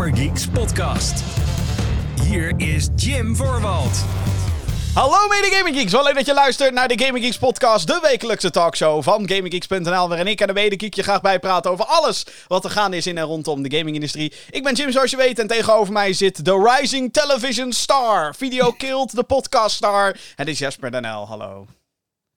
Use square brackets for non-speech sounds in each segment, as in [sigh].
Gamergeeks podcast. Hier is Jim Voorwald. Hallo mede Gaming Geeks, wel leuk dat je luistert naar de Gaming Geeks podcast, de wekelijkse talkshow van GamingGeeks.nl, waarin ik en de mede je graag bijpraten over alles wat er gaande is in en rondom de gamingindustrie. Ik ben Jim, zoals je weet, en tegenover mij zit de rising television star, video killed, de podcast star, het is Jasper Danel, hallo.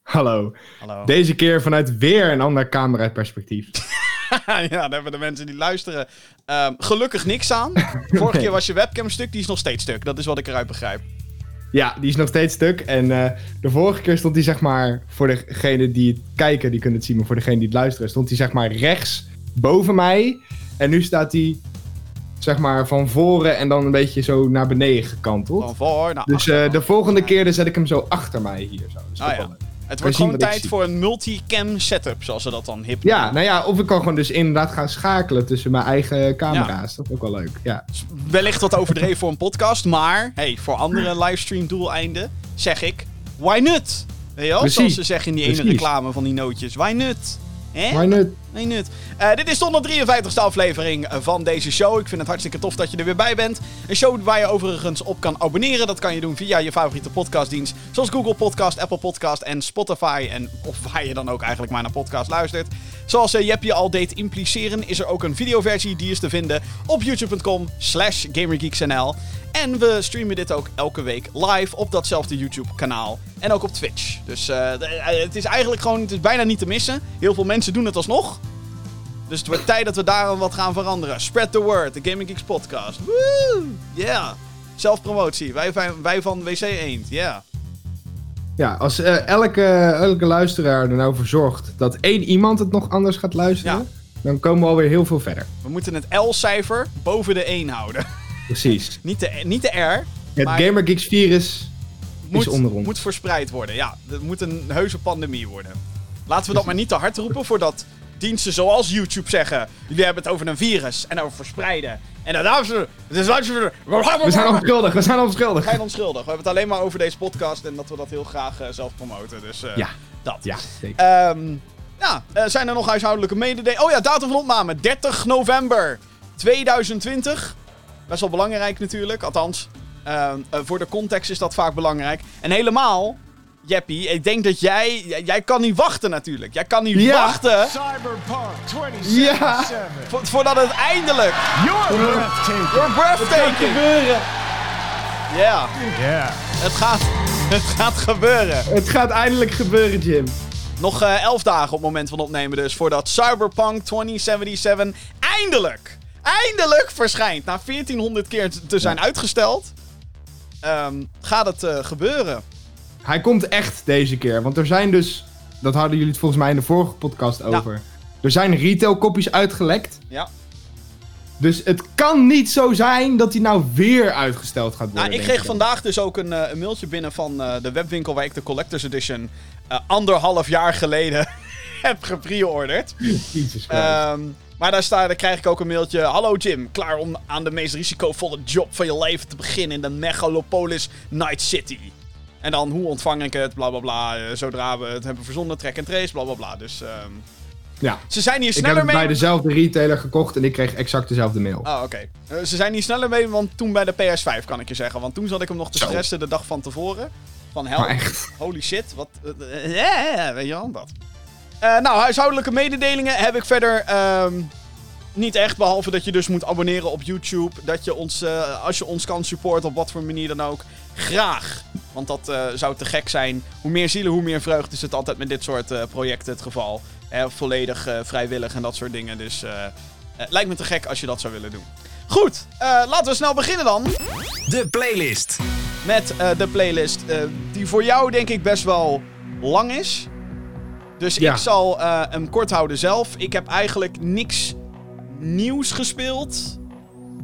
Hallo. Hallo. Deze keer vanuit weer een ander camera-perspectief. [laughs] [laughs] ja, daar hebben de mensen die luisteren ehm, gelukkig niks aan. Vorige keer was je webcam stuk, die is nog steeds stuk, dat is wat ik eruit begrijp. Ja, die is nog steeds stuk. En eh, de vorige keer stond hij zeg maar, voor degene die het kijken, die kunnen het zien, maar voor degene die het luisteren, stond hij zeg maar rechts boven mij. En nu staat hij zeg maar van voren en dan een beetje zo naar beneden gekanteld. Van voor Dus eh, de volgende keer dan zet ik hem zo achter mij hier. Zo. Dus Ah, ja. Het wordt gewoon tijd voor een multicam setup, zoals ze dat dan hip Ja, nou ja, of ik kan gewoon dus inderdaad gaan schakelen tussen mijn eigen camera's. Dat is ook wel leuk, ja. Wellicht wat overdreven voor een podcast, maar hey, voor andere livestream doeleinden zeg ik, why not? Weet je wel? Zoals ze zeggen in die ene Precies. reclame van die nootjes. Why not? Nee, nut. Eh, dit is de 153ste aflevering eh, van deze show. Ik vind het hartstikke tof dat je er weer bij bent. Een show waar je overigens op kan abonneren. Dat kan je doen via je favoriete podcastdienst. Zoals Google Podcast, Apple Podcast en Spotify. En of waar je dan ook eigenlijk maar naar podcast luistert. Zoals uh, Jeppie al deed impliceren, is er ook een videoversie. Die is te vinden op youtube.com slash gamergeeksnl. En we streamen dit ook elke week live op datzelfde YouTube kanaal. En ook op Twitch. Dus eh, eh, het is eigenlijk gewoon, het is bijna niet te missen. Heel veel mensen doen het alsnog. Dus het wordt tijd dat we daar wat gaan veranderen. Spread the word, de Gaming Geeks podcast. Woo! Yeah. Zelfpromotie. Wij, van- wij van WC Eend. Yeah. Ja, als eh, elke, elke luisteraar er nou voor zorgt dat één iemand het nog anders gaat luisteren, Ja. dan komen we alweer heel veel verder. We moeten het L-cijfer boven de 1 houden. Precies. [laughs] niet, de, niet de R. Het GamerGeeks virus Moet, onder ons. moet verspreid worden. Ja, het moet een heuse pandemie worden. Laten we dat maar niet te hard roepen voordat diensten zoals YouTube zeggen... Jullie hebben het over een virus en over verspreiden. En het is we We zijn onschuldig, we zijn onschuldig. We zijn onschuldig. We hebben het alleen maar over deze podcast en dat we dat heel graag eh, zelf promoten. Dus eh, Ja. dat. Ja, zeker. Ehm, ja, eh, zijn er nog huishoudelijke mededelingen? Oh ja, datum van opname. 30 november 2020. Best wel belangrijk natuurlijk. Althans, ehm, eh, voor de context is dat vaak belangrijk. En helemaal, Jeppie, ik denk dat jij... Jij, kan niet wachten natuurlijk. Jij kan niet Ja. wachten Cyberpunk 2077. Ja. vo- voordat het eindelijk... You're breathtaking. Your breathtaking! gebeuren. Ja, Yeah. het gaat, het gaat gebeuren. Het gaat eindelijk gebeuren, Jim. Nog eh, 11 dagen op het moment van opnemen dus. Voordat Cyberpunk 2077 eindelijk, eindelijk verschijnt. Na 1400 keer te te zijn uitgesteld. ehm, gaat het eh, gebeuren. Hij komt echt deze keer, want er zijn dus, dat hadden jullie het volgens mij in de vorige podcast over. Er zijn retailkopies uitgelekt. Ja. Dus het kan niet zo zijn dat hij nou weer uitgesteld gaat worden. Nou, ik kreeg vandaag dus ook een, eh, een mailtje binnen van eh, de webwinkel waar ik de Collector's Edition eh, anderhalf jaar geleden [laughs] heb gepreorderd. Christ. Ehm, maar daar, sta, daar krijg ik ook een mailtje. Hallo Jim, klaar om aan de meest risicovolle job van je leven te beginnen in de megalopolis Night City. En dan, hoe ontvang ik het, bla bla bla. eh, zodra we het hebben verzonden, track and trace, bla bla bla. Dus ehm, ja. ze zijn hier Ik heb sneller het mee. bij dezelfde retailer gekocht en ik kreeg exact dezelfde mail. Oh, oké. Eh, ze zijn hier sneller mee dan toen bij de PS5, kan ik je zeggen. Want toen zat ik hem nog te Zo. stressen de dag van tevoren. Van hel, echt. holy shit, wat... eh, eh, eh, weet je wel, dat. Nou, huishoudelijke mededelingen heb ik verder ehm, niet echt. Behalve dat je dus moet abonneren op YouTube. Dat je ons, als je ons kan supporten op wat voor manier dan ook, graag. Want dat eh, zou te gek zijn. Hoe meer zielen, hoe meer vreugde is het altijd met dit soort eh, projecten het geval. Eh, volledig eh, vrijwillig en dat soort dingen. Dus eh, eh, lijkt me te gek als je dat zou willen doen. Goed, eh, laten we snel beginnen dan De playlist. met eh, de playlist. eh, die voor jou denk ik best wel lang is. Dus Ja. ik zal eh, hem kort houden zelf. Ik heb eigenlijk niks nieuws gespeeld.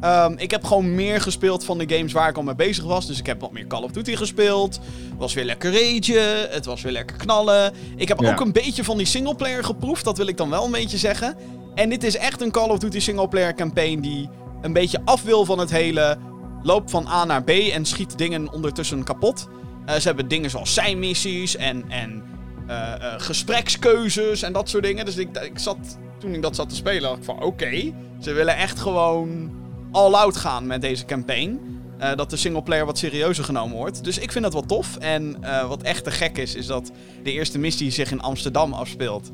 Ehm, ik heb gewoon meer gespeeld van de games waar ik al mee bezig was. Dus ik heb wat meer Call of Duty gespeeld. Het was weer lekker ragen. Het was weer lekker knallen. Ik heb Ja. ook een beetje van die singleplayer geproefd. Dat wil ik dan wel een beetje zeggen. En dit is echt een Call of Duty singleplayer campaign die een beetje af wil van het hele. Loop van A naar B en schiet dingen ondertussen kapot. Eh, ze hebben dingen zoals zijmissies en, en eh, eh, gesprekskeuzes en dat soort dingen. Dus ik, ik zat, toen ik dat zat te spelen, dacht ik van oké. ze willen echt gewoon all-out gaan met deze campaign. Eh, dat de singleplayer wat serieuzer genomen wordt. Dus ik vind dat wel tof. En eh, wat echt te gek is, is dat de eerste missie zich in Amsterdam afspeelt.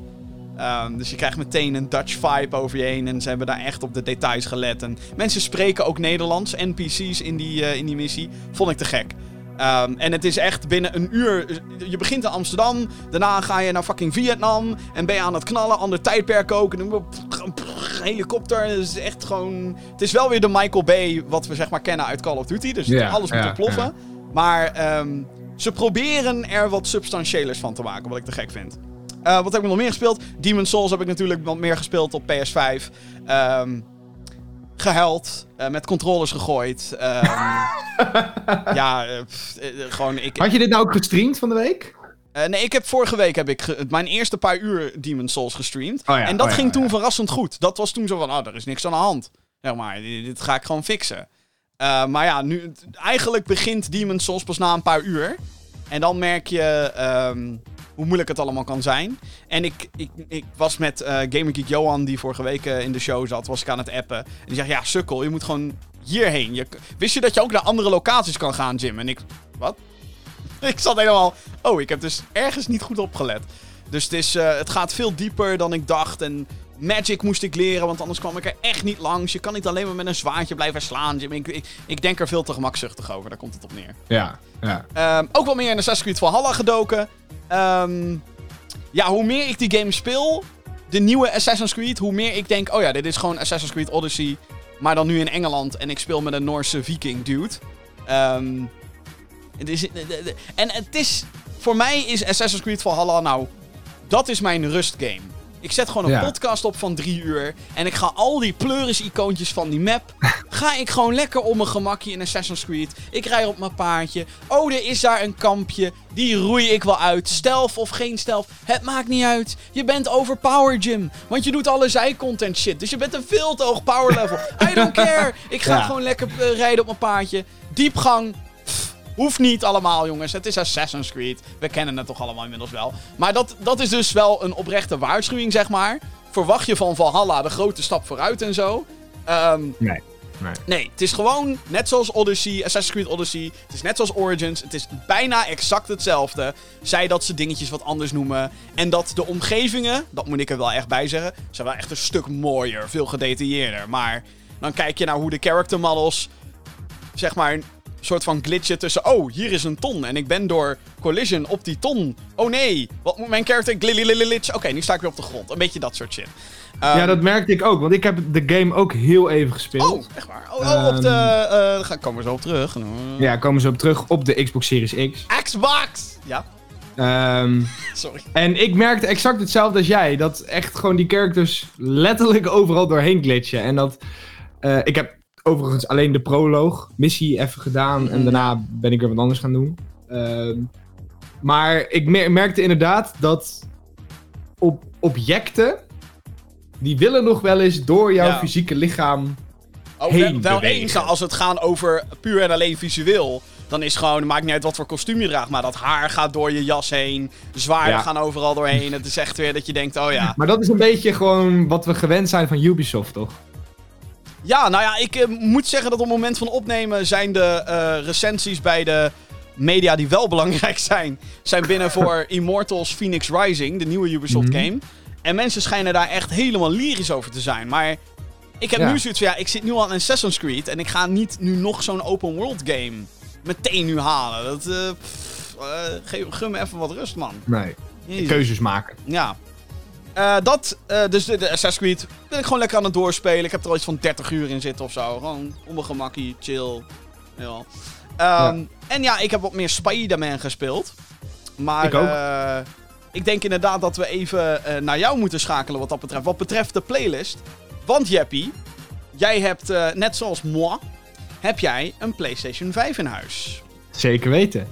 Ehm, dus je krijgt meteen een Dutch vibe over je heen. En ze hebben daar echt op de details gelet. En mensen spreken ook Nederlands, NPC's in die, eh, in die missie. Vond ik te gek. Ehm, en het is echt binnen een uur. Je begint in Amsterdam. Daarna ga je naar fucking Vietnam. En ben je aan het knallen. Ander tijdperk ook. En dan helikopter. Het is echt gewoon. Het is wel weer de Michael Bay. Wat we zeg maar kennen uit Call of Duty. Dus alles moet ja, ontploffen. ja. Maar ehm, ze proberen er wat substantiëlers van te maken. Wat ik te gek vind. Eh, wat heb ik nog meer gespeeld? Demon's Souls heb ik natuurlijk wat meer gespeeld op PS5. Ehm gehuild. eh, met controllers gegooid. ehm, [laughs] ja, eh, pff, eh, gewoon ik... Had je dit nou ook gestreamd van de week? Nee, ik heb vorige week heb ik ge- mijn eerste paar uur Demon's Souls gestreamd. Oh ja, en dat oh ja, ging oh toen ja. verrassend goed. Dat was toen zo van, oh, er is niks aan de hand. Zeg maar, dit, dit ga ik gewoon fixen. Maar ja, nu, eigenlijk begint Demon's Souls pas na een paar uur. En dan merk je ehm, hoe moeilijk het allemaal kan zijn. En ik, ik, ik was met eh Gamer Geek Johan, die vorige week eh, in de show zat, was ik aan het appen. En die zegt, ja, sukkel, je moet gewoon hierheen. Je, wist je dat je ook naar andere locaties kan gaan, Jim? En ik, wat? [laughs] ik zat helemaal, oh, ik heb dus ergens niet goed opgelet. Dus het, is, eh, het gaat veel dieper dan ik dacht. En Magic moest ik leren, want anders kwam ik er echt niet langs. Je kan niet alleen maar met een zwaardje blijven slaan. Ik, ik, ik denk er veel te gemakzuchtig over, daar komt het op neer. Ja, ja. Ehm, ook wel meer in Assassin's Creed Valhalla gedoken. Ehm, ja, hoe meer ik die game speel, de nieuwe Assassin's Creed, hoe meer ik denk, oh ja, dit is gewoon Assassin's Creed Odyssey, maar dan nu in Engeland en ik speel met een Noorse viking dude. Ehm, het is, en het is, voor mij is Assassin's Creed Valhalla nou, dat is mijn rustgame. Ik zet gewoon een Ja. podcast op van drie uur. En ik ga al die pleuris-icoontjes van die map. [laughs] ga ik gewoon lekker om mijn gemakje in Assassin's Creed. Ik rij op mijn paardje. Oh, er is daar een kampje. Die roei ik wel uit. Stelf of geen stelf. Het maakt niet uit. Je bent overpowered, Jim. Want je doet alle zijcontent shit. Dus je bent een veel te hoog power level. I don't [laughs] care. Ik ga Ja. gewoon lekker eh, rijden op mijn paardje. Diepgang. Hoeft niet allemaal, jongens. Het is Assassin's Creed. We kennen het toch allemaal inmiddels wel. Maar dat, dat is dus wel een oprechte waarschuwing, zeg maar. Verwacht je van Valhalla de grote stap vooruit en zo. Ehm, Nee. nee. nee, het is gewoon net zoals Odyssey, Assassin's Creed Odyssey. Het is net zoals Origins. Het is bijna exact hetzelfde. Zij dat ze dingetjes wat anders noemen. En dat de omgevingen, dat moet ik er wel echt bij zeggen, zijn wel echt een stuk mooier. Veel gedetailleerder. Maar dan kijk je naar hoe de character models, zeg maar, soort van glitchen tussen. Oh, hier is een ton. En ik ben door collision op die ton. Oh nee, wat moet mijn character glitch? Oké, nu sta ik weer op de grond. Een beetje dat soort shit. ja, Ehm, dat merkte ik ook, want ik heb de game ook heel even gespeeld. Oh, echt waar. Oh, oh, op de. eh daar ga- komen we zo op terug. Ja, komen ze op terug op de Xbox Series X. Xbox! Ja, Ehm, [laughs] sorry. en ik merkte exact hetzelfde als jij. Dat echt gewoon die characters letterlijk overal doorheen glitchen. En dat... eh, ik heb overigens alleen de proloog missie even gedaan. En Mhm. daarna ben ik weer wat anders gaan doen. Ehm, maar ik mer- merkte inderdaad dat op objecten... Die willen nog wel eens door jouw Ja. fysieke lichaam... Oh, Heen wel, bewegen. eens, als het gaat over puur en alleen visueel. Dan is gewoon, het maakt niet uit wat voor kostuum je draagt. Maar dat haar gaat door je jas heen. Zwaarden Ja. gaan overal doorheen. Het is echt weer dat je denkt, oh ja. Maar dat is een beetje gewoon wat we gewend zijn van Ubisoft, toch? Ja, nou ja, ik eh, moet zeggen dat op het moment van opnemen zijn de eh, recensies bij de media die wel [laughs] belangrijk zijn, zijn binnen voor [laughs] Immortals Phoenix Rising, de nieuwe Ubisoft Mhm. game. En mensen schijnen daar echt helemaal lyrisch over te zijn. Maar ik heb Ja. nu zoiets van, ja, ik zit nu al in Assassin's Creed en ik ga niet nu nog zo'n open world game meteen nu halen. Dat, pff, eh, geef, gun me even wat rust, man. Nee. Jezus. Keuzes maken. Ja. Eh, dat, eh, dus de, de Assassin's Creed ben ik gewoon lekker aan het doorspelen. Ik heb er al iets van 30 uur in zitten of zo. Gewoon op mijn gemakkie, chill. Ja. Ehm, En ja, ik heb wat meer Spider-Man gespeeld. Maar Ik ook. eh, ik denk inderdaad dat we even naar jou moeten schakelen wat dat betreft. Wat betreft de playlist. Want Jeppie, jij hebt, net zoals moi, heb jij een PlayStation 5 in huis. Zeker weten.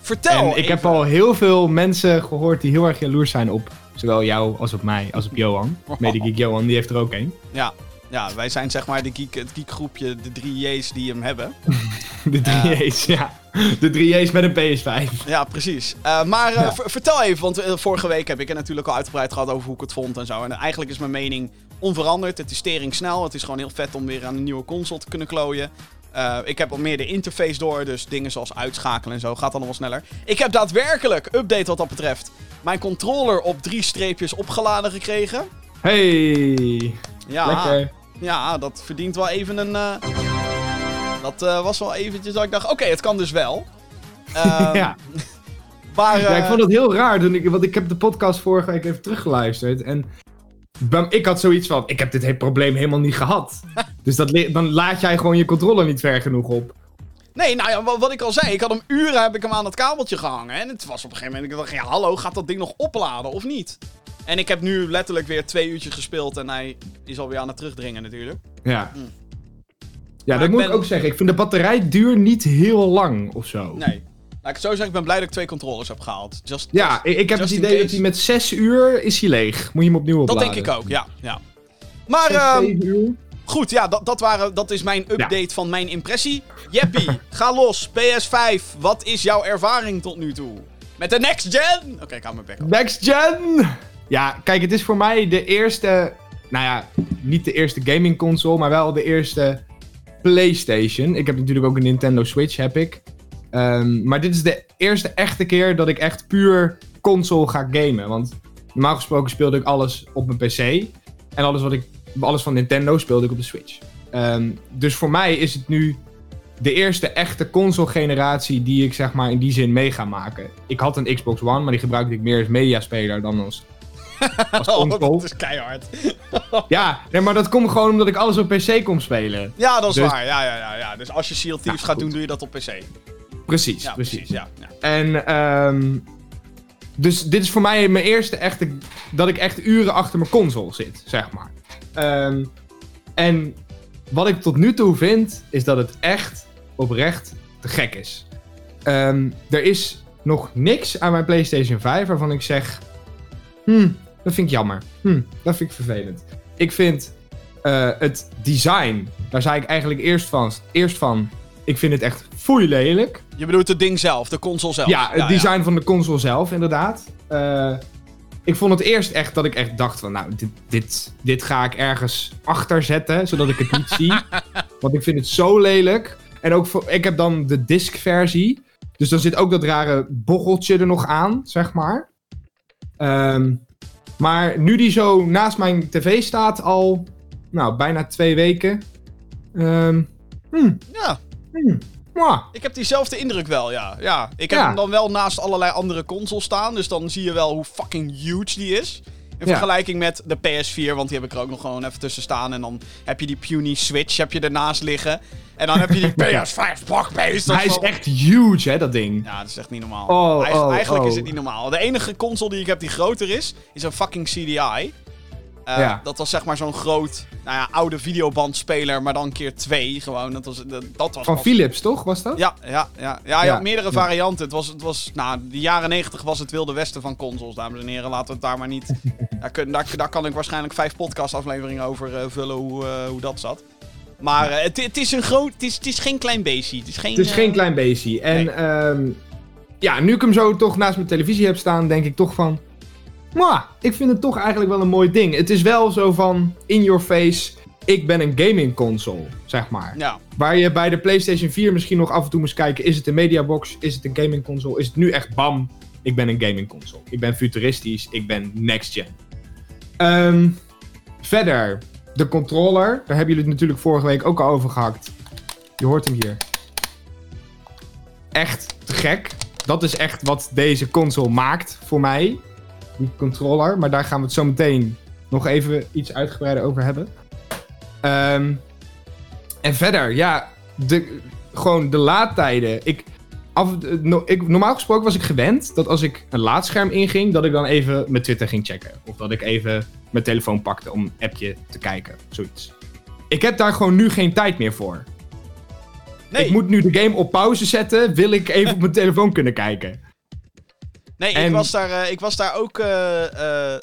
Vertel en ik heb al heel veel mensen gehoord die heel erg jaloers zijn op zowel jou als op mij, als op Johan. [laughs] Medigeek Johan, die heeft er ook een. Ja. Ja, wij zijn zeg maar de geek, het geekgroepje, de drie J's die hem hebben. [laughs] De 3J's, ja. De 3J's met een PS5. Ja, precies. Eh, maar eh, Ja. vertel even, want vorige week heb ik het natuurlijk al uitgebreid gehad over hoe ik het vond en zo. En eigenlijk is mijn mening onveranderd. Het is tering snel. Het is gewoon heel vet om weer aan een nieuwe console te kunnen klooien. Eh, ik heb al meer de interface door, dus dingen zoals uitschakelen en zo gaat allemaal sneller. Ik heb daadwerkelijk, update wat dat betreft, mijn controller op drie streepjes opgeladen gekregen. Hey, Ja, lekker. ja dat verdient wel even een... eh, Dat eh, was wel eventjes dat ik dacht, oké, het kan dus wel. Ehm, [laughs] ja. [laughs] Maar, ja, ik vond het heel raar, toen ik, want ik heb de podcast vorige week even teruggeluisterd. En ik had zoiets van, ik heb dit hele probleem helemaal niet gehad. [laughs] dus dat, dan laat jij gewoon je controller niet ver genoeg op. Nee, nou ja, wa- wat ik al zei, ik had hem uren heb ik hem aan het kabeltje gehangen. En het was op een gegeven moment, ik dacht, ja hallo, gaat dat ding nog opladen of niet? En ik heb nu letterlijk weer twee uurtjes gespeeld en hij is alweer aan het terugdringen natuurlijk. Ja. Mm. Ja, Maar dat ik moet ben- ik ook zeggen. Ik vind de batterijduur niet heel lang of zo. Nee. Laat ik het zo zeggen, ik ben blij dat ik twee controllers heb gehaald. Just, Ja, just- ik, ik heb het idee dat hij met 6 uur is hij leeg. Moet je hem opnieuw Dat opladen. denk ik ook, ja. ja. Maar Zes, ehm, goed, ja, dat, dat, waren, dat is mijn update van mijn impressie. Jeppie, ga los. PS5, wat is jouw ervaring tot nu toe? Met de next gen? Oké, ik hou mijn bek op. Next gen! Ja, kijk, het is voor mij de eerste... Nou ja, niet de eerste gaming console, maar wel de eerste PlayStation. Ik heb natuurlijk ook een Nintendo Switch, heb ik. Ehm, maar dit is de eerste echte keer dat ik echt puur console ga gamen. Want normaal gesproken speelde ik alles op mijn PC. En alles, wat ik, alles van Nintendo speelde ik op de Switch. Ehm, dus voor mij is het nu de eerste echte console-generatie die ik zeg maar in die zin mee ga maken. Ik had een Xbox One, maar die gebruikte ik meer als mediaspeler dan als, [laughs] als Oh, console. dat is keihard. [laughs] Ja, nee, maar dat komt gewoon omdat ik alles op PC kon spelen. Ja, dat is Dus- waar. Ja, ja, ja, ja. Dus als je Seal Thieves gaat goed. doen, doe je dat op PC. Precies, Ja, precies. precies. Ja, ja. En ehm dus dit is voor mij mijn eerste echte... Dat ik echt uren achter mijn console zit, zeg maar. Ehm, en wat ik tot nu toe vind, is dat het echt oprecht te gek is. Ehm, er is nog niks aan mijn PlayStation 5 waarvan ik zeg... Hmm, dat vind ik jammer. Hmm, dat vind ik vervelend. Ik vind eh, het design, daar zei ik eigenlijk eerst van, eerst van... Ik vind het echt foei lelijk. Je bedoelt het ding zelf, de console zelf. Ja, het design van de console zelf, inderdaad. Eh, ik vond het eerst echt dat ik echt dacht van, nou, dit, dit, dit ga ik ergens achter zetten, zodat ik het niet zie. [laughs] Want ik vind het zo lelijk. En ook, voor, ik heb dan de disc-versie. Dus dan zit ook dat rare bocheltje er nog aan, zeg maar. Ehm, maar nu die zo naast mijn tv staat al, nou, bijna twee weken. hmm, Ja, hmm, mwah. ik heb diezelfde indruk wel, ja. ja. Ik heb Ja. hem dan wel naast allerlei andere consoles staan, dus dan zie je wel hoe fucking huge die is. In Ja. vergelijking met de PS4, want die heb ik er ook nog gewoon even tussen staan. En dan heb je die puny Switch heb je ernaast liggen. En dan heb je die [laughs] PS5 bakbeest. dat Hij is echt huge, hè, dat ding. Ja, dat is echt niet normaal. Oh, Eigen- oh, eigenlijk oh. is het niet normaal. De enige console die ik heb die groter is, is een fucking CDI. Eh, Ja. Dat was zeg maar zo'n groot, nou ja, oude videobandspeler, maar dan keer twee. Gewoon, dat was, dat, dat was Van pas- Philips, toch? Was dat? Ja, ja, ja. ja, je Ja, had meerdere varianten. Het was, het was, nou, de jaren negentig was het wilde westen van consoles, dames en heren. Laten we het daar maar niet... [laughs] daar, kun- daar, daar kan ik waarschijnlijk vijf podcastafleveringen over eh, vullen, hoe, eh, hoe dat zat. Maar het, het is een groot... Het is, het is geen klein beestje. Het is geen... Het is geen klein beestje. En nee. ehm, ja, nu ik hem zo toch naast mijn televisie heb staan, denk ik toch van... Mwah, ik vind het toch eigenlijk wel een mooi ding. Het is wel zo van, in your face, ik ben een gaming console, zeg maar. Ja, Waar je bij de PlayStation 4 misschien nog af en toe moest kijken, is het een mediabox, is het een gaming console, is het nu echt bam, ik ben een gaming console. Ik ben futuristisch, ik ben next gen. Ehm, verder, de controller, daar hebben jullie het natuurlijk vorige week ook al over gehakt. Je hoort hem hier. Echt te gek. Dat is echt wat deze console maakt voor mij. Die controller. Maar daar gaan we het zo meteen nog even iets uitgebreider over hebben. Ehm, en verder, ja, de, gewoon de laadtijden. Ik, af, no- ik, normaal gesproken was ik gewend dat als ik een laadscherm inging, dat ik dan even mijn Twitter ging checken. Of dat ik even mijn telefoon pakte om een appje te kijken. Zoiets. Ik heb daar gewoon nu geen tijd meer voor. nee. Ik moet nu de game op pauze zetten, wil ik even op mijn telefoon kunnen kijken. Nee, ik, was daar, eh, ik was daar ook. eh, eh,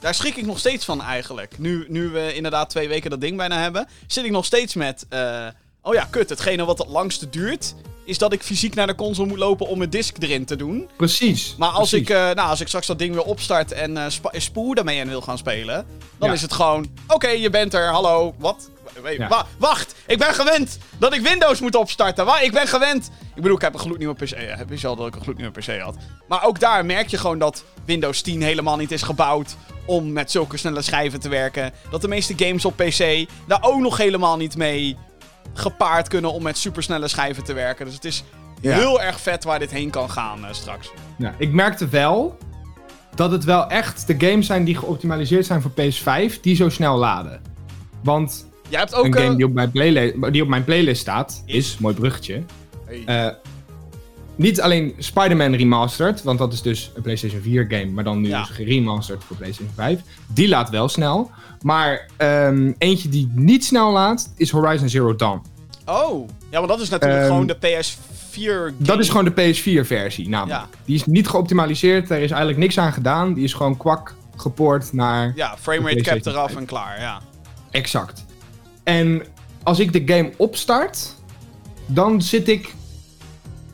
Daar schrik ik nog steeds van eigenlijk. Nu, nu we inderdaad twee weken dat ding bijna hebben, zit ik nog steeds met... oh ja, kut, hetgene wat het langste duurt, is dat ik fysiek naar de console moet lopen om mijn disc erin te doen. Precies. Maar als precies. ik, nou, als ik straks dat ding weer opstart en eh spa- spoor daarmee en wil gaan spelen, dan Ja. is het gewoon: oké, je bent er, hallo, wat? Ja. wa- wacht, ik ben gewend dat ik Windows moet opstarten. Wa ik ben gewend. Ik bedoel, ik heb een gloednieuwe PC. Ja, heb je al dat ik een gloednieuwe PC had. Maar ook daar merk je gewoon dat Windows 10 helemaal niet is gebouwd om met zulke snelle schijven te werken. Dat de meeste games op PC daar ook nog helemaal niet mee gepaard kunnen om met supersnelle schijven te werken. Dus het is Ja. heel erg vet waar dit heen kan gaan eh, straks. Ja, ik merkte wel dat het wel echt de games zijn die geoptimaliseerd zijn voor PS5, die zo snel laden. Want Jij hebt ook... een eh, game die op, mijn playlist, die op mijn playlist staat, Is? mooi bruggetje, hey. eh, niet alleen Spider-Man Remastered, want dat is dus een PlayStation 4 game, maar dan nu Ja. dus geremasterd voor PlayStation 5. Die laat wel snel. Maar ehm, eentje die niet snel laat, is Horizon Zero Dawn. Oh, ja, maar dat is natuurlijk Ehm, gewoon de PS4 game. Dat is gewoon de PS4-versie, namelijk. Ja. Die is niet geoptimaliseerd, er is eigenlijk niks aan gedaan. Die is gewoon kwak gepoord naar Ja, framerate cap eraf 5. en klaar, ja. exact. En als ik de game opstart, dan zit ik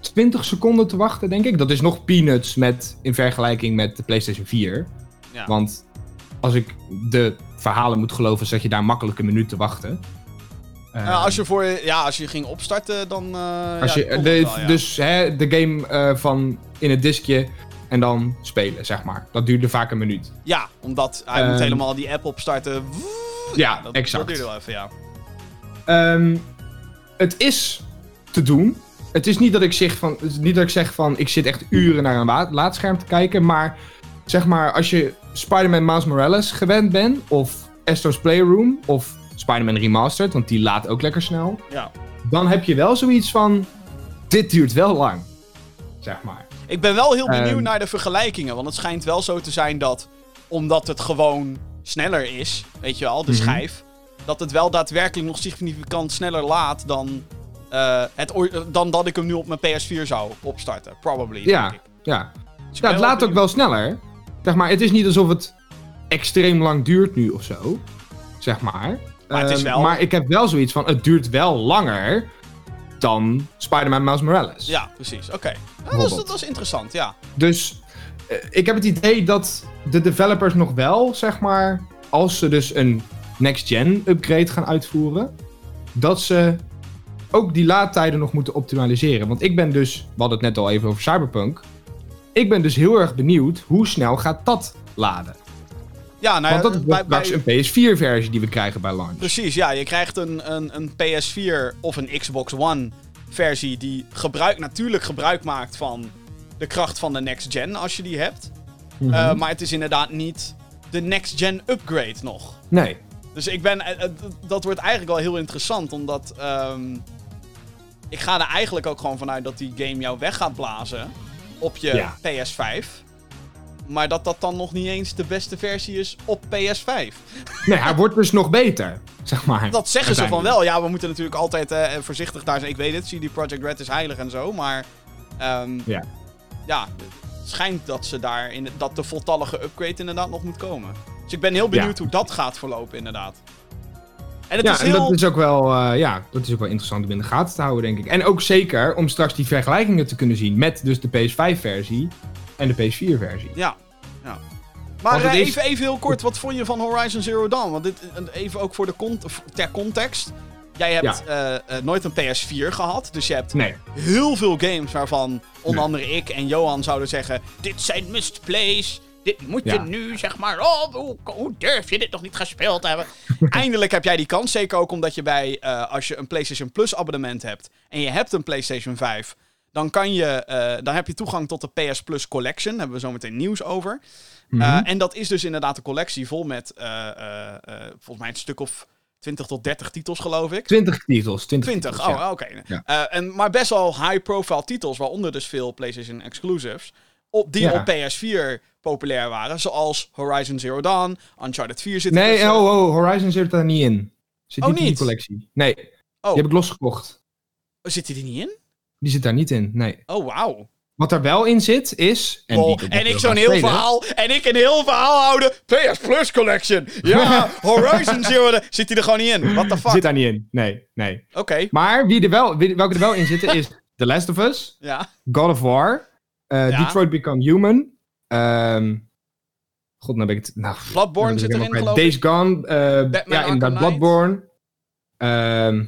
20 seconden te wachten, denk ik. Dat is nog peanuts met, in vergelijking met de PlayStation 4. ja. Want als ik de verhalen moet geloven, zet je daar makkelijk een minuut te wachten. Ja, Eh, als je voor, ja, als je ging opstarten, dan. eh, Als ja, je, de, het wel, ja. Dus hè, de game eh, van in het diskje en dan spelen, zeg maar. Dat duurde vaak een minuut. Ja, omdat hij Ehm, moet helemaal die app opstarten. Ja, dat, exact. Dat duurde wel even, ja. Ehm, het is te doen. Het is niet dat ik zeg van, niet dat ik zeg van ik zit echt uren naar een la- laadscherm te kijken, maar zeg maar als je Spider-Man Miles Morales gewend bent of Astro's Playroom of Spider-Man Remastered, want die laat ook lekker snel, ja. dan heb je wel zoiets van dit duurt wel lang. Zeg maar. Ik ben wel heel benieuwd Ehm. naar de vergelijkingen. Want het schijnt wel zo te zijn dat, omdat het gewoon sneller is, weet je wel, de Mhm. schijf, dat het wel daadwerkelijk nog significant sneller laat dan, eh, het, dan dat ik hem nu op mijn PS4 zou opstarten. Probably. Ja, denk ik. ja. Dus Ja, ben het laat ook wel sneller. Zeg maar, het is niet alsof het extreem lang duurt nu of zo. Zeg maar. Maar het is Ehm, wel- maar ik heb wel zoiets van, het duurt wel langer dan Spider-Man Miles Morales. Ja, precies. Oké. Ja, dat, is interessant, ja. Dus eh, ik heb het idee dat de developers nog wel, zeg maar, als ze dus een next-gen upgrade gaan uitvoeren, dat ze ook die laadtijden nog moeten optimaliseren. Want ik ben dus, we hadden het net al even over Cyberpunk, ik ben dus heel erg benieuwd hoe snel gaat dat laden. Ja, nou, Want dat is bij, straks bij- een PS4-versie die we krijgen bij launch. Precies, ja. Je krijgt een, een, een PS4 of een Xbox One versie die gebruik, natuurlijk gebruik maakt van de kracht van de next gen als je die hebt. Mhm. Eh, maar het is inderdaad niet de next gen upgrade nog. nee. Dus ik ben, eh, eh, dat wordt eigenlijk wel heel interessant, omdat ehm, ik ga er eigenlijk ook gewoon vanuit dat die game jou weg gaat blazen op je Ja. PS5. Maar dat dat dan nog niet eens de beste versie is op PS5. Nee, hij wordt dus nog beter, zeg maar. Dat zeggen ze van wel. Ja, we moeten natuurlijk altijd eh, voorzichtig daar zijn. Ik weet het, CD Projekt Red is heilig en zo, maar... ehm, Ja. Ja, het schijnt dat, ze daar in, dat de voltallige upgrade inderdaad nog moet komen. Dus ik ben heel benieuwd Ja. hoe dat gaat verlopen, inderdaad. En het Ja, is en heel... dat is ook wel, eh, ja, dat is ook wel interessant om in de gaten te houden, denk ik. En ook zeker om straks die vergelijkingen te kunnen zien met dus de PS5-versie en de PS4-versie. Ja, ja. Maar eh, is- even, even heel kort, wat vond je van Horizon Zero Dawn? Want dit, eh, even ook voor de cont ter context. Jij hebt nooit een PS4 gehad, dus je hebt Nee, heel veel games waarvan onder Nee. andere ik en Johan zouden zeggen: Dit zijn must plays. Dit moet je nu, zeg maar. Oh, hoe, hoe durf je dit nog niet gespeeld te hebben? [laughs] Eindelijk heb jij die kans. Zeker ook omdat je bij, eh, als je een PlayStation Plus abonnement hebt en je hebt een PlayStation 5, dan, kan je, eh, dan heb je toegang tot de PS Plus Collection. Daar hebben we zo meteen nieuws over. Mhm. Eh, en dat is dus inderdaad een collectie vol met, volgens mij, een stuk of 20 tot 30 titels, geloof ik. 20 titels. 20, 20, titels, oh, ja. oké. Ja. En maar best wel high-profile titels, waaronder dus veel PlayStation exclusives, op, die Ja. op PS4 populair waren. Zoals Horizon Zero Dawn, Uncharted 4 zit Nee, tussen. oh, oh, Horizon zit daar niet in. Zit Oh, niet in die collectie. Nee, Oh. die heb ik losgekocht. Zit die er niet in? Die zit daar niet in, nee. Oh, wauw. Wat er wel in zit is... En, Oh, die en ik zo'n heel spelen. verhaal. En ik een heel verhaal houden. PS Plus Collection. [laughs] Ja, Horizon Zero. Zit hij er gewoon niet in? What the fuck? Zit daar niet in. Nee, nee. Oké. Maar wie er wel, wie, welke er wel in zitten [laughs] is The Last of Us, Ja. God of War, Ja. Detroit Become Human. ehm, God, nou ben ik het... Nou, Bloodborne dan ben zit erin, geloof. Days Gone. eh, ja, inderdaad. Bloodborne. ehm,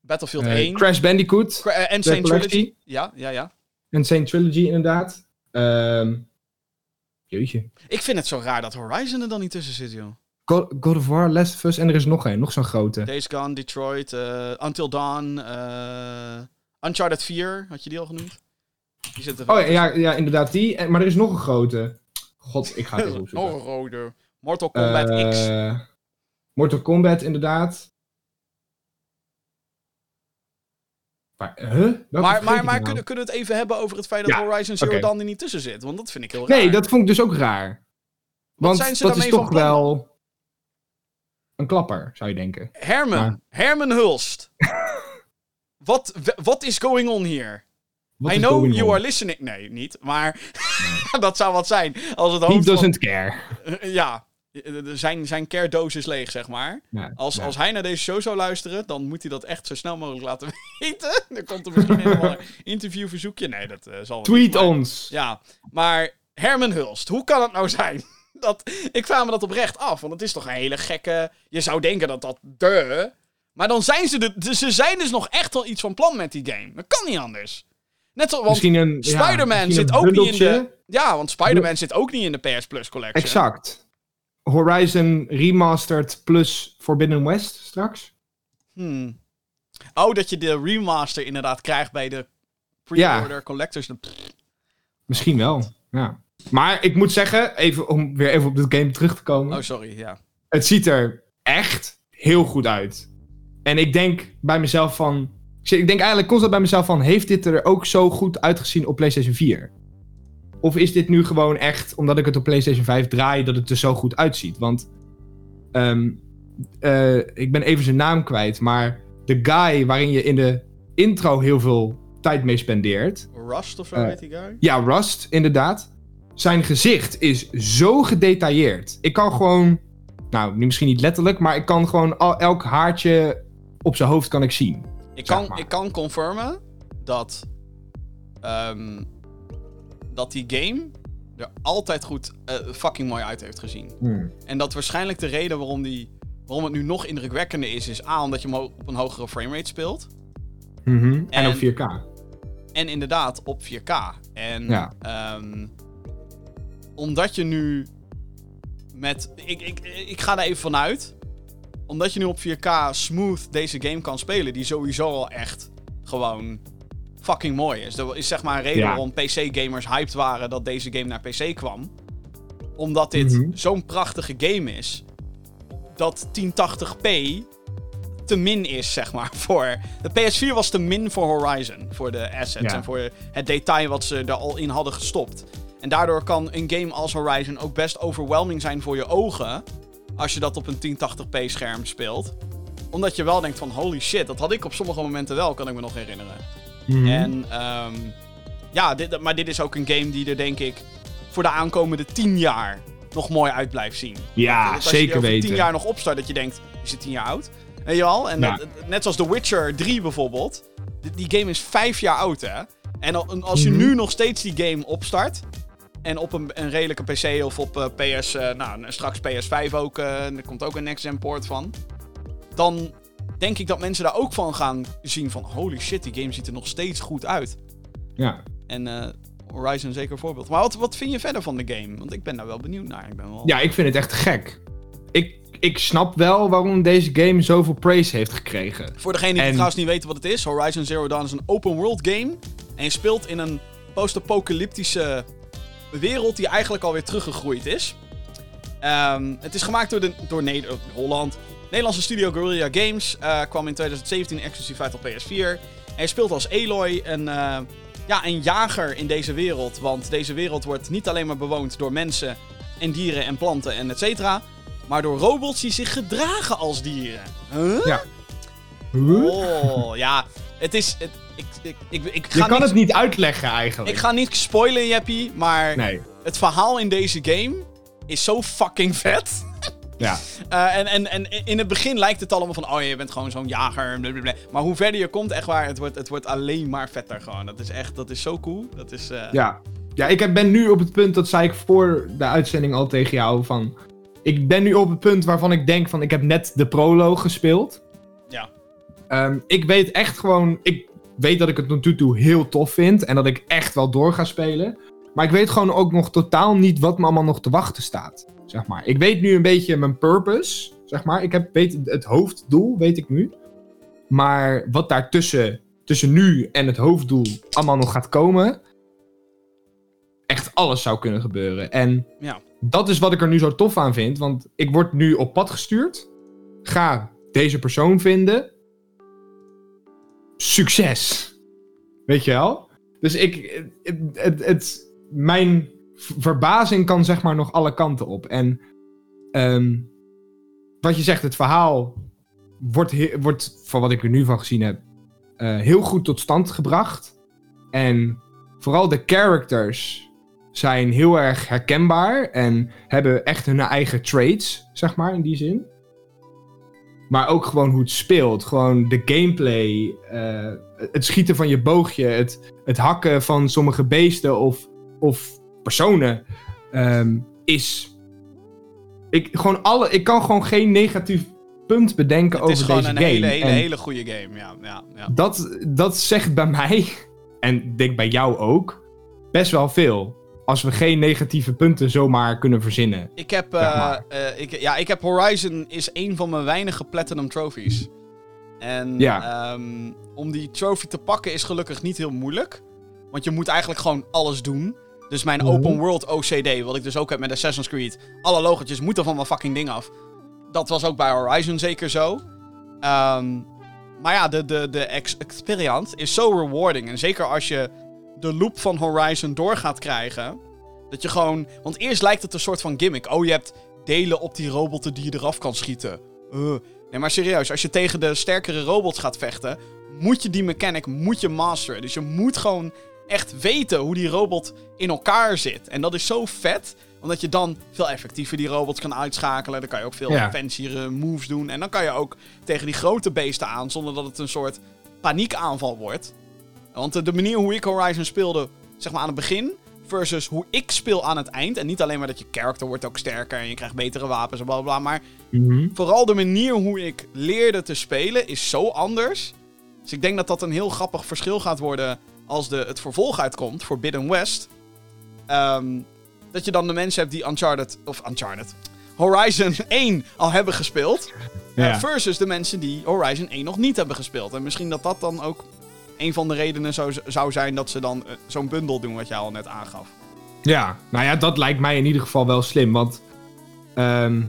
Battlefield eh, 1. Crash Bandicoot. Cra- eh, Saint collectie. Trilogy. Ja, ja, ja. Insane Trilogy, inderdaad. Ehm jeetje. Ik vind het zo raar dat Horizon er dan niet tussen zit, joh. God, God of War, Last of Us en er is nog een. Nog zo'n grote. Days Gone, Detroit, eh, Until Dawn, eh, Uncharted 4, had je die al genoemd? Die zit er Oh ja, ja, inderdaad die. Maar er is nog een grote. God, ik ga [laughs] het even opzoeken. Oh, een rode. Mortal Kombat X. Eh, Mortal Kombat, inderdaad. Maar, huh? Maar, maar, maar nou? kunnen, kunnen we het even hebben over het feit dat Ja, Horizon Zero oké. Dawn er niet tussen zit? Want dat vind ik heel raar. Nee, dat vond ik dus ook raar. Want zijn ze dat is toch wel een klapper, zou je denken. Herman, Maar- Herman Hulst. [laughs] Wat what is going on here? What I know you on? are listening. Nee, niet. Maar [laughs] dat zou wat zijn. Als het van- doesn't care. Ja, zijn, zijn care is leeg, zeg maar. Ja, Als, ja. als hij naar deze show zou luisteren, dan moet hij dat echt zo snel mogelijk laten [laughs] weten. Dan komt er misschien een interviewverzoekje. Nee, dat eh, zal Tweet niet, maar- ons. Ja, maar Herman Hulst, hoe kan het nou zijn? [laughs] Dat, ik vraag me dat oprecht af, want het is toch een hele gekke... Je zou denken dat dat de... Maar dan zijn ze... De, ze zijn dus nog echt wel iets van plan met die game. Dat kan niet anders. Net zoals... Misschien een ja, Spider-Man zit een ook niet in de... Ja, want Spider-Man zit ook niet in de PS Plus collection. Exact. Horizon Remastered plus Forbidden West straks. Hmm. Oh, dat je de remaster inderdaad krijgt bij de pre-order collectors. Misschien wel. Ja. Maar ik moet zeggen, even om weer even op dit game terug te komen. Oh, sorry, ja. Het ziet er echt heel goed uit. En ik denk bij mezelf van... Ik denk eigenlijk constant bij mezelf van... Heeft dit er ook zo goed uitgezien op PlayStation 4? Of is dit nu gewoon echt, omdat ik het op PlayStation 5 draai... dat het er zo goed uitziet? Want... ehm, eh, ik ben even zijn naam kwijt, maar... De guy waarin je in de intro heel veel tijd mee spendeert... Rust of zo Eh, heet die guy? Ja, Rust, inderdaad. Zijn gezicht is zo gedetailleerd. Ik kan gewoon, nou, misschien niet letterlijk, maar ik kan gewoon al, elk haartje op zijn hoofd kan ik zien. Ik zeg kan, maar. ik kan confirmen dat, ehm, dat die game er altijd goed eh, fucking mooi uit heeft gezien. En dat waarschijnlijk de reden waarom, die, waarom het nu nog indrukwekkender is, is A, omdat je hem op een hogere framerate speelt. Mhm. En, En- op 4K. En inderdaad op 4K. En Ja. ehm, omdat je nu met. Ik, ik, ik ga er even vanuit. Omdat je nu op 4K smooth deze game kan spelen, die sowieso al echt gewoon fucking mooi is. Dat is zeg maar een reden Ja. waarom PC-gamers hyped waren dat deze game naar PC kwam. Omdat dit Mhm. zo'n prachtige game is. Dat 1080p te min is, zeg maar, [laughs] voor... De PS4 was te min voor Horizon, voor de assets Ja. en voor het detail wat ze er al in hadden gestopt. En daardoor kan een game als Horizon ook best overwhelming zijn voor je ogen, als je dat op een 1080p scherm speelt. Omdat je wel denkt van, holy shit, dat had ik op sommige momenten wel, kan ik me nog herinneren. Mhm. En ehm, ja, dit, maar dit is ook een game die er denk ik voor de aankomende 10 jaar nog mooi uit blijft zien. ja, Dat als je zeker over weten. 10 jaar nog opstart, dat je denkt, is het 10 jaar oud? Weet je wel? En Ja. dat- net zoals The Witcher 3 bijvoorbeeld. Die, die game is 5 jaar oud, hè? En al- als je Mhm. nu nog steeds die game opstart. En op een, een redelijke PC of op eh, PS, eh, nou straks PS5 ook, eh, er komt ook een next-gen port van. Dan denk ik dat mensen daar ook van gaan zien van, holy shit, die game ziet er nog steeds goed uit. Ja. En Horizon zeker een voorbeeld. Maar wat, wat vind je verder van de game? Want ik ben daar wel benieuwd naar. Ik ben wel... ja, ik vind het echt gek. Ik, ik snap wel waarom deze game zoveel praise heeft gekregen. Voor degenen die En- trouwens niet weten wat het is, Horizon Zero Dawn is een open world game. En je speelt in een post-apocalyptische wereld die eigenlijk alweer teruggegroeid is. Ehm, het is gemaakt door, de, door Neder- Holland. Nederlandse studio Guerrilla Games eh, kwam in 2017 exclusief uit op PS4. En je speelt als Aloy, een, eh, ja, een jager in deze wereld. Want deze wereld wordt niet alleen maar bewoond door mensen en dieren en planten en et cetera. Maar door robots die zich gedragen als dieren. Huh? Ja. Oh, ja. Het is... Het, Ik, ik, ik, ik Je kan niet, het niet uitleggen eigenlijk. Ik ga niet spoilen, Jeppie, maar Nee. het verhaal in deze game is zo fucking vet. Ja. [laughs] Eh, en, en, en in het begin lijkt het allemaal van, oh je bent gewoon zo'n jager. blablabla. Maar hoe verder je komt, echt waar, het wordt, het wordt alleen maar vetter gewoon. Dat is echt, dat is zo cool. Dat is, eh, Ja. Ja, ik ben nu op het punt, dat zei ik voor de uitzending al tegen jou, van... Ik ben nu op het punt waarvan ik denk van, ik heb net de proloog gespeeld. Ja. Ehm, ik weet echt gewoon, ik weet dat ik het tot nu toe heel tof vind en dat ik echt wel door ga spelen. Maar ik weet gewoon ook nog totaal niet wat me allemaal nog te wachten staat, zeg maar. Ik weet nu een beetje mijn purpose, zeg maar. Ik heb, weet het hoofddoel, weet ik nu. Maar wat daar tussen, tussen nu en het hoofddoel allemaal nog gaat komen... Echt alles zou kunnen gebeuren. En Ja. dat is wat ik er nu zo tof aan vind. Want ik word nu op pad gestuurd. Ga deze persoon vinden. Succes. Weet je wel? Dus ik. Het, het, mijn verbazing kan zeg maar nog alle kanten op. En. ehm, wat je zegt, het verhaal. Wordt, wordt, van wat ik er nu van gezien heb. eh, heel goed tot stand gebracht. En vooral de characters zijn heel erg herkenbaar en hebben echt hun eigen traits, zeg maar, in die zin. Maar ook gewoon hoe het speelt. Gewoon de gameplay, eh, het schieten van je boogje, het, het hakken van sommige beesten of, of personen ehm, is... Ik, gewoon alle, ik kan gewoon geen negatief punt bedenken het over is gewoon deze een game. hele, hele, En- hele goede game. Ja, ja, ja. dat, dat zegt bij mij, en denk bij jou ook, best wel veel. Als we geen negatieve punten zomaar kunnen verzinnen. Ik heb, Zeg eh, maar. eh, ik, ja, ik heb Horizon is een van mijn weinige platinum trophies. En Ja. ehm, om die trophy te pakken is gelukkig niet heel moeilijk. Want je moet eigenlijk gewoon alles doen. Dus mijn Mhm. open world OCD, wat ik dus ook heb met Assassin's Creed. Alle logotjes moeten van mijn fucking ding af. Dat was ook bij Horizon zeker zo. Ehm, maar ja, de, de, de ex- experience is zo rewarding. En zeker als je de loop van Horizon door gaat krijgen. Dat je gewoon... Want eerst lijkt het een soort van gimmick. Oh, je hebt delen op die robotten die je eraf kan schieten. Uh. Nee, maar serieus. Als je tegen de sterkere robots gaat vechten... Moet je die mechanic moet je masteren. Dus je moet gewoon echt weten hoe die robot in elkaar zit. En dat is zo vet. Omdat je dan veel effectiever die robots kan uitschakelen. Dan kan je ook veel Ja. fanciere moves doen. En dan kan je ook tegen die grote beesten aan. Zonder dat het een soort paniekaanval wordt. Want de, de manier hoe ik Horizon speelde, zeg maar aan het begin, versus hoe ik speel aan het eind. En niet alleen maar dat je character wordt ook sterker en je krijgt betere wapens en bla bla. Maar vooral de manier hoe ik leerde te spelen is zo anders. Dus ik denk dat dat een heel grappig verschil gaat worden als de, het vervolg uitkomt voor Bidden West. Ehm, dat je dan de mensen hebt die Uncharted, of Uncharted, Horizon [laughs] 1 al hebben gespeeld. eh, versus de mensen die Horizon 1 nog niet hebben gespeeld. En misschien dat dat dan ook een van de redenen zou, zou zijn dat ze dan eh, zo'n bundel doen wat jij al net aangaf. Ja, nou ja, dat lijkt mij in ieder geval wel slim. Want ehm,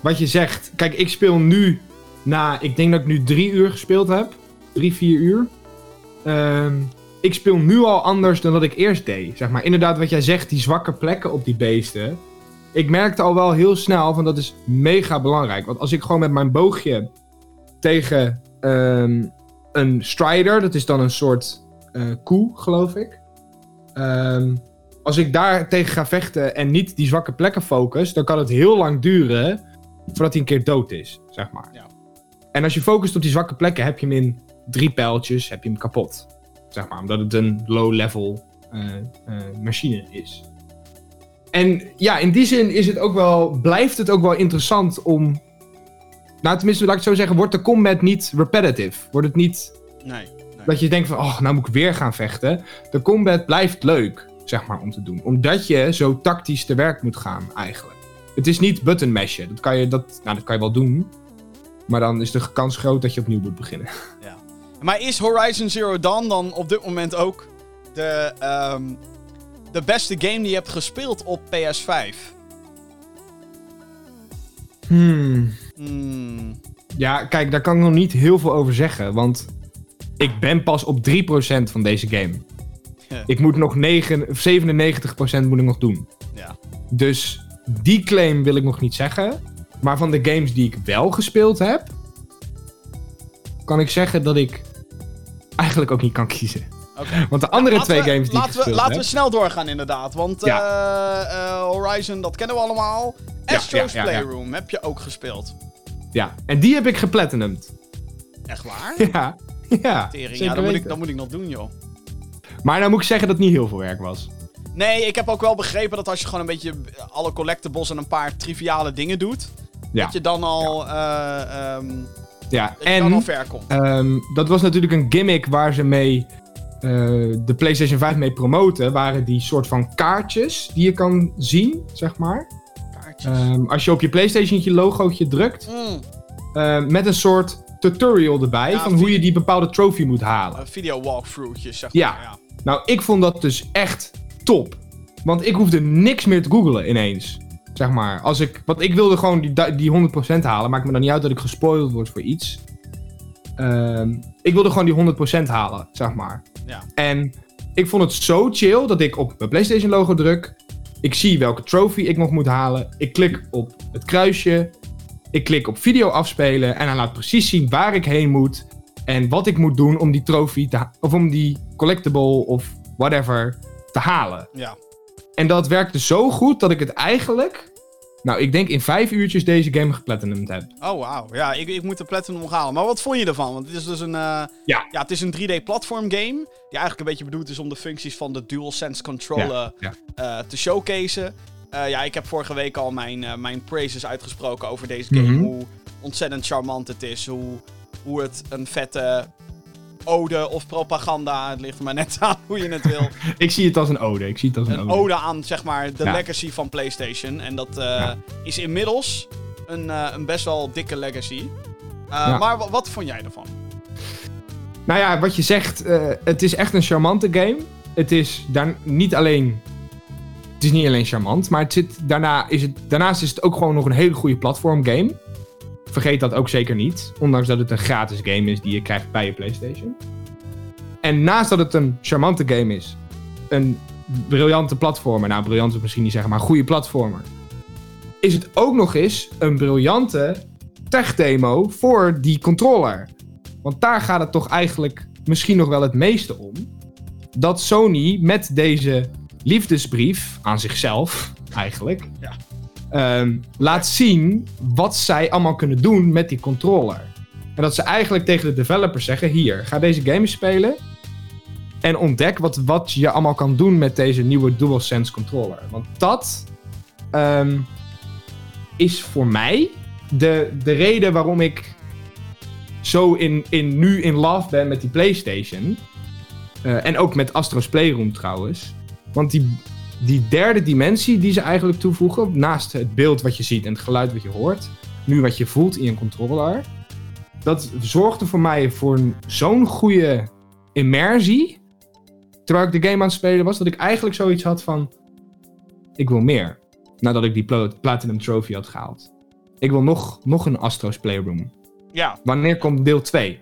wat je zegt, kijk, ik speel nu na, ik denk dat ik nu drie uur gespeeld heb. Drie, vier uur. Ehm, ik speel nu al anders dan dat ik eerst deed. Zeg maar, inderdaad, wat jij zegt, die zwakke plekken op die beesten. Ik merkte al wel heel snel van dat is mega belangrijk. Want als ik gewoon met mijn boogje tegen ehm, een strider, dat is dan een soort eh, koe, geloof ik. Ehm, als ik daar tegen ga vechten en niet die zwakke plekken focus, dan kan het heel lang duren voordat hij een keer dood is, zeg maar. Ja. En als je focust op die zwakke plekken, heb je hem in drie pijltjes, heb je hem kapot. Zeg maar, omdat het een low-level eh, eh, machine is. En ja, in die zin is het ook wel, blijft het ook wel interessant om... Nou, tenminste, laat ik het zo zeggen, wordt de combat niet repetitive? Wordt het niet Nee. dat je denkt van, oh, nou moet ik weer gaan vechten. De combat blijft leuk, zeg maar, om te doen. Omdat je zo tactisch te werk moet gaan, eigenlijk. Het is niet button mashen. Dat kan je, dat, nou, dat kan je wel doen. Maar dan is de kans groot dat je opnieuw moet beginnen. Maar is Horizon Zero Dawn dan op dit moment ook de, ehm, de beste game die je hebt gespeeld op PS5? Hmm. Hmm. Ja, kijk, daar kan ik nog niet heel veel over zeggen. Want ik ben pas op 3% van deze game. Ja. Ik moet nog 9, 97% moet ik nog doen. Ja. Dus die claim wil ik nog niet zeggen. Maar van de games die ik wel gespeeld heb, kan ik zeggen dat ik eigenlijk ook niet kan kiezen. Want de andere twee we- games die laten ik we, gespeeld Laten heb... we snel doorgaan inderdaad, want Ja. eh, eh, Horizon, dat kennen we allemaal. Astro's ja. Playroom heb je ook gespeeld. Ja, en die heb ik geplatinumd. Echt waar? [laughs] Ja, ja, Tering, ja, dat moet, ik, dat moet ik nog doen, joh. Maar nou moet ik zeggen dat het niet heel veel werk was. Nee, ik heb ook wel begrepen dat als je gewoon een beetje alle collectibles en een paar triviale dingen doet, dat je dan al, eh, ehm, ja. en ver komt. dat was natuurlijk een gimmick waar ze mee eh, de PlayStation 5 mee promoten. Waren die soort van kaartjes die je kan zien, zeg maar. Kaartjes. Ehm, als je op je PlayStation logootje drukt, Mm, eh, met een soort tutorial erbij Ja, van hoe je die bepaalde trophy moet halen. eh, video walkthroughjes, zeg maar. Ja. Nou, ik vond dat dus echt top. Want ik hoefde niks meer te googlen ineens. Zeg maar. Als ik, want ik wilde gewoon die, die 100% halen. Maakt me dan niet uit dat ik gespoild word voor iets. Ehm, ik wilde gewoon die 100% halen, zeg maar. Ja. En ik vond het zo chill dat ik op mijn PlayStation logo druk. Ik zie welke trophy ik nog moet halen. Ik klik op het kruisje. Ik klik op video afspelen. En hij laat precies zien waar ik heen moet. En wat ik moet doen om die trophy te Of om die collectible of whatever te halen. ja. En dat werkte zo goed dat ik het eigenlijk. Nou, ik denk in vijf uurtjes deze game geplatinumd heb. Oh, wauw. Ja, ik, ik moet de Platinum halen. Maar wat vond je ervan? Want het is dus een... eh, Ja. ja, het is een 3D-platform game. Die eigenlijk een beetje bedoeld is om de functies van de DualSense controller Ja, eh, te showcaseen. Eh, ja, ik heb vorige week al mijn, mijn praises uitgesproken over deze game. Mhm. Hoe ontzettend charmant het is. Hoe, hoe het een vette ode of propaganda, het ligt er maar net aan hoe je het wil. [laughs] Ik zie het als een ode. Ik zie het als een, een ode. ode aan, zeg maar, de Ja. legacy van PlayStation. En dat eh, Ja. is inmiddels een, eh, een best wel dikke legacy. Eh, Ja. Maar wa- wat vond jij ervan? Nou ja, wat je zegt, het is echt een charmante game. Het is daar niet alleen. Het is niet alleen charmant, maar het zit, daarna is het, daarnaast is het ook gewoon nog een hele goede platform game. Vergeet dat ook zeker niet. Ondanks dat het een gratis game is die je krijgt bij je PlayStation. En naast dat het een charmante game is, een briljante platformer. Nou, briljant is misschien niet zeggen, maar een goede platformer. Is het ook nog eens een briljante tech-demo voor die controller. Want daar gaat het toch eigenlijk misschien nog wel het meeste om. Dat Sony met deze liefdesbrief aan zichzelf, eigenlijk, Ja. Ehm, laat zien wat zij allemaal kunnen doen met die controller. En dat ze eigenlijk tegen de developers zeggen: hier, ga deze game spelen. En ontdek wat, wat je allemaal kan doen met deze nieuwe DualSense controller. Want dat ehm, is voor mij de, de reden waarom ik zo in, in, nu in love ben met die PlayStation. Eh, en ook met Astro's Playroom trouwens. Want die, die derde dimensie die ze eigenlijk toevoegen, naast het beeld wat je ziet en het geluid wat je hoort, nu wat je voelt in je controller, dat zorgde voor mij voor een- zo'n goede immersie. Terwijl ik de game aan het spelen was, dat ik eigenlijk zoiets had van: ik wil meer. Nadat ik die pla- Platinum Trophy had gehaald. Ik wil nog, nog een Astro's Playroom. Ja, Wanneer komt deel 2?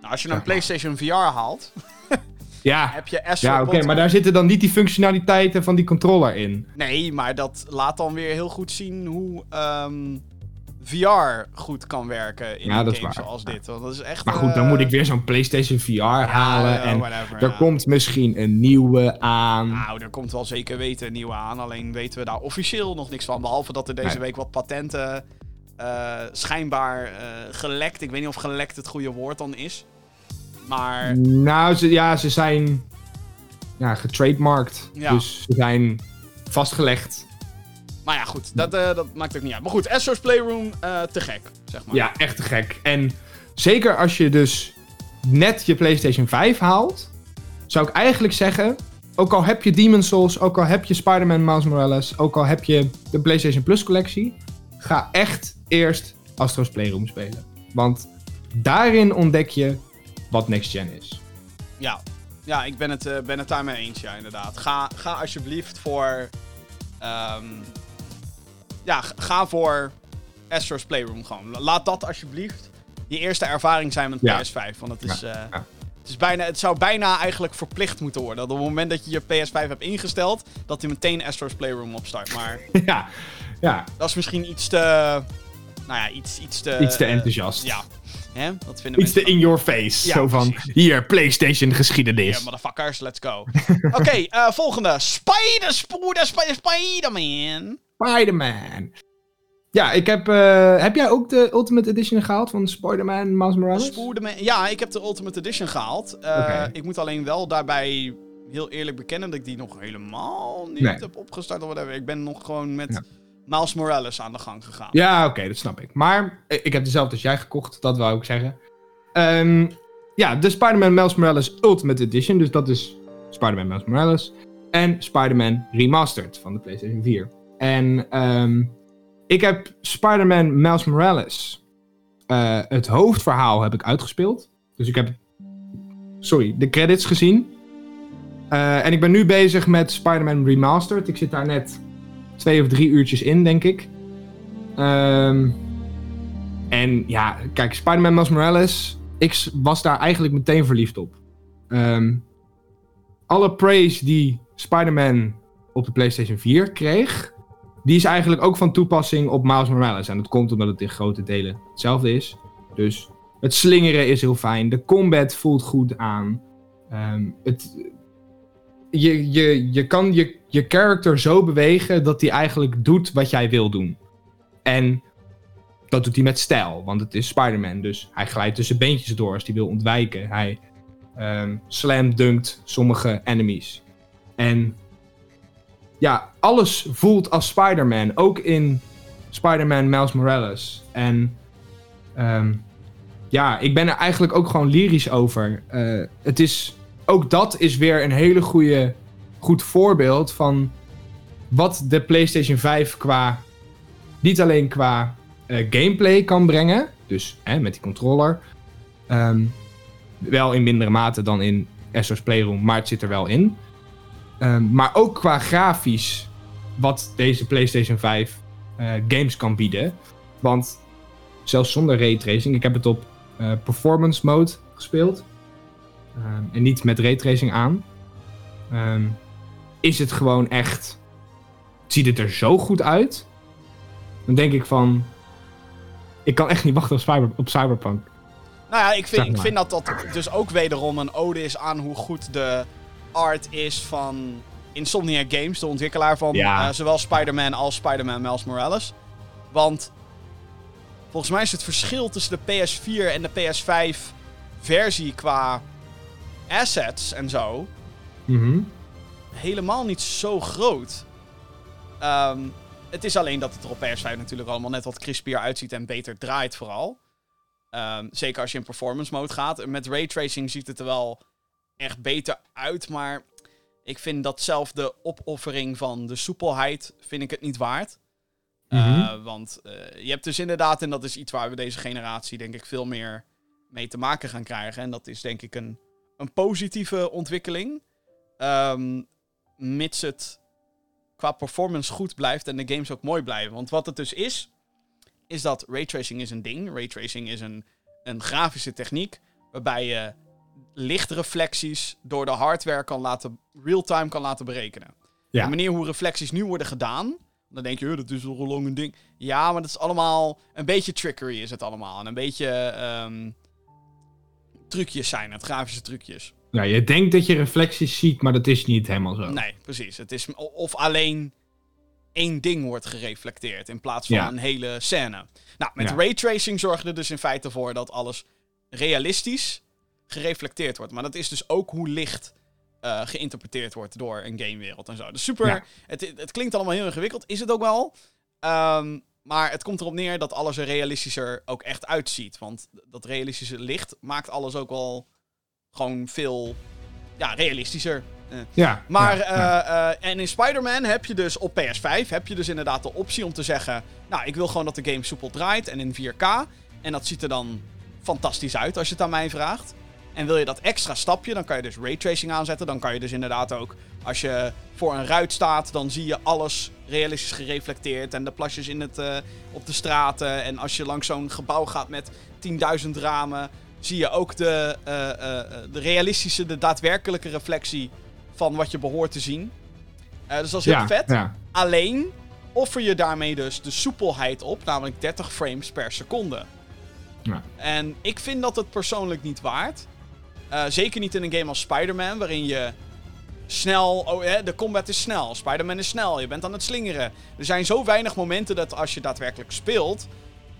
nou, als je een. PlayStation VR haalt, [laughs] Ja, heb je ja oké, maar daar zitten dan niet die functionaliteiten van die controller in. Nee, maar dat laat dan weer heel goed zien hoe ehm, VR goed kan werken in Ja, een dat is game waar. zoals Ja. dit. Want dat is echt, Maar goed, dan moet ik eh, weer zo'n PlayStation VR halen. en whatever, er komt misschien een nieuwe aan. Nou, er komt wel zeker weten een nieuwe aan. Alleen weten we daar officieel nog niks van. Behalve dat er deze Nee. week wat patenten eh, schijnbaar eh, gelekt. Ik weet niet of gelekt het goede woord dan is. Maar Nou, ze, ja, ze zijn ja, getrademarked. Ja. Dus ze zijn vastgelegd. Maar ja, goed, dat, eh, dat maakt ook niet uit. Maar goed, Astro's Playroom, eh, te gek, zeg maar. Ja, echt te gek. En zeker als je dus net je PlayStation 5 haalt, zou ik eigenlijk zeggen. Ook al heb je Demon's Souls, ook al heb je Spider-Man Miles Morales, ook al heb je de PlayStation Plus collectie, ga echt eerst Astro's Playroom spelen. Want daarin ontdek je wat Next Gen is. Ja, ja ik ben het, eh, ben het daarmee eens, ja, inderdaad. Ga, ga alsjeblieft voor... ehm, ja, ga voor Astro's Playroom gewoon. La- Laat dat alsjeblieft je eerste ervaring zijn met Ja. PS5. Want het is... Ja, eh, ja. Het, is bijna, het zou bijna eigenlijk verplicht moeten worden. Dat op het moment dat je je PS5 hebt ingesteld, dat hij meteen Astro's Playroom opstart. Maar [laughs] ja, ja, dat is misschien iets te... Nou ja, iets, iets te... iets te enthousiast. ja. Hè? Dat vinden Iets te in your face. Ja, zo van, precies. hier, PlayStation geschiedenis. Ja, motherfuckers, let's go. [laughs] Oké, eh, volgende. Spider, Spoeder, Spider, Spider-Man. Spider-Man. Ja, ik heb... eh, heb jij ook de Ultimate Edition gehaald van Spider-Man Miles Morales? Ja, ik heb de Ultimate Edition gehaald. Eh. Ik moet alleen wel daarbij heel eerlijk bekennen dat ik die nog helemaal niet Nee. heb opgestart of whatever. Ik ben nog gewoon met Ja. Miles Morales aan de gang gegaan. Ja, oké, dat snap ik. Maar eh, ik heb dezelfde als jij gekocht, dat wou ik zeggen. Ehm, ja, de Spider-Man Miles Morales Ultimate Edition. Dus dat is Spider-Man Miles Morales. En Spider-Man Remastered van de PlayStation 4. En ehm, ik heb Spider-Man Miles Morales. eh, het hoofdverhaal heb ik uitgespeeld. Dus ik heb, sorry, de credits gezien. Eh, en ik ben nu bezig met Spider-Man Remastered. Ik zit daar net twee of drie uurtjes in, denk ik. Ehm, en ja, kijk, Spider-Man Miles Morales. Ik was daar eigenlijk meteen verliefd op. Ehm, alle praise die Spider-Man op de PlayStation 4 kreeg. Die is eigenlijk ook van toepassing op Miles Morales. En dat komt omdat het in grote delen hetzelfde is. Dus het slingeren is heel fijn. De combat voelt goed aan. Ehm, het, je, je, je kan je, je character zo bewegen dat hij eigenlijk doet wat jij wil doen. En dat doet hij met stijl, want het is Spider-Man. Dus hij glijdt tussen beentjes door als hij wil ontwijken. Hij ehm slam dunkt sommige enemies. En ja, alles voelt als Spider-Man. Ook in Spider-Man Miles Morales. En ehm, ja, ik ben er eigenlijk ook gewoon lyrisch over. Eh, het is, ook dat is weer een hele goede, goed voorbeeld van wat de PlayStation 5 qua, niet alleen qua eh, gameplay kan brengen. Dus hè, met die controller. Ehm, wel in mindere mate dan in Astro's Playroom, maar het zit er wel in. Ehm, maar ook qua grafisch wat deze PlayStation 5 eh, games kan bieden. Want zelfs zonder raytracing, ik heb het op eh, performance mode gespeeld. Ehm, en niet met raytracing aan. Is het gewoon echt. Ziet het er zo goed uit? Dan denk ik van. Ik kan echt niet wachten op, cyber, op Cyberpunk. Nou ja, ik vind, Zeg ik vind dat dat dus ook wederom een ode is aan hoe goed de art is van Insomniac Games, de ontwikkelaar van Ja. eh, zowel Spider-Man als Spider-Man Miles Morales. Want volgens mij is het verschil tussen de PS4 en de PS5 versie qua assets en zo Mhm. Helemaal niet zo groot. Ehm, het is alleen dat het er op PS5 natuurlijk allemaal net wat crispier uitziet en beter draait vooral. Ehm, zeker als je in performance mode gaat. Met raytracing ziet het er wel echt beter uit, maar ik vind datzelfde opoffering van de soepelheid vind ik het niet waard. Eh, Mhm. want eh, je hebt dus inderdaad, en dat is iets waar we deze generatie denk ik veel meer mee te maken gaan krijgen. En dat is denk ik een, een positieve ontwikkeling. Ehm, mits het qua performance goed blijft en de games ook mooi blijven. Want wat het dus is, is dat raytracing is een ding. Raytracing is een, een grafische techniek waarbij je lichtreflecties door de hardware kan laten, real-time kan laten berekenen. Ja. De manier hoe reflecties nu worden gedaan, dan denk je, "Oh, dat is al lang een ding. Ja, maar dat is allemaal, een beetje trickery is het allemaal. En een beetje ehm, trucjes zijn het, grafische trucjes. Ja, je denkt dat je reflecties ziet, maar dat is niet helemaal zo. Nee, precies. Het is, of alleen één ding wordt gereflecteerd in plaats van Ja. een hele scène. Nou, met Ja. raytracing zorgde er dus in feite voor dat alles realistisch gereflecteerd wordt. Maar dat is dus ook hoe licht eh, geïnterpreteerd wordt door een gamewereld en zo. Dus super. Ja. Het, het klinkt allemaal heel ingewikkeld, is het ook wel. Ehm, maar het komt erop neer dat alles er realistischer ook echt uitziet. Want dat realistische licht maakt alles ook wel gewoon veel ja, realistischer. Eh. Ja, Maar, ja, ja. eh, eh, en in Spider-Man heb je dus op PS5 heb je dus inderdaad de optie om te zeggen... Nou, ik wil gewoon dat de game soepel draait en in 4K. En dat ziet er dan fantastisch uit als je het aan mij vraagt. En wil je dat extra stapje, dan kan je dus raytracing aanzetten. Dan kan je dus inderdaad ook, als je voor een ruit staat, dan zie je alles realistisch gereflecteerd. En de plasjes in het, op de straten. En als je langs zo'n gebouw gaat met 10.000 ramen, zie je ook de, eh, eh, eh, de realistische, de daadwerkelijke reflectie van wat je behoort te zien. Dus dat is heel ja, vet. Ja. Alleen offer je daarmee dus de soepelheid op, namelijk 30 frames per seconde. Ja. En ik vind dat het persoonlijk niet waard. Zeker niet in een game als Spider-Man, waarin je snel. Oh, hè, de combat is snel. Spider-Man is snel. Je bent aan het slingeren. Er zijn zo weinig momenten dat als je daadwerkelijk speelt.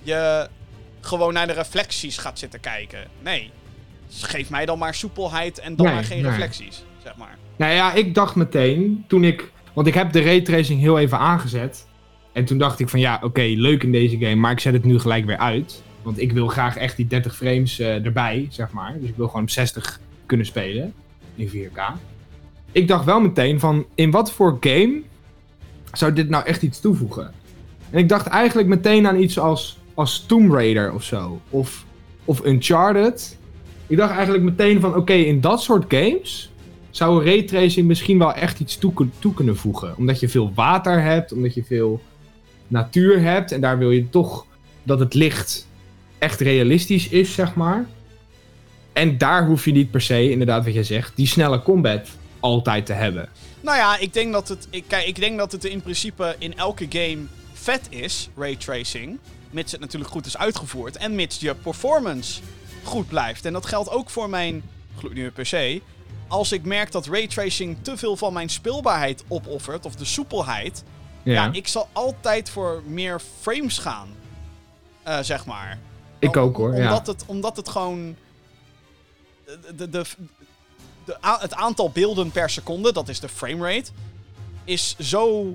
je gewoon naar de reflecties gaat zitten kijken. Nee. Dus geef mij dan maar soepelheid en dan Nee, maar geen nee. reflecties. Zeg maar. Nou ja, ik dacht meteen, toen ik... Want ik heb de raytracing heel even aangezet. En toen dacht ik van ja, oké, leuk in deze game, maar ik zet het nu gelijk weer uit. Want ik wil graag echt die 30 frames eh, erbij, zeg maar. Dus ik wil gewoon op 60 kunnen spelen in 4K. Ik dacht wel meteen van, in wat voor game zou dit nou echt iets toevoegen? En ik dacht eigenlijk meteen aan iets als, als Tomb Raider of zo. Of, of Uncharted. Ik dacht eigenlijk meteen van, oké, in dat soort games zou raytracing misschien wel echt iets toe, toe kunnen voegen. Omdat je veel water hebt, omdat je veel natuur hebt. En daar wil je toch dat het licht echt realistisch is, zeg maar. En daar hoef je niet per se, inderdaad wat jij zegt, die snelle combat altijd te hebben. Nou ja, ik denk dat het. Kijk, ik denk dat het in principe in elke game vet is, raytracing. Mits het natuurlijk goed is uitgevoerd. En mits je performance goed blijft. En dat geldt ook voor mijn gloednieuwe PC. Als ik merk dat raytracing te veel van mijn speelbaarheid opoffert, of de soepelheid. Ja, ik zal altijd voor meer frames gaan. Eh, zeg maar. Ik ook, hoor, ja. Omdat, het, omdat het gewoon. De, de, de, de het aantal beelden per seconde, dat is de framerate, is zo.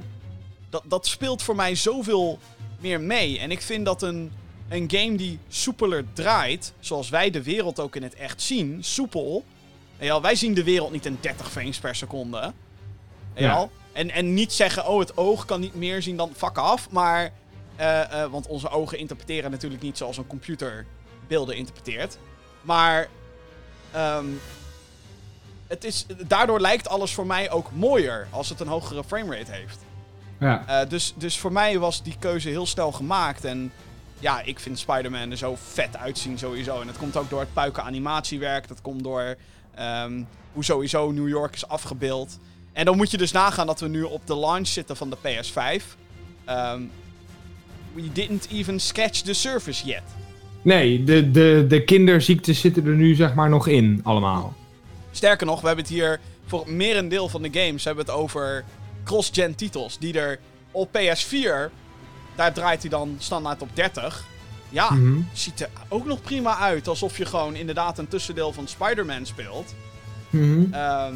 Dat, dat speelt voor mij zoveel meer mee. En ik vind dat een, een game die soepeler draait, zoals wij de wereld ook in het echt zien, soepel. Ja, wij zien de wereld niet in 30 frames per seconde. Ja. Ja. En, en niet zeggen, oh, het oog kan niet meer zien dan fuck af. Maar, eh, eh, want onze ogen interpreteren natuurlijk niet zoals een computer beelden interpreteert. Maar, ehm, het is, daardoor lijkt alles voor mij ook mooier als het een hogere framerate heeft. Ja. Eh, dus, dus voor mij was die keuze heel snel gemaakt. En ja, ik vind Spider-Man er zo vet uitzien sowieso. En dat komt ook door het puiken animatiewerk. Dat komt door ehm, hoe sowieso New York is afgebeeld. En dan moet je dus nagaan dat we nu op de launch zitten van de PS5. Ehm, we didn't even sketch the surface yet. Nee, de, de, de kinderziektes zitten er nu zeg maar nog in, allemaal. Sterker nog, we hebben het hier voor het merendeel van de games hebben we het over cross-gen titels. Die er op PS4, daar draait hij dan standaard op 30. Ja, Mhm. ziet er ook nog prima uit. Alsof je gewoon inderdaad een tussendeel van Spider-Man speelt. Mhm. Ehm,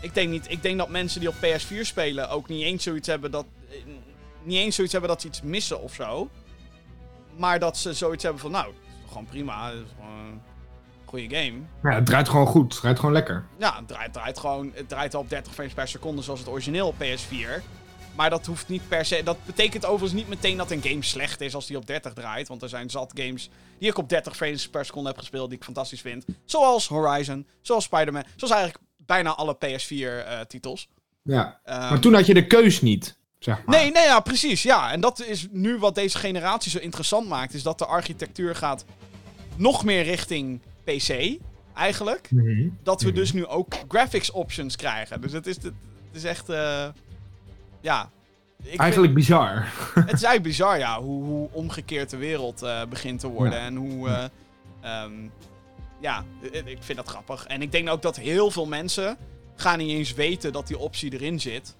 ik, denk niet, ik denk dat mensen die op PS4 spelen ook niet eens zoiets hebben dat. Niet eens zoiets hebben dat ze iets missen of zo. Maar dat ze zoiets hebben van, nou, het is toch gewoon prima. Het is gewoon goede game. Ja, het draait gewoon goed. Het draait gewoon lekker. Ja, het draait, draait gewoon. Het draait al op 30 frames per seconde zoals het origineel op PS4. Maar dat hoeft niet per se. Dat betekent overigens niet meteen dat een game slecht is als die op 30 draait. Want er zijn zat games die ik op 30 frames per seconde heb gespeeld die ik fantastisch vind. Zoals Horizon, zoals Spider-Man. Zoals eigenlijk bijna alle PS4-titels. Ja. Ehm, maar toen had je de keus niet, zeg maar. Nee, nee, ja, precies. Ja, en dat is nu wat deze generatie zo interessant maakt. Is dat de architectuur gaat nog meer richting PC, eigenlijk. Mhm. Dat we Mhm. dus nu ook graphics options krijgen. Dus het is, het is echt. eh, ja. Ik Eigenlijk bizar. [laughs] het is eigenlijk bizar, ja, hoe, hoe omgekeerd de wereld eh, begint te worden. Ja. En hoe. eh, ehm, ja, ik ik vind dat grappig. En ik denk ook dat heel veel mensen gaan niet eens weten dat die optie erin zit.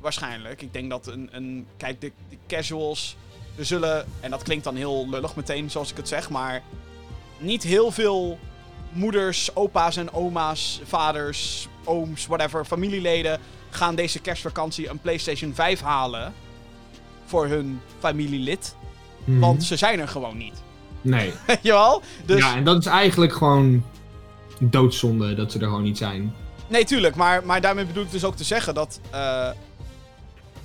Waarschijnlijk. Ik denk dat een. een kijk, de, de casuals. Er zullen. En dat klinkt dan heel lullig meteen, zoals ik het zeg. Maar. Niet heel veel moeders, opa's en oma's, vaders, ooms, whatever, familieleden. gaan deze kerstvakantie een PlayStation 5 halen. voor hun familielid. Mhm. Want ze zijn er gewoon niet. Nee. [laughs] Weet je wel? Dus. Ja, en dat is eigenlijk gewoon doodzonde dat ze er gewoon niet zijn. Nee, tuurlijk. Maar, maar daarmee bedoel ik dus ook te zeggen dat. eh,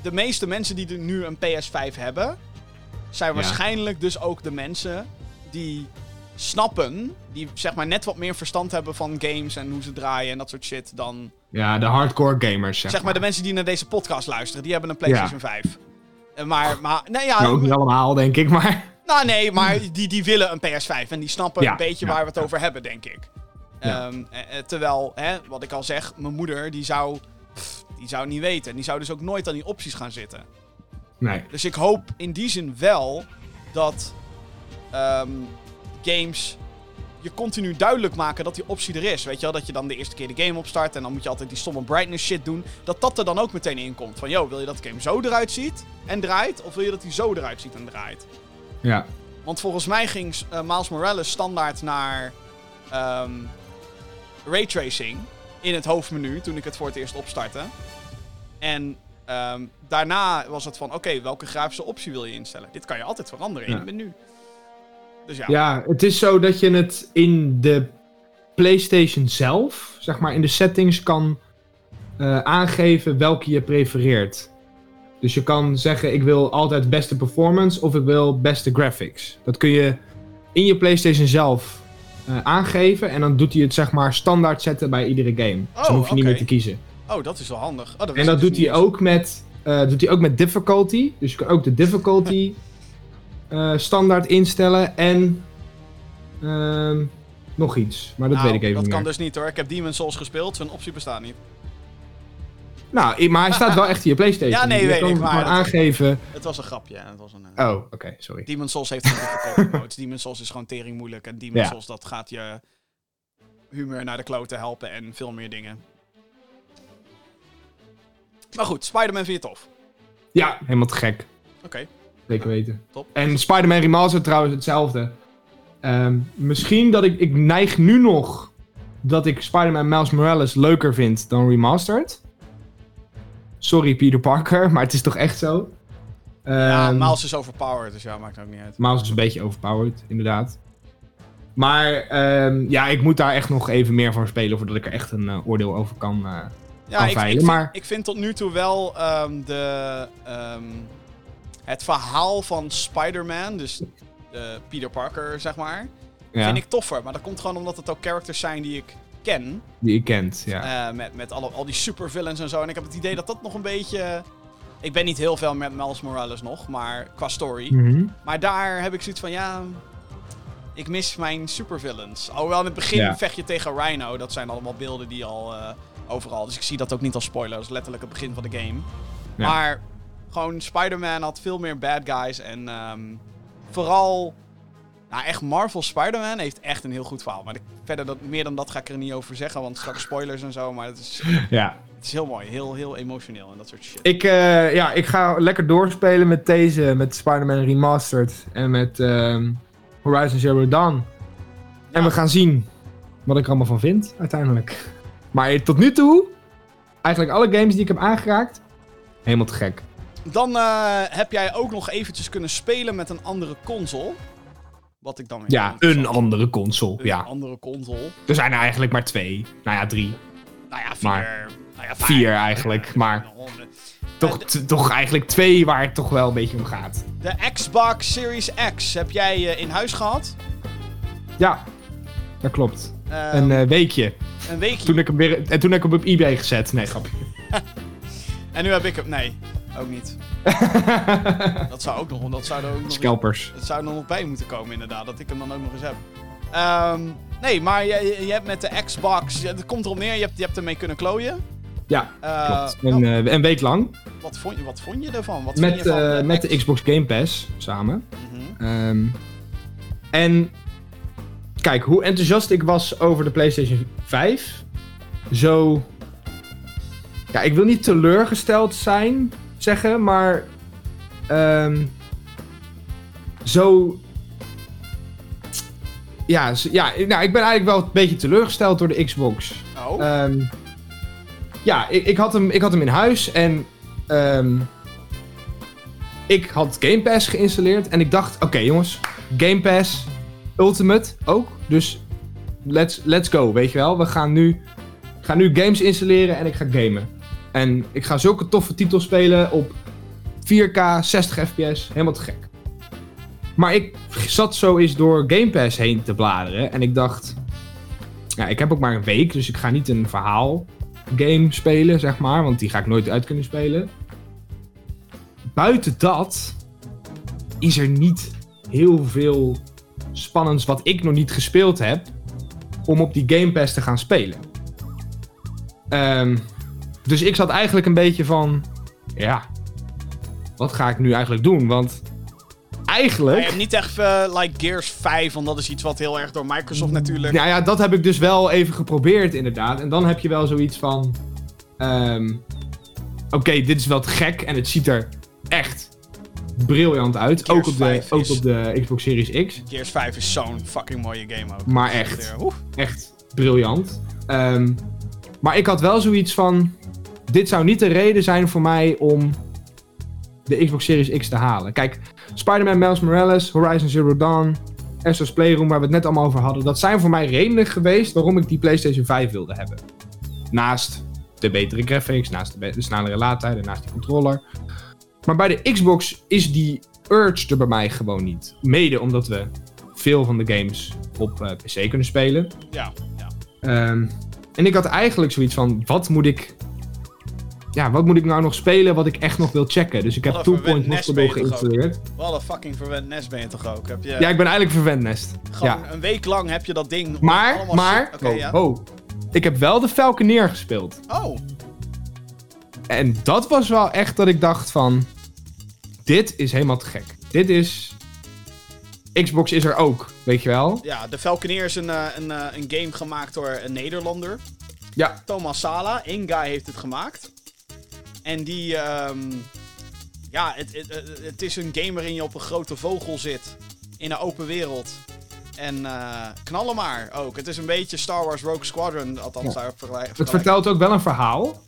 de meeste mensen die er nu een PS5 hebben. zijn Ja. waarschijnlijk dus ook de mensen die snappen. die zeg maar net wat meer verstand hebben van games en hoe ze draaien en dat soort shit. dan. Ja, de hardcore gamers, zeg, zeg maar de mensen die naar deze podcast luisteren. die hebben een PlayStation 5. Eh, Maar, maar, nee, ja, Nou, ook niet allemaal, denk ik, maar... [laughs] Nou, nee, maar die, die willen een PS5 en die snappen Ja, een beetje ja, waar we het over hebben, denk ik. Ehm, eh, eh, terwijl, hè, wat ik al zeg, mijn moeder, die zou, pff, die zou niet weten. Die zou dus ook nooit aan die opties gaan zitten. Nee. Dus ik hoop in die zin wel dat ehm, games je continu duidelijk maken dat die optie er is. Weet je wel, dat je dan de eerste keer de game opstart en dan moet je altijd die stomme brightness shit doen. Dat dat er dan ook meteen in komt. Van, yo, wil je dat de game zo eruit ziet en draait? Of wil je dat die zo eruit ziet en draait? Ja. Want volgens mij ging eh, Miles Morales standaard naar ehm, raytracing in het hoofdmenu toen ik het voor het eerst opstartte. En ehm, daarna was het van, oké, welke grafische optie wil je instellen? Dit kan je altijd veranderen in Ja. het menu. Dus ja. Ja, het is zo dat je het in de PlayStation zelf, zeg maar in de settings, kan eh, aangeven welke je prefereert. Dus je kan zeggen: ik wil altijd beste performance of ik wil beste graphics. Dat kun je in je PlayStation zelf eh, aangeven en dan doet hij het zeg maar standaard zetten bij iedere game. dus Oh, dan hoef je niet meer te kiezen. Oh, dat is wel handig. Oh, dat En dat dus doet hij ook met, eh, doet hij ook met difficulty. Dus je kan ook de difficulty [laughs] eh, standaard instellen. En ehm, nog iets. Maar dat Nou, weet ik even dat niet kan meer. dus niet hoor. Ik heb Demon's Souls gespeeld. Zo'n optie bestaat niet. Nou, maar hij staat wel echt in [laughs] je PlayStation. Ja, nee, je weet kan ik, maar dat- aangeven. Het was een grapje. en Het was een, eh, Oh, oké, sorry. Demon's Souls heeft geen [laughs] modes. Demon's Souls is gewoon tering moeilijk. En Demon's Ja. Souls, dat gaat je humor naar de kloten helpen en veel meer dingen. Maar goed, Spider-Man vind je tof. Ja, helemaal te gek. Oké, Zeker weten. top. En Spider-Man Remastered trouwens hetzelfde. Ehm, misschien dat ik... Ik neig nu nog dat ik Spider-Man Miles Morales leuker vind dan Remastered. Sorry Peter Parker, [laughs] maar het is toch echt zo? ja, Ehm, Miles is overpowered, dus ja, maakt ook niet uit. Miles is een beetje overpowered, inderdaad. Maar ehm, ja, ik moet daar echt nog even meer van spelen voordat ik er echt een eh, oordeel over kan. eh. Ja, kan ik, ik, veilen, vind, maar- ik vind tot nu toe wel de, het verhaal van Spider-Man, dus eh, Peter Parker, zeg maar, ja, vind ik toffer. Maar dat komt gewoon omdat het ook characters zijn die ik ken. die je kent. Ja. Eh, met met alle, al die supervillains en zo. En ik heb het idee dat dat nog een beetje... Ik ben niet heel veel met Miles Morales nog, maar qua story. Mhm. Maar daar heb ik zoiets van, ja... Ik mis mijn supervillains. Alhoewel in het begin Ja. vecht je tegen Rhino. Dat zijn allemaal beelden die al eh, overal... Dus ik zie dat ook niet als spoiler. Dat is letterlijk het begin van de game. Ja. Maar gewoon Spider-Man had veel meer bad guys. En ehm, vooral... Nou, echt Marvel Spider-Man heeft echt een heel goed verhaal. Maar verder, dat, meer dan dat ga ik er niet over zeggen. Want straks spoilers en zo. Maar het is, ja. het is heel mooi. Heel, heel emotioneel en dat soort shit. Ik, eh, ja, ik ga lekker doorspelen met deze, met Spider-Man Remastered en met ehm, Horizon Zero Dawn. En Ja. we gaan zien wat ik er allemaal van vind, uiteindelijk. Maar tot nu toe, eigenlijk alle games die ik heb aangeraakt, helemaal te gek. Dan eh, heb jij ook nog eventjes kunnen spelen met een andere console. Wat ik dan weer Ja, een andere console. Een Ja, andere console. er zijn er eigenlijk maar twee. Nou ja, drie. Nou ja, vier. Maar nou ja, vier eigenlijk, maar- Honderd. Toch, toch eigenlijk twee waar het toch wel een beetje om gaat. De Xbox Series X heb jij eh, in huis gehad. Ja, dat klopt. Ehm, Een eh, weekje. een weekje. Toen ik hem weer, en toen heb ik hem op eBay gezet. Nee, grapje. [laughs] En nu heb ik hem... Nee, ook niet. [laughs] Dat zou ook nog... Dat zou er ook nog eens- Scalpers. Het zou er nog bij moeten komen, inderdaad. Dat ik hem dan ook nog eens heb. Ehm, nee, maar je, je- hebt met de Xbox... Het komt erop neer, je hebt, je hebt ermee kunnen klooien. Ja, Eh, klopt. nou, Een, een week lang. wat, vond je, wat vond je ervan? Wat Met, je van eh, de met de Xbox Game Pass samen. Mhm. Ehm, en kijk, hoe enthousiast ik was over de PlayStation 5. Zo. Ja, ik wil niet teleurgesteld zijn, zeggen, maar. ehm, zo. Ja, ja, nou, ik ben eigenlijk wel een beetje teleurgesteld door de Xbox. Oh, Ehm, ja, ik, ik, had hem, ik had hem in huis en ehm, ik had Game Pass geïnstalleerd en ik dacht, oké jongens, Game Pass Ultimate ook, dus let's, let's go, weet je wel. We gaan nu, ik ga nu games installeren en ik ga gamen. En ik ga zulke toffe titels spelen op 4K, 60 fps, helemaal te gek. Maar ik zat zo eens door Game Pass heen te bladeren en ik dacht, ja, ik heb ook maar een week, dus ik ga niet een verhaal game spelen, zeg maar, want die ga ik nooit uit kunnen spelen. Buiten dat is er niet heel veel spannends wat ik nog niet gespeeld heb om op die Game Pass te gaan spelen. Ehm, dus ik zat eigenlijk een beetje van, ja, wat ga ik nu eigenlijk doen? Want Maar je eigenlijk... hebt niet echt eh, like Gears 5, want dat is iets wat heel erg door Microsoft natuurlijk... Nou ja, dat heb ik dus wel even geprobeerd inderdaad. En dan heb je wel zoiets van... ehm, Oké, dit is wel te gek en het ziet er echt briljant uit. Gears Ook op, de, 5 ook is- op de Xbox Series X. Gears 5 is zo'n fucking mooie game ook. Maar echt. Eh. Echt briljant. Ehm, maar ik had wel zoiets van... Dit zou niet de reden zijn voor mij om de Xbox Series X te halen. Kijk, Spider-Man Miles Morales, Horizon Zero Dawn, Astro's Playroom, waar we het net allemaal over hadden. Dat zijn voor mij redenen geweest waarom ik die PlayStation 5 wilde hebben. Naast de betere graphics, naast de, de snellere laadtijden, naast die controller. Maar bij de Xbox is die urge er bij mij gewoon niet. Mede omdat we veel van de games op eh, PC kunnen spelen. Ja, ja. Ehm, en ik had eigenlijk zoiets van, wat moet ik... Ja, wat moet ik nou nog spelen wat ik echt nog wil checken? Dus ik heb Two Point Hospital geïnstalleerd. Wat een fucking verwend nest ben je toch ook? Heb je Ja, ik ben eigenlijk verwend nest. gewoon Ja. een week lang heb je dat ding... Maar, allemaal maar... Oké, oh, ja. oh. Ik heb wel de Falconeer gespeeld. Oh, En dat was wel echt dat ik dacht van... Dit is helemaal te gek. Dit is... Xbox is er ook, weet je wel? ja, de Falconeer is een, eh, een, eh, een game gemaakt door een Nederlander. Ja. Thomas Sala, één guy heeft het gemaakt. En die, ehm, ja, het, het, het- is een game waarin je op een grote vogel zit. In een open wereld. En eh knallen maar ook. Het is een beetje Star Wars Rogue Squadron, althans Ja. daar vergelijk. Het vertelt ook wel een verhaal.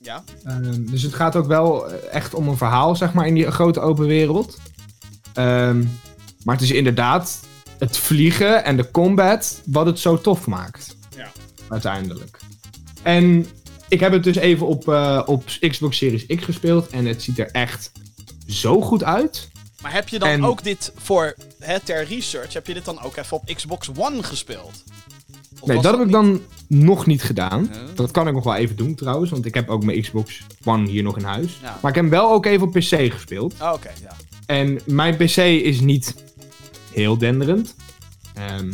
Ja, Ehm, dus het gaat ook wel eh, echt om een verhaal, zeg maar, in die grote open wereld. Ehm, maar het is inderdaad het vliegen en de combat wat het zo tof maakt. Ja. Uiteindelijk. En ik heb het dus even op, eh, op Xbox Series X gespeeld. En het ziet er echt zo goed uit. maar heb je dan En- ook dit voor, hè, ter research, heb je dit dan ook even op Xbox One gespeeld? Of Nee, dat heb ik dan nog niet gedaan. Dat kan ik nog wel even doen trouwens. Want ik heb ook mijn Xbox One hier nog in huis. Ja. Maar ik heb hem wel ook even op PC gespeeld. Oh, Oké, ja. En mijn PC is niet heel denderend. Ehm,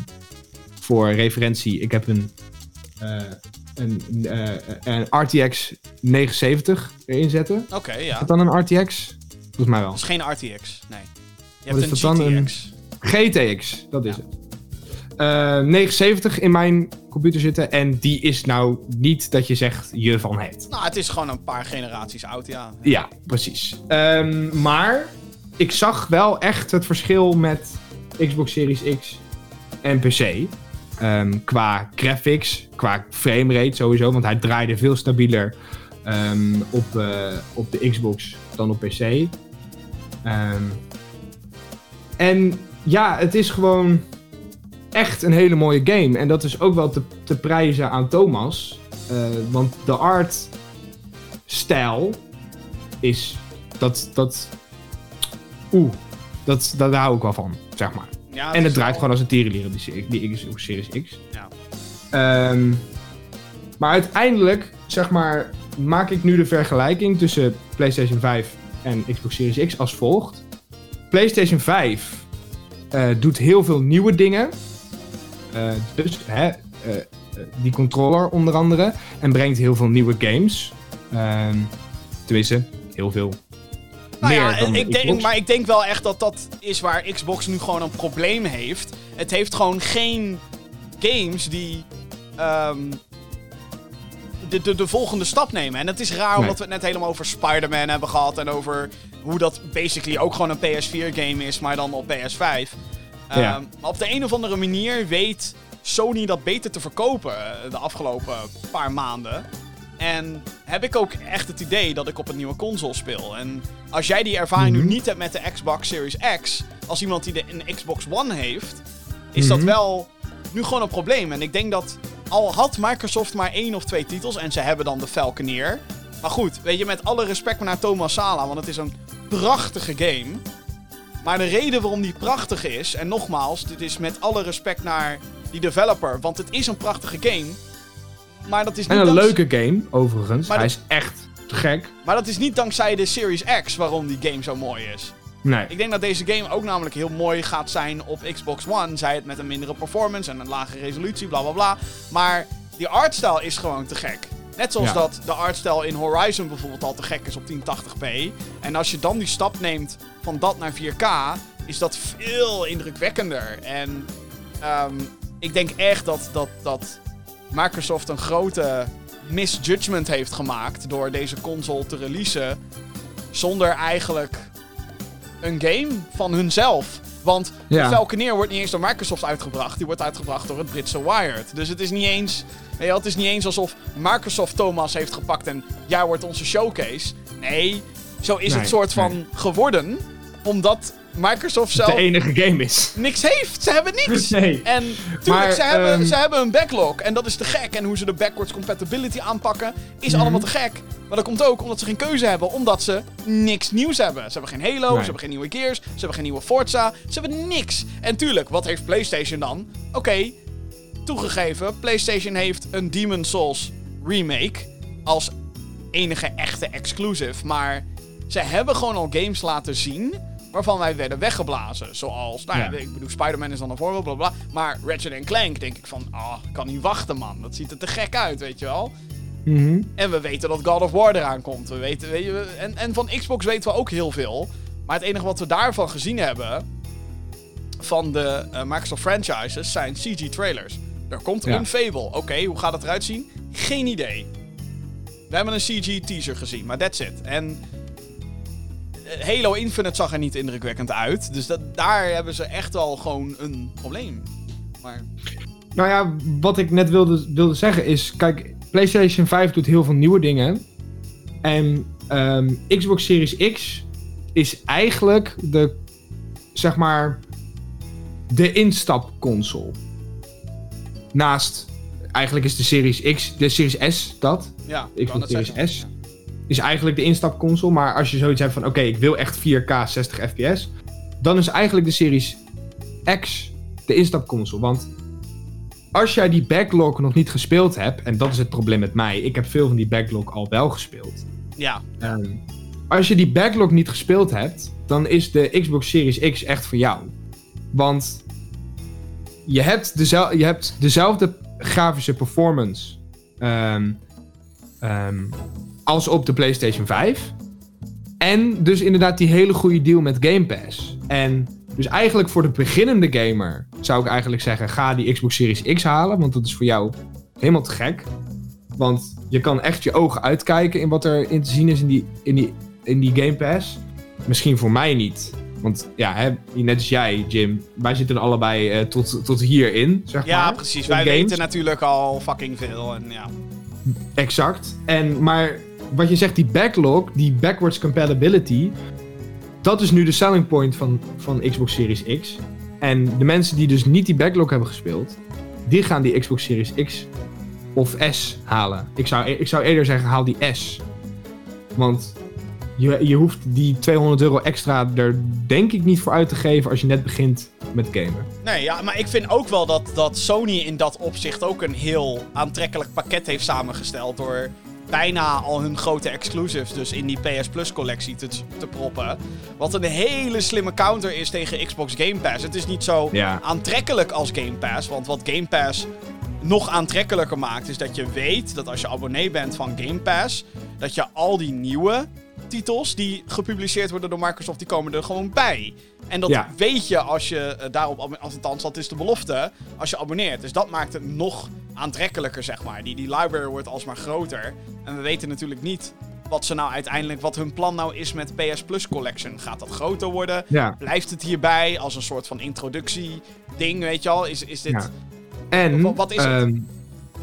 voor referentie, ik heb een, eh, een, eh, een RTX 970 erin zetten. Oké, Is ja. dat dan een RTX? Volgens mij wel. Dat is geen RTX, nee. Je hebt is een dat dan? Een- GTX. GTX, dat is Ja. het. 970 in mijn computer zitten. En die is nou niet dat je zegt je van het. Nou, het is gewoon een paar generaties oud, ja. Ja, precies. Ehm, maar ik zag wel echt het verschil met Xbox Series X en PC. Ehm, qua graphics, qua framerate sowieso, want hij draaide veel stabieler ehm, op, eh, op de Xbox dan op PC. Ehm, en ja, het is gewoon echt een hele mooie game. En dat is ook wel te, te prijzen aan Thomas. Eh, want de art stijl is dat dat oeh dat, dat daar hou ik wel van zeg maar ja en het draait gewoon als een tierenlier die, die Xbox Series X. Ja. Ehm, maar uiteindelijk zeg maar maak ik nu de vergelijking tussen PlayStation 5 en Xbox Series X als volgt. PlayStation 5 eh, doet heel veel nieuwe dingen. Eh, dus hè, eh, die controller onder andere. En brengt heel veel nieuwe games. Ehm tenminste, heel veel. Nou meer ja, dan ik denk, maar ik denk wel echt dat dat is waar Xbox nu gewoon een probleem heeft. Het heeft gewoon geen games die ehm, de, de, de volgende stap nemen. En het is raar Nee. omdat we het net helemaal over Spider-Man hebben gehad. En over hoe dat basically ook gewoon een PS4-game is, maar dan op PS5. Ehm. Maar op de een of andere manier weet Sony dat beter te verkopen eh, de afgelopen paar maanden. En heb ik ook echt het idee dat ik op een nieuwe console speel. En als jij die ervaring Mhm. nu niet hebt met de Xbox Series X, als iemand die de, een Xbox One heeft, is dat Mhm. wel nu gewoon een probleem. En ik denk dat al had Microsoft maar één of twee titels en ze hebben dan de Falconeer. Maar goed, weet je, met alle respect naar Thomas Sala, want het is een prachtige game. Maar de reden waarom die prachtig is, en nogmaals, dit is met alle respect naar die developer, want het is een prachtige game. Maar dat is niet En een leuke game, overigens. Maar Hij dat- is echt te gek. Maar dat is niet dankzij de Series X waarom die game zo mooi is. Nee. Ik denk dat deze game ook namelijk heel mooi gaat zijn op Xbox One. Zij het met een mindere performance en een lage resolutie, bla bla bla. Maar die artstyle is gewoon te gek. Net zoals Ja. dat de artstyle in Horizon bijvoorbeeld al te gek is op 1080p. En als je dan die stap neemt van dat naar 4K, is dat veel indrukwekkender. En ehm, ik denk echt dat, dat, dat Microsoft een grote misjudgment heeft gemaakt door deze console te releasen zonder eigenlijk een game van hunzelf. Want Ja. Falconeer wordt niet eens door Microsoft uitgebracht. Die wordt uitgebracht door het Britse Wired. Dus het is niet eens... wel, het is niet eens alsof Microsoft Thomas heeft gepakt en jij wordt onze showcase. Nee, zo is Nee, het soort van nee. geworden. Omdat Microsoft zelf De enige game is. niks heeft. Ze hebben niks. Nee. En tuurlijk, Maar, ze, hebben, ehm, ze hebben een backlog. En dat is te gek. En hoe ze de backwards compatibility aanpakken, is allemaal te gek. Maar dat komt ook omdat ze geen keuze hebben. Omdat ze niks nieuws hebben. Ze hebben geen Halo, Nee. ze hebben geen nieuwe Gears, ze hebben geen nieuwe Forza. Ze hebben niks. En tuurlijk, wat heeft PlayStation dan? Oké, toegegeven, PlayStation heeft een Demon Souls remake als enige echte exclusive. Maar ze hebben gewoon al games laten zien waarvan wij werden weggeblazen. Zoals, nou ja, Ja. ik bedoel, Spider-Man is dan een voorbeeld, bla bla. Maar Ratchet Clank denk ik van, ah, ik kan niet wachten man. Dat ziet er te gek uit, weet je wel. Mhm. En we weten dat God of War eraan komt. We weten, weet je, en, en van Xbox weten we ook heel veel. Maar het enige wat we daarvan gezien hebben... van de eh, Microsoft franchises zijn CG-trailers. Er komt Ja. een Fable. Oké, hoe gaat het eruit zien? Geen idee. We hebben een CG-teaser gezien, maar that's it. En Halo Infinite zag er niet indrukwekkend uit. Dus dat, daar hebben ze echt wel gewoon een probleem. Maar Nou ja, wat ik net wilde, wilde zeggen is... Kijk, PlayStation 5 doet heel veel nieuwe dingen. En ehm, Xbox Series X is eigenlijk de... Zeg maar... De instapconsole. Naast... Eigenlijk is de Series X... De Series S dat. ja, ik Xbox net Series zeggen. S. Is eigenlijk de instapconsole. Maar als je zoiets hebt van... Oké, ik wil echt 4K 60 fps. Dan is eigenlijk de Series X de instapconsole. Want als jij die backlog nog niet gespeeld hebt... En dat is het probleem met mij. Ik heb veel van die backlog al wel gespeeld. Ja, Ehm, als je die backlog niet gespeeld hebt... Dan is de Xbox Series X echt voor jou. Want... Je hebt, dezel je hebt dezelfde grafische performance... ehm, als op de PlayStation 5. En dus inderdaad die hele goede deal met Game Pass. En dus eigenlijk voor de beginnende gamer zou ik eigenlijk zeggen: ga die Xbox Series X halen. Want dat is voor jou helemaal te gek. Want je kan echt je ogen uitkijken in wat er in te zien is in die, in die, in die Game Pass. Misschien voor mij niet. Want ja, hè, net als jij, Jim, wij zitten allebei eh, tot, tot hierin, zeg ja maar. precies. in Wij games. weten natuurlijk al fucking veel. En ja. Exact. En, maar wat je zegt, die backlog, die backwards compatibility, dat is nu de selling point van, van Xbox Series X. En de mensen die dus niet die backlog hebben gespeeld, die gaan die Xbox Series X of S halen. Ik zou, ik zou eerder zeggen, haal die S. Want je, je hoeft die 200 euro extra er denk ik niet voor uit te geven als je net begint met gamen. Nee, ja, maar ik vind ook wel dat, dat Sony in dat opzicht ook een heel aantrekkelijk pakket heeft samengesteld. Door bijna al hun grote exclusives dus in die PS Plus collectie te, te proppen. Wat een hele slimme counter is tegen Xbox Game Pass. Het is niet zo Ja. aantrekkelijk als Game Pass. Want wat Game Pass nog aantrekkelijker maakt, is dat je weet dat als je abonnee bent van Game Pass, dat je al die nieuwe titels die gepubliceerd worden door Microsoft, die komen er gewoon bij. En dat Ja. weet je als je eh, daarop, althans dat is de belofte, als je abonneert. Dus dat maakt het nog aantrekkelijker, zeg maar. Die, die library wordt alsmaar groter. En we weten natuurlijk niet wat ze nou uiteindelijk, wat hun plan nou is met PS Plus Collection. Gaat dat groter worden? Ja. Blijft het hierbij als een soort van introductie-ding, weet je al? Is, is dit... Ja. En Wat- wat is het? ehm,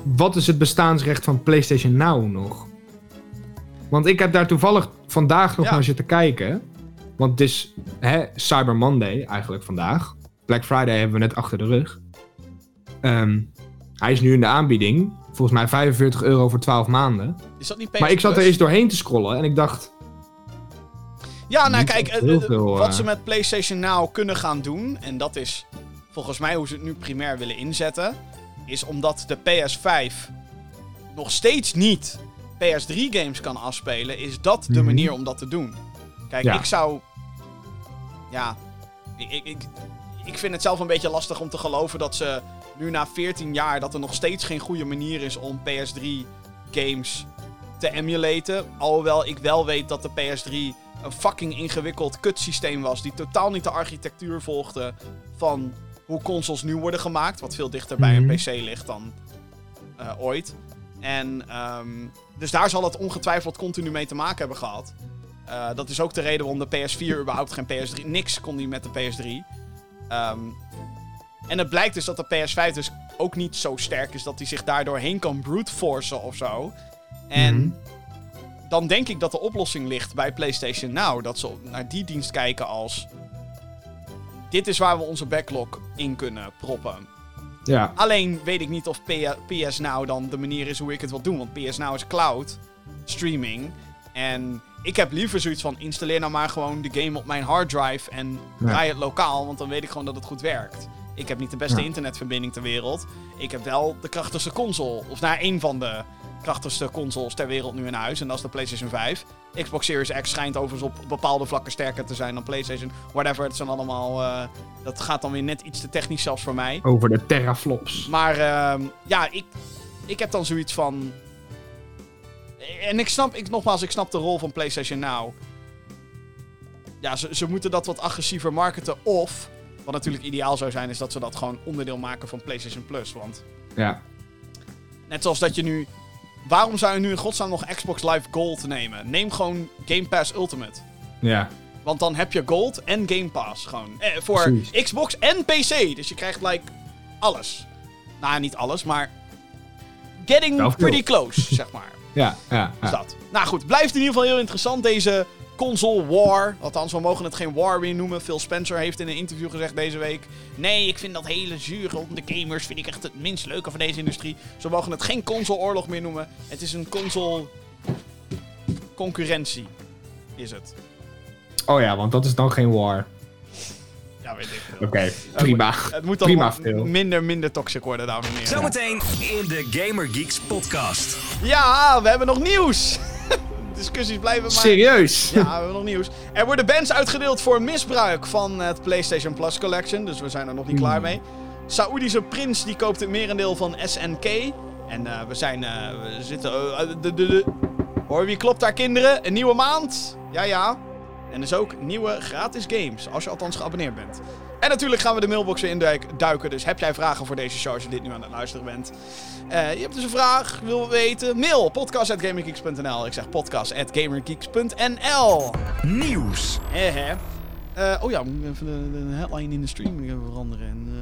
wat is het bestaansrecht van PlayStation Now nog? Want ik heb daar toevallig vandaag nog Ja. naar zitten kijken. Want het is hè, Cyber Monday eigenlijk vandaag. Black Friday hebben we net achter de rug. Ehm, hij is nu in de aanbieding. Volgens mij 45 euro voor 12 maanden. Is dat niet PS maar ik zat er eens doorheen te scrollen en ik dacht... Ja, nou kijk, eh, eh, veel, wat eh. ze met PlayStation Now kunnen gaan doen, en dat is volgens mij hoe ze het nu primair willen inzetten, is omdat de PS5 nog steeds niet PS3 games kan afspelen, is dat de Mhm. manier om dat te doen. Kijk, Ja. ik zou. Ja, ik, ik, ik, ik vind het zelf een beetje lastig om te geloven dat ze nu na 14 jaar dat er nog steeds geen goede manier is om PS3 games te emulaten. Alhoewel ik wel weet dat de PS3 een fucking ingewikkeld kutsysteem was. Die totaal niet de architectuur volgde van hoe consoles nu worden gemaakt. Wat veel dichter bij Mhm. een PC ligt dan eh, ooit. En ehm, dus daar zal het ongetwijfeld continu mee te maken hebben gehad. Eh, dat is ook de reden waarom de PS4 überhaupt geen PS3... Niks kon die met de PS3. Ehm, en het blijkt dus dat de PS5 dus ook niet zo sterk is... dat hij zich daardoor heen kan brute forcen of zo. En Mhm. dan denk ik dat de oplossing ligt bij PlayStation Now. Dat ze naar die dienst kijken als... Dit is waar we onze backlog in kunnen proppen. Ja. Alleen weet ik niet of PS Now dan de manier is hoe ik het wil doen. Want PS Now is cloud streaming. En ik heb liever zoiets van installeer nou maar gewoon de game op mijn harddrive en Ja. draai het lokaal. Want dan weet ik gewoon dat het goed werkt. Ik heb niet de beste Ja. internetverbinding ter wereld. Ik heb wel de krachtigste console. Of naar één van de krachtigste consoles ter wereld nu in huis. En dat is de PlayStation 5. Xbox Series X schijnt overigens op bepaalde vlakken sterker te zijn dan PlayStation. Whatever, het zijn allemaal... eh, dat gaat dan weer net iets te technisch zelfs voor mij. Over de teraflops. Maar ehm, ja, ik, ik heb dan zoiets van. En ik snap, ik, nogmaals, ik snap de rol van PlayStation Now. Ja, ze, ze moeten dat wat agressiever marketen. Of, wat natuurlijk ideaal zou zijn, is dat ze dat gewoon onderdeel maken van PlayStation Plus. Want Ja. net zoals dat je nu. Waarom zou je nu in godsnaam nog Xbox Live Gold nemen? Neem gewoon Game Pass Ultimate. Ja. Want dan heb je Gold en Game Pass gewoon. Eh, voor Precies. Xbox en PC. Dus je krijgt like alles. Nou, niet alles, maar. Getting pretty close, [laughs] zeg maar. Ja. Ja. Is ja. dat. Nou goed, blijft in ieder geval heel interessant deze console war. Althans, we mogen het geen war meer noemen. Phil Spencer heeft in een interview gezegd deze week. Nee, ik vind dat hele zure om de gamers. Vind ik echt het minst leuke van deze industrie. Ze mogen het geen console oorlog meer noemen. Het is een console concurrentie. Is het. Oh ja, want dat is dan geen war. Ja, weet ik veel. Oké, prima. Het moet dan Prima, minder, minder toxic worden, dames en heren. Zometeen in de Gamer Geeks podcast. Ja, we hebben nog nieuws. [laughs] Discussies blijven maar... Serieus? Ja, we hebben nog nieuws. Er worden bands uitgedeeld voor misbruik van het PlayStation Plus Collection. Dus we zijn er nog niet klaar mee. Saoedische prins die koopt het merendeel van SNK. En eh, we zijn... eh, we zitten... eh, de, de, de. Hoor wie klopt daar kinderen? Een nieuwe maand? Ja, ja. En dus ook nieuwe gratis games. Als je althans geabonneerd bent. En natuurlijk gaan we de mailbox weer induiken. Dus heb jij vragen voor deze show als je dit nu aan het luisteren bent? Eh, je hebt dus een vraag, wil weten? Mail podcast.gamergeeks.nl. Ik zeg podcast.gamergeeks.nl. Nieuws. Eh, hè. Eh, oh ja, moet ik even de, de headline in de stream even veranderen. En eh,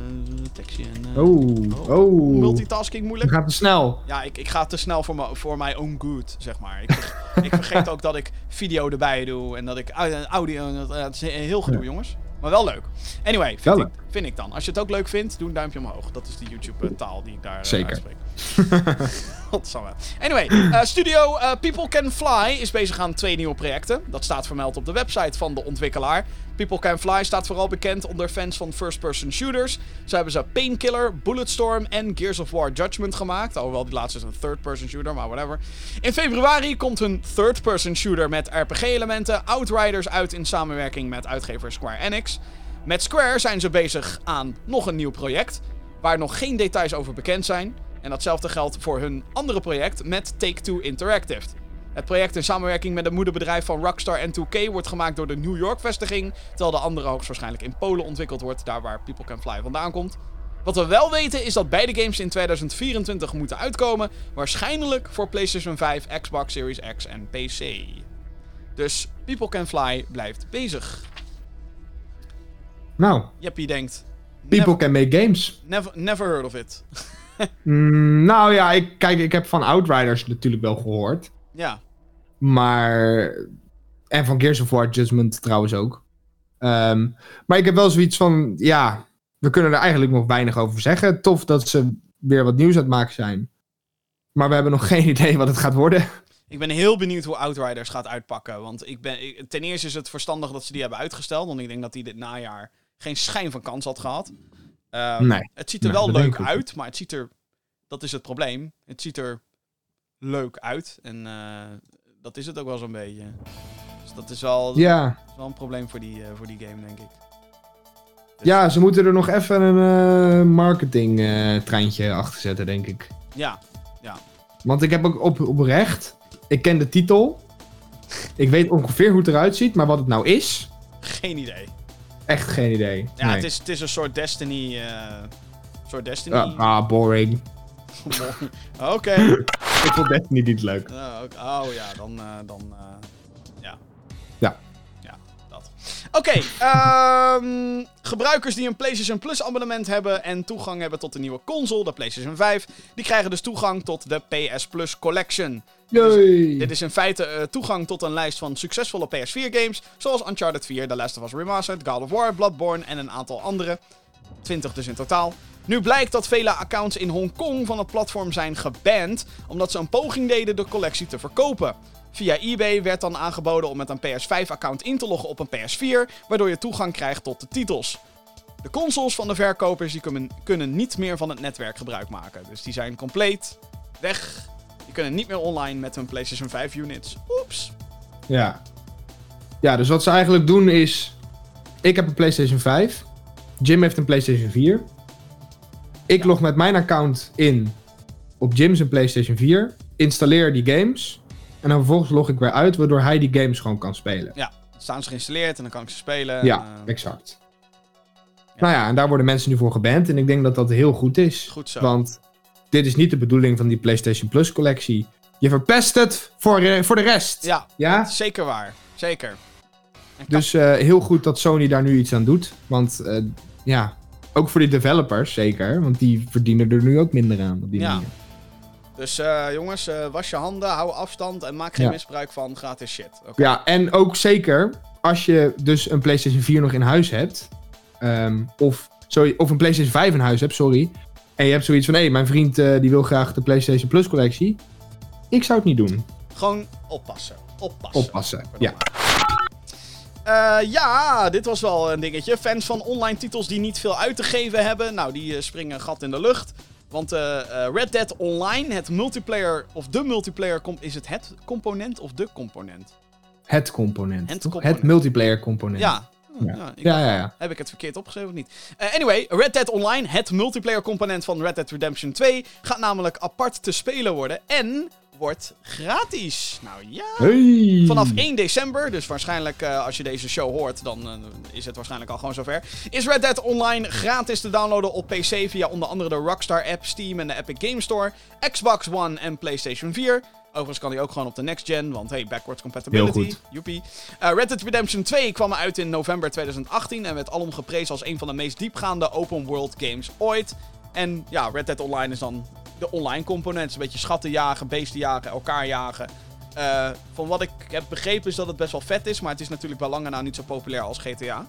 de tekstje. En, eh, Oh, oh. Multitasking moeilijk. gaat te snel. Ja, ik, ik ga te snel voor, voor my own good, zeg maar. Ik, ik vergeet ook dat ik video erbij doe en dat ik au- audio... dat- Het is heel gedoe, Ja. jongens. Maar wel leuk. Anyway, vind, Wel ik, vind ik dan. Als je het ook leuk vindt, doe een duimpje omhoog. Dat is de YouTube-taal die ik daar eh, Zeker. uitspreek. [laughs] Godsamme. Anyway, eh, studio eh, People Can Fly is bezig aan twee nieuwe projecten. Dat staat vermeld op de website van de ontwikkelaar. People Can Fly staat vooral bekend onder fans van first-person shooters. Zo hebben ze Painkiller, Bulletstorm en Gears of War Judgment gemaakt. Alhoewel die laatste is een third-person shooter, maar whatever. In februari komt hun third-person shooter met RPG-elementen Outriders uit in samenwerking met uitgever Square Enix. Met Square zijn ze bezig aan nog een nieuw project, waar nog geen details over bekend zijn. En datzelfde geldt voor hun andere project met Take-Two Interactive. Het project in samenwerking met het moederbedrijf van Rockstar en 2K wordt gemaakt door de New York-vestiging, terwijl de andere hoogstwaarschijnlijk in Polen ontwikkeld wordt, daar waar People Can Fly vandaan komt. Wat we wel weten is dat beide games in 2024 moeten uitkomen, waarschijnlijk voor PlayStation 5, Xbox Series X en PC. Dus People Can Fly blijft bezig. Nou, Jeppie denkt, people never, can make games. never, never heard of it. [laughs] Mm, nou ja, ik, kijk, ik heb van Outriders natuurlijk wel gehoord. Ja, Maar. En van Gears of War Judgment trouwens ook. Ehm, maar ik heb wel zoiets van. Ja, we kunnen er eigenlijk nog weinig over zeggen. Tof dat ze weer wat nieuws aan het maken zijn. Maar we hebben nog [laughs] geen idee wat het gaat worden. Ik ben heel benieuwd hoe Outriders gaat uitpakken. Want ik ben, ten eerste is het verstandig dat ze die hebben uitgesteld. Want ik denk dat die dit najaar geen schijn van kans had gehad. Ehm, Nee. Het ziet er Nee, wel leuk uit, maar het ziet er... Dat is het probleem. Het ziet er leuk uit. En eh, dat is het ook wel zo'n beetje. Dus dat is wel, Ja, is wel een probleem voor die, eh, voor die game, denk ik. ja ze moeten er nog even een eh, marketing treintje achter zetten, denk ik. Ja, Want ik heb ook op, oprecht. Ik ken de titel. Ik weet ongeveer hoe het eruit ziet, maar wat het nou is, Geen idee. Echt geen idee. Ja, Nee. het, is, het is een soort Destiny. eh soort Destiny. Ah, ah, boring. [laughs] Oké. [laughs] Ik vond Destiny niet leuk. Oh. Oh ja, dan. eh, dan Oké, ehm, gebruikers die een PlayStation Plus abonnement hebben en toegang hebben tot de nieuwe console, de PlayStation 5, die krijgen dus toegang tot de PS Plus Collection. Yay! Dit is in feite eh, toegang tot een lijst van succesvolle PS4-games, zoals Uncharted 4, The Last of Us Remastered, God of War, Bloodborne en een aantal andere. 20 dus in totaal. Nu blijkt dat vele accounts in Hongkong van het platform zijn geband, omdat ze een poging deden de collectie te verkopen. Via eBay werd dan aangeboden om met een PS5-account in te loggen op een PS4, waardoor je toegang krijgt tot de titels. De consoles van de verkopers die kunnen, kunnen niet meer van het netwerk gebruik maken. Dus die zijn compleet weg. Die kunnen niet meer online met hun PlayStation 5 units. Oeps. Ja. Ja, dus wat ze eigenlijk doen is... Ik heb een PlayStation 5. Jim heeft een PlayStation 4. Ik log met mijn account in op Jim's PlayStation 4. Installeer die games. En dan vervolgens log ik weer uit, waardoor hij die games gewoon kan spelen. Ja, dan staan ze geïnstalleerd en dan kan ik ze spelen. Ja, Eh, exact. Nou ja, en daar worden mensen nu voor geband. En ik denk dat dat heel goed is. Goed zo. Want dit is niet de bedoeling van die PlayStation Plus collectie. Je verpest het voor, eh, voor de rest. ja, Ja? zeker waar. Zeker. Dus eh, heel goed dat Sony daar nu iets aan doet. Want ja, ook voor die developers zeker. Want die verdienen er nu ook minder aan op die Ja. manier. Dus eh, jongens, eh, was je handen, hou afstand en maak geen Ja. misbruik van gratis shit. Ja, en ook zeker als je dus een PlayStation 4 nog in huis hebt. ehm, of, sorry, of een PlayStation 5 in huis hebt, sorry. En je hebt zoiets van, hé, mijn vriend eh, die wil graag de PlayStation Plus collectie. Ik zou het niet doen. Gewoon oppassen. Oppassen. Oppassen. Ja. Ja, dit was wel een dingetje. Fans van online titels die niet veel uit te geven hebben, nou, die springen een gat in de lucht. Want eh, eh, Red Dead Online, het multiplayer, of de multiplayer, is het het component of de component? Het component. Het toch? component. Het multiplayer component. Ja. Ja. Ja, ik Ja, dacht- ja, ja. Heb ik het verkeerd opgeschreven of niet? Eh, anyway, Red Dead Online, het multiplayer component van Red Dead Redemption 2, gaat namelijk apart te spelen worden en wordt gratis. Nou ja. Hey. Vanaf 1 december, dus waarschijnlijk eh, als je deze show hoort, dan eh, is het waarschijnlijk al gewoon zover. Is Red Dead Online gratis te downloaden op PC via onder andere de Rockstar app, Steam en de Epic Game Store, Xbox One en PlayStation 4. Overigens kan hij ook gewoon op de next gen, want hey, backwards compatibility. Heel goed. Joepie. Eh, Red Dead Redemption 2 kwam uit in november 2018 en werd alom geprezen als een van de meest diepgaande open world games ooit. En ja, Red Dead Online is dan de online component. Een beetje schatten jagen, beesten jagen, elkaar jagen. Eh, van wat ik heb begrepen is dat het best wel vet is, maar het is natuurlijk bij lange na niet zo populair als GTA.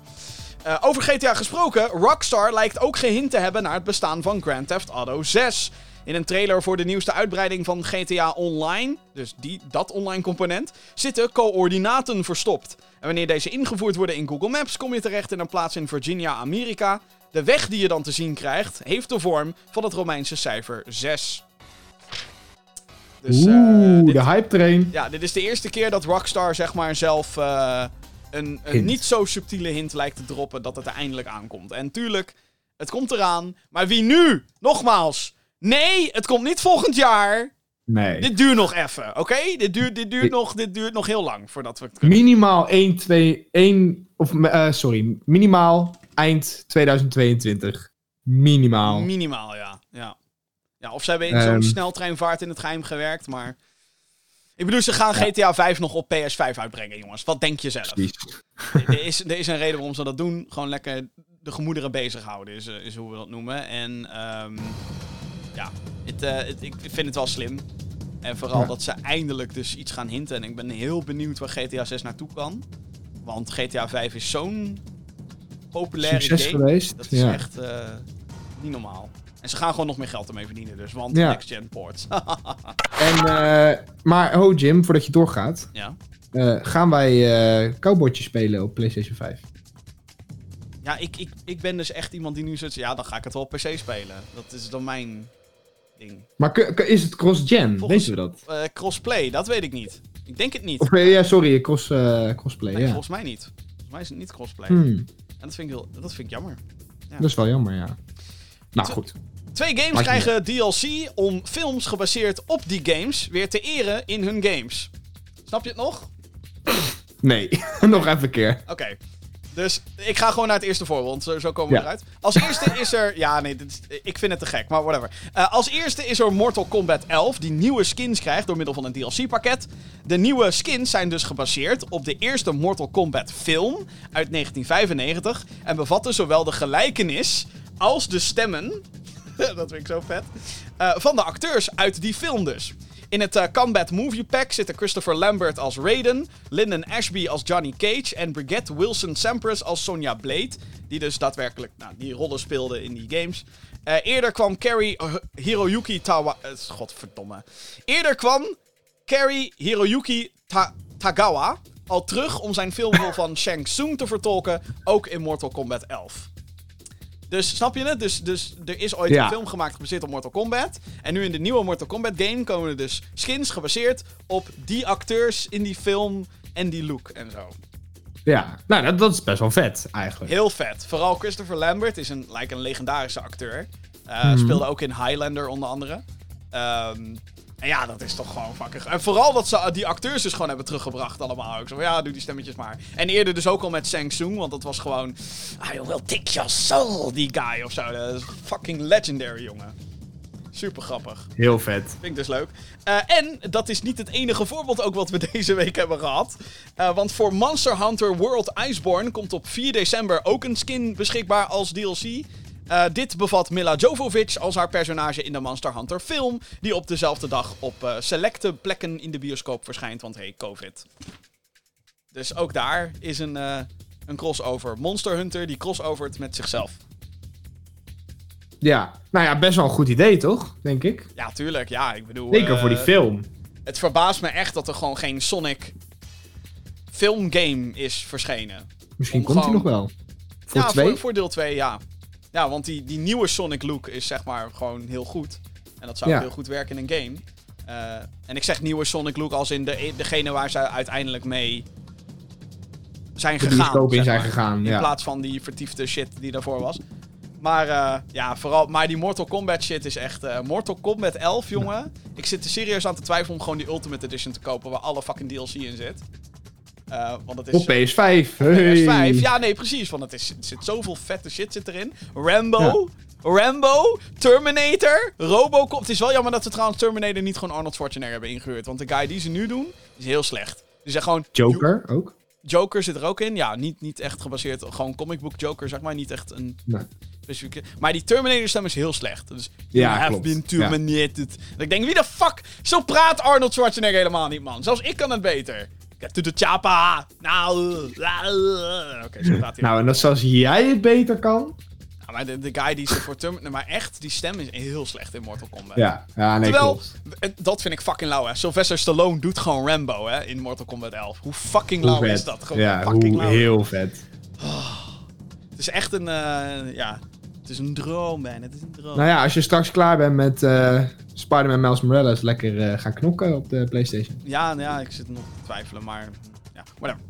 Eh, over GTA gesproken, Rockstar lijkt ook gehint te hebben naar het bestaan van Grand Theft Auto 6. In een trailer voor de nieuwste uitbreiding van GTA Online, dus die, dat online component, zitten coördinaten verstopt. En wanneer deze ingevoerd worden in Google Maps, kom je terecht in een plaats in Virginia, Amerika. De weg die je dan te zien krijgt, heeft de vorm van het Romeinse cijfer 6. Dus, eh, Oeh, dit- de hype train. ja, dit is de eerste keer dat Rockstar zeg maar zelf eh, een, een niet zo subtiele hint lijkt te droppen dat het er eindelijk aankomt. En tuurlijk, het komt eraan. Maar wie nu? Nogmaals. Nee, het komt niet volgend jaar. Nee. Dit duurt nog even, oké? Dit, duurt, dit, duurt nog, dit duurt nog heel lang voordat we het kunnen. Minimaal 1, 2, 1, of eh, sorry, minimaal eind 2022. Minimaal. Minimaal, ja. ja. Ja, of ze hebben in zo'n Ehm. sneltreinvaart in het geheim gewerkt, maar... Ik bedoel, ze gaan GTA 5 nog op PS5 uitbrengen, jongens. Wat denk je zelf? Er, is, er is een reden waarom ze dat doen. Gewoon lekker de gemoederen bezighouden, is, eh, is hoe we dat noemen. En ehm, ja, het, eh, het- ik vind het wel slim. En vooral Ja. dat ze eindelijk dus iets gaan hinten. En ik ben heel benieuwd waar GTA 6 naartoe kan. Want GTA 5 is zo'n populaire Succes game. geweest. Dat is ja. echt eh, niet normaal. En ze gaan gewoon nog meer geld ermee verdienen dus. Want Ja. next gen ports. [laughs] En, eh, maar ho Jim, voordat je doorgaat. ja. eh, gaan wij eh cowboytje spelen op PlayStation 5? Ja, ik, ik, ik ben dus echt iemand die nu zegt... Ja, dan ga ik het wel op PC spelen. Dat is dan mijn ding. Maar is het cross-gen? Weten we dat? Crossplay, dat weet ik niet. Ik denk het niet. Of ja, sorry, cross, crossplay. Nee, ja. volgens mij niet. Volgens mij is het niet crossplay. Hmm, En dat vind, ik heel, dat vind ik jammer. dat is wel jammer, ja. Nou goed. Twee games krijgen DLC om films gebaseerd op die games weer te eren in hun games. Snap je het nog? Nee, [laughs] nog even een keer. Oké. Dus ik ga gewoon naar het eerste voorbeeld. Zo, zo komen we Ja. eruit. Als eerste is er. Ja, nee, dit is- ik vind het te gek, maar whatever. Eh, als eerste is er Mortal Kombat 11, die nieuwe skins krijgt door middel van een DLC-pakket. De nieuwe skins zijn dus gebaseerd op de eerste Mortal Kombat film uit 1995. En bevatten zowel de gelijkenis als de stemmen. [laughs] dat vind ik zo vet. eh, van de acteurs uit die film dus. In het eh, Combat Movie Pack zitten Christopher Lambert als Raiden, Lyndon Ashby als Johnny Cage en Brigitte Wilson Sampras als Sonja Blade. Die dus daadwerkelijk nou, die rollen speelde in die games. Eh, eerder kwam Carrie Hiroyuki Tawa... eh, godverdomme. Eerder kwam Carrie Hiroyuki Ta- Tagawa al terug om zijn filmrol van [laughs] Shang Tsung te vertolken, ook in Mortal Kombat 11. Dus snap je het? Dus, dus er is ooit Ja. een film gemaakt gebaseerd op Mortal Kombat. En nu in de nieuwe Mortal Kombat game komen er dus skins gebaseerd op die acteurs in die film en die look en zo. Ja, nou, dat, dat is best wel vet, eigenlijk. Heel vet. Vooral Christopher Lambert is een, lijkt een legendarische acteur. Mhm. Speelde ook in Highlander onder andere. Ehm, en ja, dat is toch gewoon fucking... En vooral dat ze die acteurs dus gewoon hebben teruggebracht allemaal. ook zo van, ja, doe die stemmetjes maar. En eerder dus ook al met Shang Tsung, want dat was gewoon... I will take your soul, die guy of zo. Dat is fucking legendary, jongen. Super grappig. Heel vet. Vind ik dus leuk. Eh, en dat is niet het enige voorbeeld ook wat we [laughs] deze week hebben gehad. Eh, want voor Monster Hunter World Iceborne komt op 4 december ook een skin beschikbaar als DLC. Eh, dit bevat Mila Jovovich als haar personage in de Monster Hunter film. Die op dezelfde dag op eh, selecte plekken in de bioscoop verschijnt. Want hey, COVID. Dus ook daar is een, eh, een crossover. Monster Hunter die crossovert met zichzelf. Ja, nou ja, best wel een goed idee, toch? Denk ik. Ja, tuurlijk. Ja, ik bedoel... Zeker voor die film. Het verbaast me echt dat er gewoon geen Sonic filmgame is verschenen. Misschien om komt hij gewoon- nog wel. Voor ja, twee? Voor, voor deel 2, ja. Ja, want die, die nieuwe Sonic look is zeg maar gewoon heel goed. En dat zou Ja. heel goed werken in een game. Eh, en ik zeg nieuwe Sonic look als in de, degene waar ze uiteindelijk mee zijn De gegaan. zeg zijn maar. gegaan, In ja. plaats van die vertiefde shit die daarvoor was. Maar eh, ja, vooral, maar die Mortal Kombat shit is echt... eh, Mortal Kombat 11, jongen. Ik zit er serieus aan te twijfelen om gewoon die Ultimate Edition te kopen... waar alle fucking DLC in zit. Eh, want het is... Op PS5. Hey. PS5. Ja, nee, precies. Want het is, zit zoveel vette shit zit erin. Rambo. Rambo, Terminator, Robocop. Het is wel jammer dat ze trouwens Terminator niet gewoon Arnold Schwarzenegger hebben ingehuurd. Want de guy die ze nu doen, is heel slecht. Die zijn gewoon... Joker ook. Joker zit er ook in. Ja, niet, niet echt gebaseerd op gewoon comic book Joker, zeg maar. Niet echt een Nee. specifieke... Maar die Terminator stem is heel slecht. Dus Ja, you have klopt. been terminated. Ik denk, wie de fuck... Zo praat Arnold Schwarzenegger helemaal niet, man. Zelfs ik kan het beter. Get to the chapa. Nou... zo hij. Nou, en dat zoals jij het beter kan. Ja, maar de, de guy die zit voor Terminator... Maar echt, die stem is heel slecht in Mortal Kombat. Ja, ja nee, Terwijl, dat vind ik fucking lauw, hè. Sylvester Stallone doet gewoon Rambo, hè, in Mortal Kombat 11. Hoe fucking lauw is dat? Gewoon ja, fucking hoe, lauw. heel vet. Het is echt een, eh, ja, het is een droom, man. Het is een droom. Nou ja, als je straks klaar bent met eh Spider-Man Miles Morales, lekker eh, gaan knokken op de PlayStation. Ja, nou ja, ik zit nog te twijfelen, maar ja, whatever.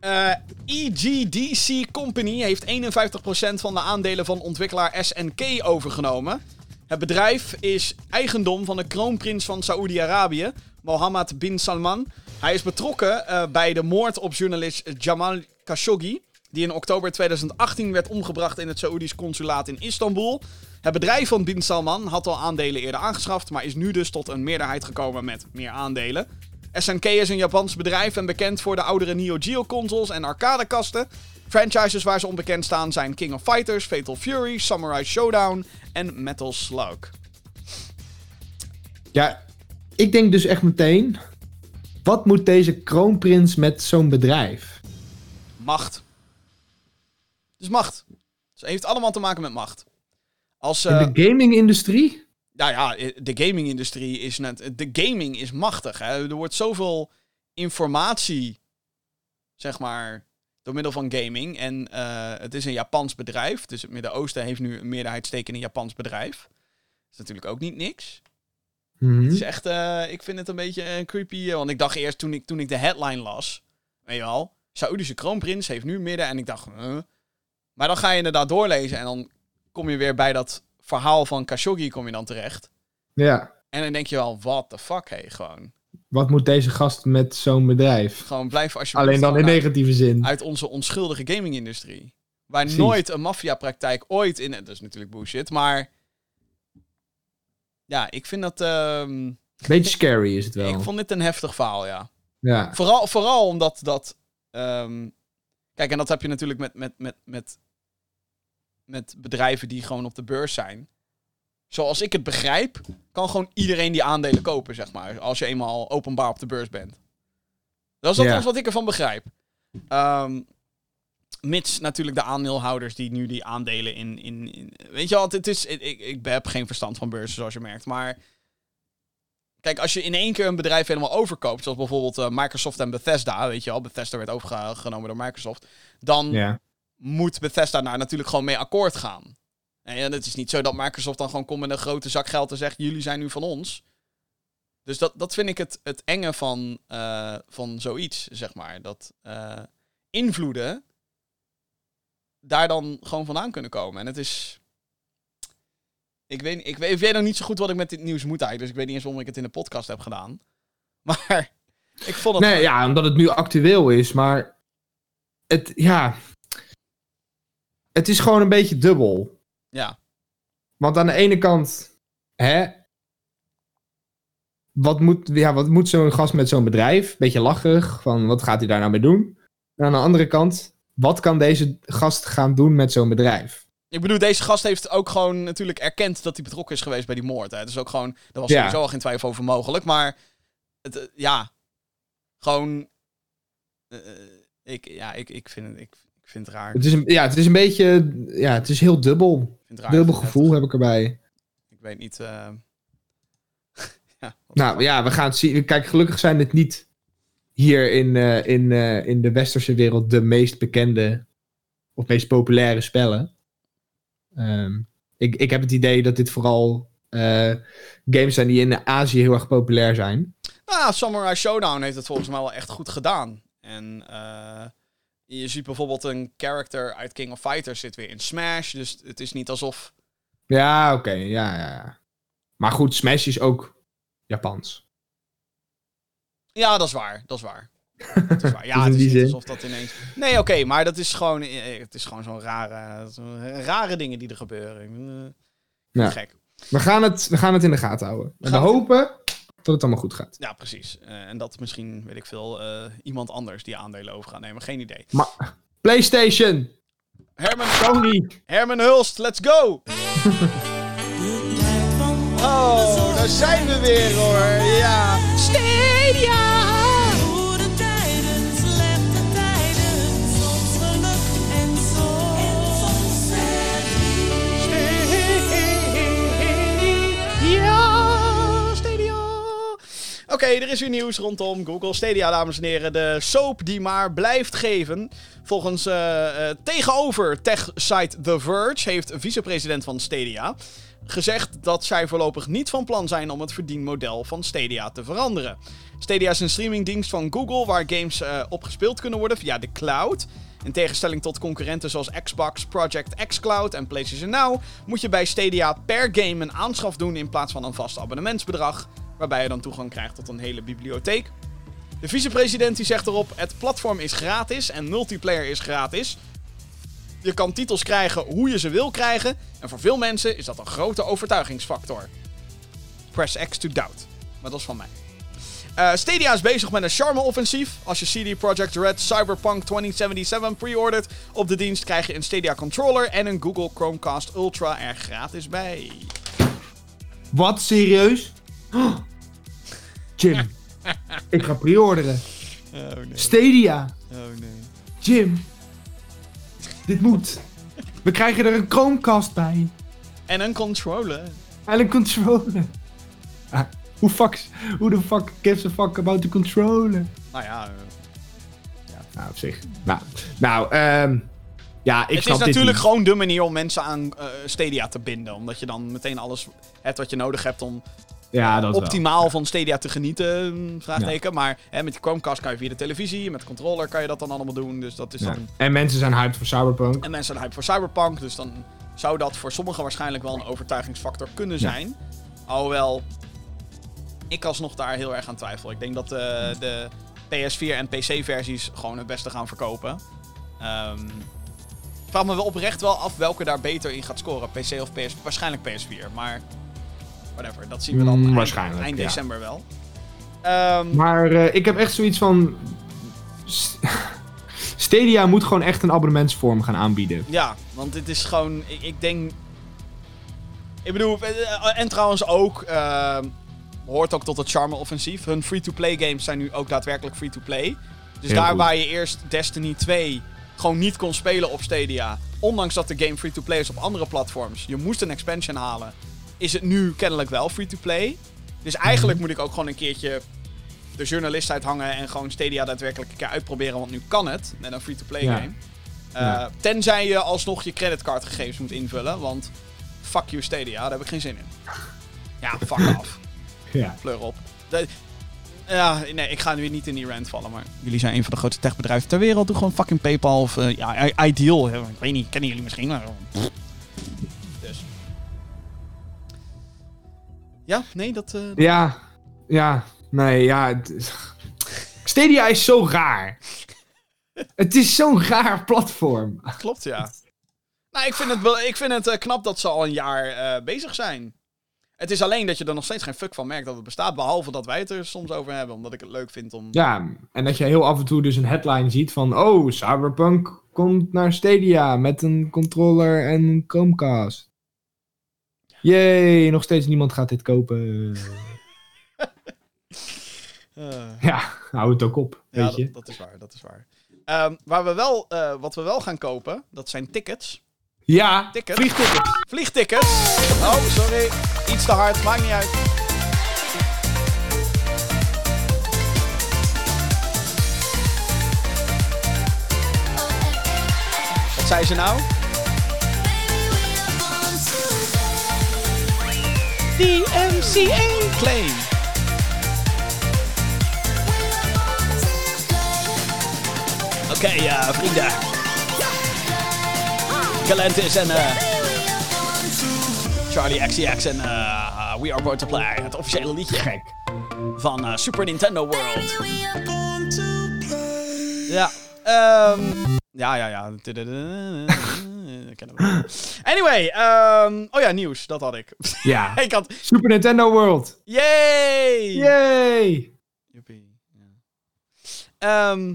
Eh, EGDC Company heeft 51% van de aandelen van ontwikkelaar SNK overgenomen. Het bedrijf is eigendom van de kroonprins van Saoedi-Arabië, Mohammed bin Salman. Hij is betrokken bij de moord op journalist Jamal Khashoggi, die in oktober 2018 werd omgebracht in het Saoedisch consulaat in Istanbul. Het bedrijf van bin Salman had al aandelen eerder aangeschaft, maar is nu dus tot een meerderheid gekomen met meer aandelen. SNK is een Japans bedrijf en bekend voor de oudere Neo Geo consoles en arcadekasten. Franchises waar ze onbekend staan zijn King of Fighters, Fatal Fury, Samurai Showdown en Metal Slug. Ja, ik denk dus echt meteen, wat moet deze kroonprins met zo'n bedrijf? Macht. Dus macht. Dus het heeft allemaal te maken met macht. Als, eh, In de gaming-industrie? nou ja, de gaming-industrie is net. De gaming is machtig. Hè? Er wordt zoveel informatie, zeg maar, door middel van gaming. En eh, het is een Japans bedrijf. Dus het Midden-Oosten heeft nu een meerderheidsstake in een Japans bedrijf. Dat is natuurlijk ook niet niks. Mhm. Het is echt, eh, ik vind het een beetje eh, creepy. eh, want ik dacht eerst toen ik, toen ik de headline las, weet je wel, Saoedische kroonprins heeft nu midden. En ik dacht, huh? Maar dan ga je inderdaad doorlezen en dan kom je weer bij dat verhaal van Khashoggi kom je dan terecht. Ja. En dan denk je wel, what the fuck, hé, gewoon. wat moet deze gast met zo'n bedrijf? Gewoon blijf alsjeblieft Alleen dan in uit- negatieve zin. uit onze onschuldige gaming-industrie. Waar Precies. nooit een maffiapraktijk ooit in... Dat is natuurlijk bullshit, maar... Ja, ik vind dat... ehm, Beetje scary is het [laughs] wel. ik vond dit een heftig verhaal, ja. Ja. Vooral, vooral omdat dat... ehm, kijk, en dat heb je natuurlijk met, met, met, met, met bedrijven die gewoon op de beurs zijn. Zoals ik het begrijp, kan gewoon iedereen die aandelen kopen, zeg maar. Als je eenmaal openbaar op de beurs bent. Dat is althans wat ik ervan begrijp. Ehm, mits natuurlijk de aandeelhouders die nu die aandelen in... in, in weet je wel, het is, ik, ik, heb geen verstand van beurzen, zoals je merkt. Maar kijk, als je in één keer een bedrijf helemaal overkoopt... zoals bijvoorbeeld eh, Microsoft en Bethesda, weet je wel... Bethesda werd overgenomen door Microsoft... dan. Moet Bethesda daar natuurlijk gewoon mee akkoord gaan. En het is niet zo dat Microsoft dan gewoon komt met een grote zak geld en zegt: jullie zijn nu van ons. Dus dat, dat vind ik het, het enge van, eh, van zoiets, zeg maar. Dat eh, invloeden daar dan gewoon vandaan kunnen komen. En het is. Ik weet, ik, weet, ik weet nog niet zo goed wat ik met dit nieuws moet eigenlijk. Dus ik weet niet eens waarom ik het in de podcast heb gedaan. [laughs] Maar ik vond het. Nee, ja, omdat het nu actueel is, maar het, ja, het is gewoon een beetje dubbel. ja. Want aan de ene kant, hè, wat moet, ja, wat moet zo'n gast met zo'n bedrijf? Beetje lacherig, van wat gaat hij daar nou mee doen? En aan de andere kant, wat kan deze gast gaan doen met zo'n bedrijf? Ik bedoel, deze gast heeft ook gewoon natuurlijk erkend dat hij betrokken is geweest bij die moord. Hè. Dus ook gewoon, daar was Ja. sowieso al geen twijfel over mogelijk. Maar, het, eh, ja, gewoon, eh, ik, ja, ik, ik, vind het, ik vind het raar. Het is een, ja, het is een beetje, ja, het is heel dubbel. Het raar. Dubbel gevoel heb ik erbij. het- Ik weet niet. eh, [laughs] ja, Nou ja, we gaan het zien. Kijk, gelukkig zijn dit niet hier in, eh, in, eh, in de westerse wereld de meest bekende of meest populaire spellen. Ehm, ik, ik heb het idee dat dit vooral games zijn die in Azië heel erg populair zijn. Nou, Samurai Showdown heeft het volgens mij wel echt goed gedaan. En je ziet bijvoorbeeld een character uit King of Fighters zit weer in Smash. Dus het is niet alsof... Ja, oké, ja, ja, ja. Maar goed, Smash is ook Japans. Ja, dat is waar. Dat is waar. [laughs] Dat is waar. Ja, Dus het is niet alsof dat ineens... Nee, oké, maar dat is gewoon... eh, Het is gewoon zo'n rare... rare dingen die er gebeuren. Ja. Gek. We gaan het, we gaan het in de gaten houden. We- hopen dat het allemaal goed gaat. Ja, precies. Eh, en dat misschien, weet ik veel, eh, iemand anders die aandelen over gaat nemen. Geen idee. Maar PlayStation, Herman, Sony. Herman Hulst, let's go! [laughs] Oh, daar zijn we weer hoor. Ja. Stadia! Oké, er is weer nieuws rondom Google Stadia, dames en heren. De soap die maar blijft geven. Volgens eh, eh, tegenover tech-site The Verge heeft vicepresident van Stadia gezegd dat zij voorlopig niet van plan zijn om het verdienmodel van Stadia te veranderen. Stadia is een streamingdienst van Google waar games eh, op gespeeld kunnen worden via de cloud. In tegenstelling tot concurrenten zoals Xbox, Project xCloud en PlayStation Now, moet je bij Stadia per game een aanschaf doen in plaats van een vast abonnementsbedrag, waarbij je dan toegang krijgt tot een hele bibliotheek. De vicepresident die zegt erop: het platform is gratis en multiplayer is gratis. Je kan titels krijgen hoe je ze wil krijgen. En voor veel mensen is dat een grote overtuigingsfactor. Press X to doubt. Maar dat is van mij. Eh, Stadia is bezig met een charme-offensief. Als je CD Projekt Red Cyberpunk 2077 pre-ordert op de dienst, krijg je een Stadia controller en een Google Chromecast Ultra er gratis bij. Wat, serieus? Oh. [gasps] Jim, ik ga pre-orderen. Oh nee, Stadia. oh nee. Jim, dit moet. We krijgen er een Chromecast bij. En een controller. En een controller. Ah, hoe, fuck, hoe de fuck gives a fuck about the controller? Nou ja, eh, Nou, op zich. Nou, nou ehm ja, ik het is natuurlijk gewoon de manier om mensen aan eh, Stadia te binden. Omdat je dan meteen alles hebt wat je nodig hebt om Ja, dat wel. optimaal van Stadia te genieten. mm, Vraagteken. Maar hè, met die Chromecast kan je via de televisie. Met de controller kan je dat dan allemaal doen. Dus dat is Ja. dan... En mensen zijn hyped voor Cyberpunk. En mensen zijn hype voor Cyberpunk. Dus dan zou dat voor sommigen waarschijnlijk wel een overtuigingsfactor kunnen zijn. Alhoewel... ik alsnog daar heel erg aan twijfel. Ik denk dat eh, de PS4 en PC-versies gewoon het beste gaan verkopen. Ehm, ik vraag me wel oprecht wel af welke daar beter in gaat scoren. PC of PS... Waarschijnlijk PS4, maar... Whatever, dat zien we dan Mm, eind- waarschijnlijk, eind ja. december wel. Ehm, Maar eh, ik heb echt zoiets van... [laughs] Stadia moet gewoon echt een abonnementsvorm gaan aanbieden. Ja, want dit is gewoon. Ik, ik denk. Ik bedoel, eh, en trouwens ook. eh, hoort ook tot het charme-offensief. Hun free-to-play games zijn nu ook daadwerkelijk free-to-play. Dus Heel daar goed. waar je eerst Destiny 2 gewoon niet kon spelen op Stadia. Ondanks dat de game free-to-play is op andere platforms. Je moest een expansion halen. Is het nu kennelijk wel free-to-play. Dus eigenlijk moet ik ook gewoon een keertje de journalist uithangen en gewoon Stadia daadwerkelijk een keer uitproberen. Want nu kan het met een free-to-play Ja. game. Eh, Ja. Tenzij je alsnog je creditcardgegevens moet invullen. Want fuck you Stadia, daar heb ik geen zin in. Ja, fuck [laughs] af. Ja. Pleur op. De- ja, nee, ik ga nu weer niet in die rant vallen, maar jullie zijn een van de grootste techbedrijven ter wereld. Doe gewoon fucking PayPal of eh, ja, Ideal. Ik weet niet, kennen jullie misschien, maar... pff. Ja, nee, dat... eh, Ja, ja, nee, ja. Stadia is zo raar. [laughs] Het is zo'n raar platform. Klopt, ja. Nou, ik vind het, wel- ik vind het eh, knap dat ze al een jaar eh, bezig zijn. Het is alleen dat je er nog steeds geen fuck van merkt dat het bestaat. Behalve dat wij het er soms over hebben. Omdat ik het leuk vind om... Ja, en dat je heel af en toe dus een headline ziet van... Oh, Cyberpunk komt naar Stadia met een controller en een Chromecast. Yay, nog steeds niemand gaat dit kopen. Eh, [laughs] Ja, hou het ook op, ja, weet je. dat, dat is waar, dat is waar. Ehm, waar we wel, eh, wat we wel gaan kopen, dat zijn tickets. Ja, Ticket. vliegtickets. Vliegtickets. Oh, sorry. Iets te hard, maakt niet uit. Wat zei ze nou? DMCA claim. Oké, ja, vrienden. Galantis en eh Charlie XCX en eh, We Are Born to Play. Het officiële liedje Gek. van eh, Super Nintendo World. Ja, ehm ja, ja, ja. Kennen we. Anyway, ehm oh ja, nieuws. Dat had ik. [laughs] Ja, ik had... Super Nintendo World. Yay! Yay! Joepie. Ja. Ehm,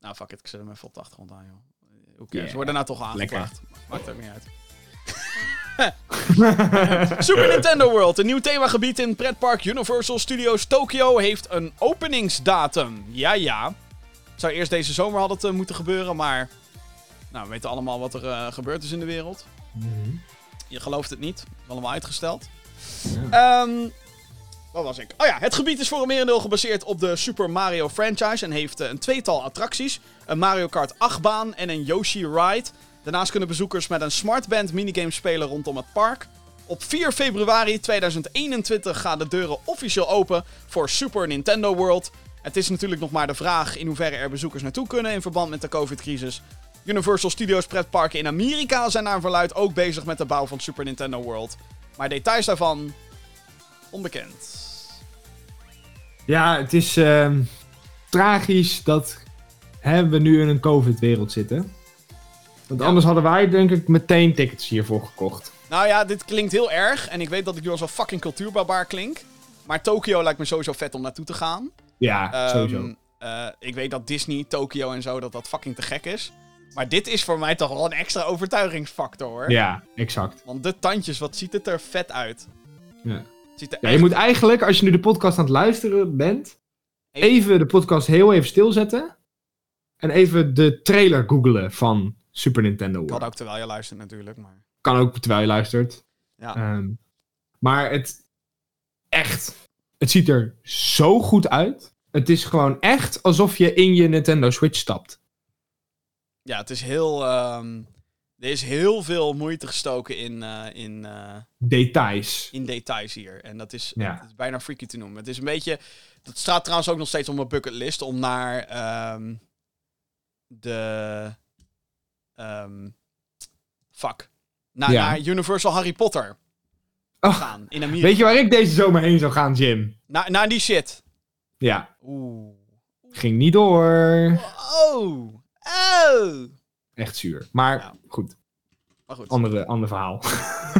nou, fuck it. Ik zet hem even op de achtergrond aan, joh. Yeah. We worden nou toch Lekker. aangeklaagd. Maakt ook niet uit. [laughs] Super Nintendo World, een nieuw themagebied in pretpark Universal Studios Tokyo, heeft een openingsdatum. Ja, ja. Zou eerst deze zomer had het moeten gebeuren, maar... Nou, we weten allemaal wat er eh, gebeurd is in de wereld. Je gelooft het niet. Allemaal uitgesteld. Ehm, wat was ik? Oh ja, het gebied is voor een merendeel gebaseerd op de Super Mario franchise en heeft eh, een tweetal attracties. Een Mario Kart 8-baan en een Yoshi Ride. Daarnaast kunnen bezoekers met een smartband minigames spelen rondom het park. Op 4 februari 2021 gaan de deuren officieel open voor Super Nintendo World. Het is natuurlijk nog maar de vraag in hoeverre er bezoekers naartoe kunnen in verband met de COVID-crisis. Universal Studios pretparken in Amerika zijn naar verluid ook bezig met de bouw van Super Nintendo World. Maar details daarvan onbekend. Ja, het is ehm, tragisch dat hè, we nu in een COVID-wereld zitten. Want Ja. anders hadden wij denk ik meteen tickets hiervoor gekocht. Nou ja, dit klinkt heel erg. En ik weet dat ik nu als een fucking cultuurbarbaar klink. Maar Tokio lijkt me sowieso vet om naartoe te gaan. Ja, Ehm, sowieso. eh, ik weet dat Disney, Tokio en zo, dat dat fucking te gek is. Maar dit is voor mij toch wel een extra overtuigingsfactor hoor. Ja, exact. Want de tandjes, wat ziet het er vet uit. Ja. Het ziet er Ja, je moet eigenlijk, als je nu de podcast aan het luisteren bent, Even- de podcast heel even stilzetten. En even de trailer googlen van Super Nintendo World. ook terwijl je luistert natuurlijk, maar... Kan ook terwijl je luistert. Ja. Ehm, maar het, echt, het ziet er zo goed uit. Het is gewoon echt alsof je in je Nintendo Switch stapt. Ja, het is heel... ehm, er is heel veel moeite gestoken in, eh, in, eh, Details. in details hier. En dat is, Ja. is bijna freaky te noemen. Het is een beetje... Dat staat trouwens ook nog steeds op mijn bucketlist om naar ehm, de... ehm fuck. Naar, Ja. naar Universal Harry Potter. Oh, gaan in Amerika. weet je waar ik deze zomer heen zou gaan, Jim? Na, naar die shit. Ja, Oeh. ging niet door. Oh. Oh. Echt zuur. Maar Ja. goed, Maar goed. andere, ander verhaal.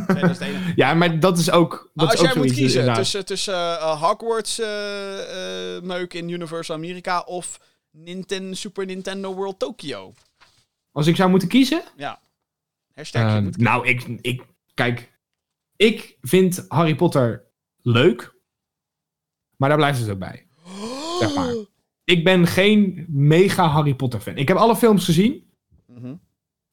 Nee, dat is het enige. [laughs] ja, maar dat is ook. Dat is als ook jij moet kiezen inderdaad. tussen, tussen eh, Hogwarts eh, eh, meuk in Universal America of Nintendo, Super Nintendo World Tokyo. Als ik zou moeten kiezen. Ja. Hashtag moet nou, ik, ik. Kijk. Ik vind Harry Potter leuk. Maar daar blijft het ook bij. [gasps] Zeg maar. Ik ben geen mega Harry Potter fan. Ik heb alle films gezien. Mhm.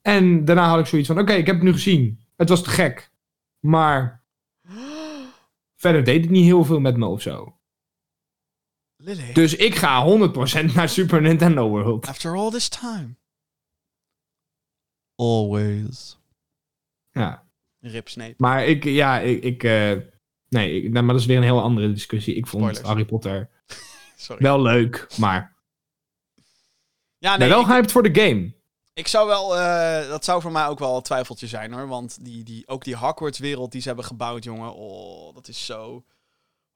En daarna had ik zoiets van: oké, ik heb het nu gezien. Het was te gek. Maar. [gasps] Verder deed het niet heel veel met me of zo. Lily. Dus ik ga 100% naar Super Nintendo World. After all this time. Always. Ja. Rip Snape. Maar ik, ja, ik. ik eh, nee, ik, nou, maar dat is weer een heel andere discussie. Ik vond Spoilers. Harry Potter Sorry. wel leuk, maar. ja, Nee, wel ik, hyped voor de game. ik zou wel... eh, dat zou voor mij ook wel een twijfeltje zijn, hoor. Want die, die, ook die Hogwarts-wereld die ze hebben gebouwd, jongen. Oh, dat is zo...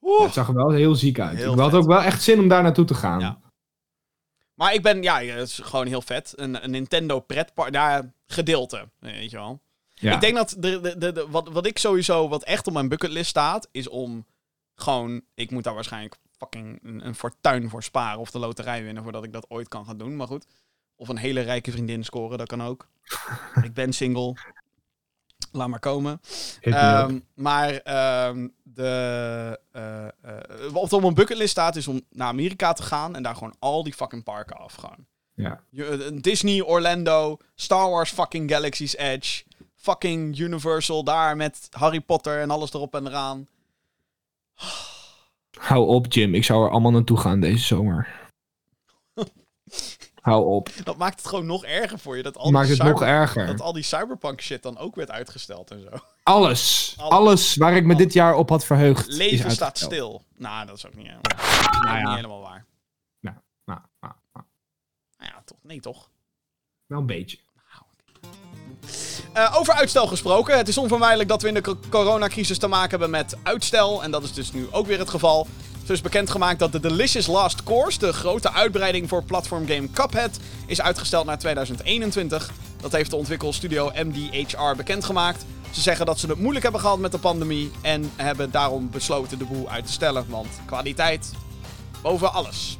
Oeh. Het zag er wel heel ziek uit. Heel ik had vet. ook wel echt zin om daar naartoe te gaan. Ja. Maar ik ben, ja, het is gewoon heel vet. Een, een Nintendo pretpark, daar gedeelte, weet je wel. Ja. Ik denk dat de, de, de, de- wat, wat ik sowieso, wat echt op mijn bucketlist staat, is om gewoon, ik moet daar waarschijnlijk fucking een, een fortuin voor sparen of de loterij winnen voordat ik dat ooit kan gaan doen. Maar goed. Of een hele rijke vriendin scoren, dat kan ook. [laughs] ik ben single. Laat maar komen. Ehm, maar ehm, de, eh, eh, wat op mijn bucketlist staat is om naar Amerika te gaan en daar gewoon al die fucking parken af gaan. ja. Eh, Disney, Orlando, Star Wars fucking Galaxy's Edge, fucking Universal daar met Harry Potter en alles erop en eraan. [sighs] Hou op, Jim. Ik zou er allemaal naartoe gaan deze zomer. [laughs] Hou op. Dat maakt het gewoon nog erger voor je dat al, Maakt die, het nog erger. dat al die cyberpunk shit dan ook werd uitgesteld en zo. Alles. Alles. Alles waar ik me dit jaar op had verheugd. is Leven staat stil. Nou, dat is ook niet helemaal, is ook ja. niet helemaal waar. Nou, nou, nou, nou. Nou ja, toch? Nee, toch? Wel een beetje. Eh, over uitstel gesproken. Het is onvermijdelijk dat we in de co- coronacrisis te maken hebben met uitstel. En dat is dus nu ook weer het geval. Zo is bekendgemaakt dat de Delicious Last Course, de grote uitbreiding voor platformgame Cuphead, is uitgesteld naar 2021. Dat heeft de ontwikkelstudio MDHR bekendgemaakt. Ze zeggen dat ze het moeilijk hebben gehad met de pandemie en hebben daarom besloten de boel uit te stellen. Want kwaliteit boven alles.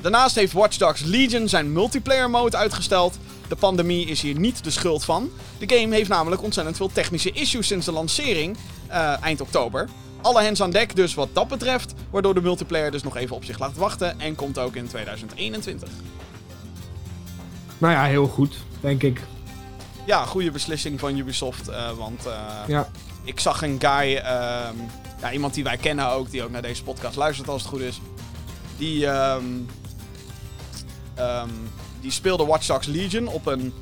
Daarnaast heeft Watch Dogs Legion zijn multiplayer mode uitgesteld. De pandemie is hier niet de schuld van. De game heeft namelijk ontzettend veel technische issues sinds de lancering eh, eind oktober. Alle hands aan dek dus wat dat betreft, waardoor de multiplayer dus nog even op zich laat wachten en komt ook in 2021. Nou ja, heel goed, denk ik. Ja, goede beslissing van Ubisoft, eh, want eh, Ja. ik zag een guy, ehm, ja, iemand die wij kennen ook, die ook naar deze podcast luistert als het goed is. Die, ehm, die speelde Watch Dogs Legion op een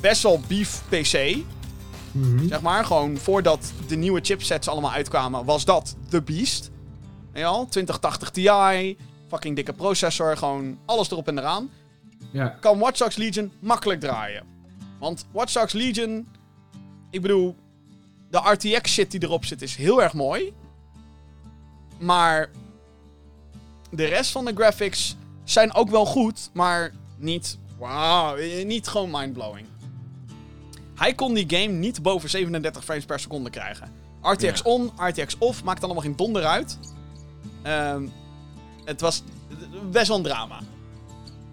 best wel beef PC. Mhm. Zeg maar, gewoon voordat de nieuwe chipsets allemaal uitkwamen, was dat de beast. Ja, 2080 Ti, fucking dikke processor, gewoon alles erop en eraan Ja. kan Watch Dogs Legion makkelijk draaien. Want Watch Dogs Legion, ik bedoel, de RTX shit die erop zit is heel erg mooi. Maar de rest van de graphics zijn ook wel goed, maar niet, wauw, eh, niet gewoon mindblowing. Hij kon die game niet boven 37 frames per seconde krijgen. RTX Ja. on, RTX off, maakt dan allemaal geen donder uit. Ehm, het was best wel een drama.